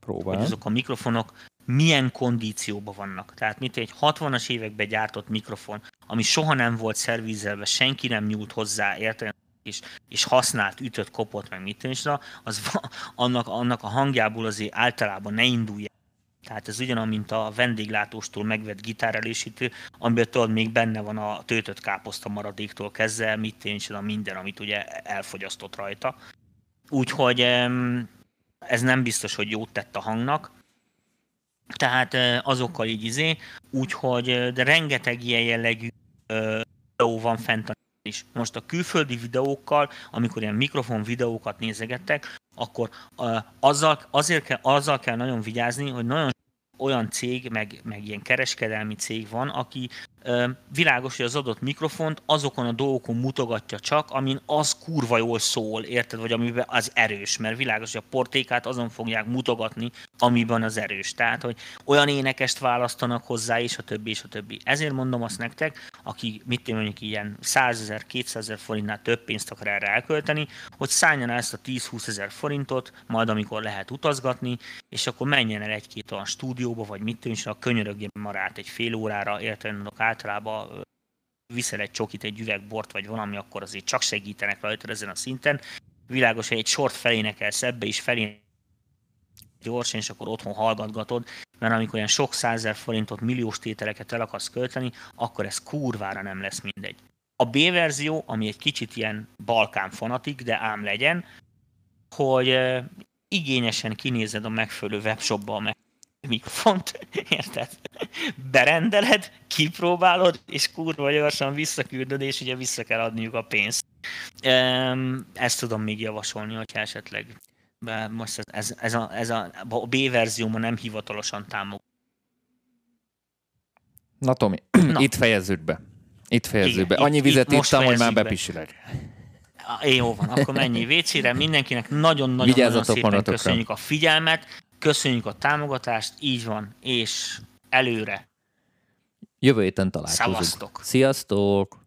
Próbál. hogy azok a mikrofonok milyen kondícióban vannak. Tehát mint egy 60-as években gyártott mikrofon, ami soha nem volt szervizelve, senki nem nyúlt hozzá, érted? És, és használt, ütött, kopott, meg mit is, az annak, annak a hangjából azért általában ne indulja. Tehát ez ugyanaz, mint a vendéglátóstól megvett gitárelésítő, amiben tudod, még benne van a töltött káposzta maradéktól kezdve, mit tényleg minden, amit ugye elfogyasztott rajta. Úgyhogy ez nem biztos, hogy jót tett a hangnak. Tehát azokkal így izé, úgyhogy, de rengeteg ilyen jellegű videó van fent a is. Most a külföldi videókkal, amikor ilyen mikrofon videókat nézegettek, akkor azzal, azért kell, azzal kell nagyon vigyázni, hogy nagyon olyan cég, meg, meg ilyen kereskedelmi cég van, aki világos, hogy az adott mikrofont azokon a dolgokon mutogatja csak, amin az kurva jól szól, érted? Vagy amiben az erős, mert világos, hogy a portékát azon fogják mutogatni, amiben az erős. Tehát, hogy olyan énekest választanak hozzá, és a többi, és a többi. Ezért mondom azt nektek, aki mit én mondjuk ilyen 100 ezer, 200 ezer forintnál több pénzt akar erre elkölteni, hogy szálljon el ezt a 10-20 ezer forintot, majd amikor lehet utazgatni, és akkor menjen el egy-két olyan stúdióba, vagy mit tűnj, a könyörögjén marát egy fél órára, érted? Általában viszel egy csokit, egy üvegbort, vagy valami, akkor azért csak segítenek rajta ezen a szinten. Világos, hogy egy sort felénekelsz ebbe is felé gyorsan, és akkor otthon hallgatgatod, mert amikor olyan sok százer forintot, milliós tételeket el akarsz költeni, akkor ez kurvára nem lesz mindegy. A B verzió, ami egy kicsit ilyen balkán fanatik, de ám legyen, hogy igényesen kinézed a megfelelő webshopba a mikrofont, érted? Berendeled, kipróbálod, és kurva gyorsan visszaküldöd, és ugye vissza kell adniuk a pénzt. Ezt tudom még javasolni, hogyha esetleg most ez, ez, ez, a, ez a, a B verzióma nem hivatalosan támogat. Na Tomi, Na. itt fejezzük be. Itt fejezzük Igen, be. Annyi itt, vizet itt ittam, hogy már bepisilek. Jó van, akkor mennyi vécére. Mindenkinek nagyon-nagyon szépen köszönjük a figyelmet. Köszönjük a támogatást, így van, és előre. Jövő héten találkozunk. Szevasztok. Sziasztok!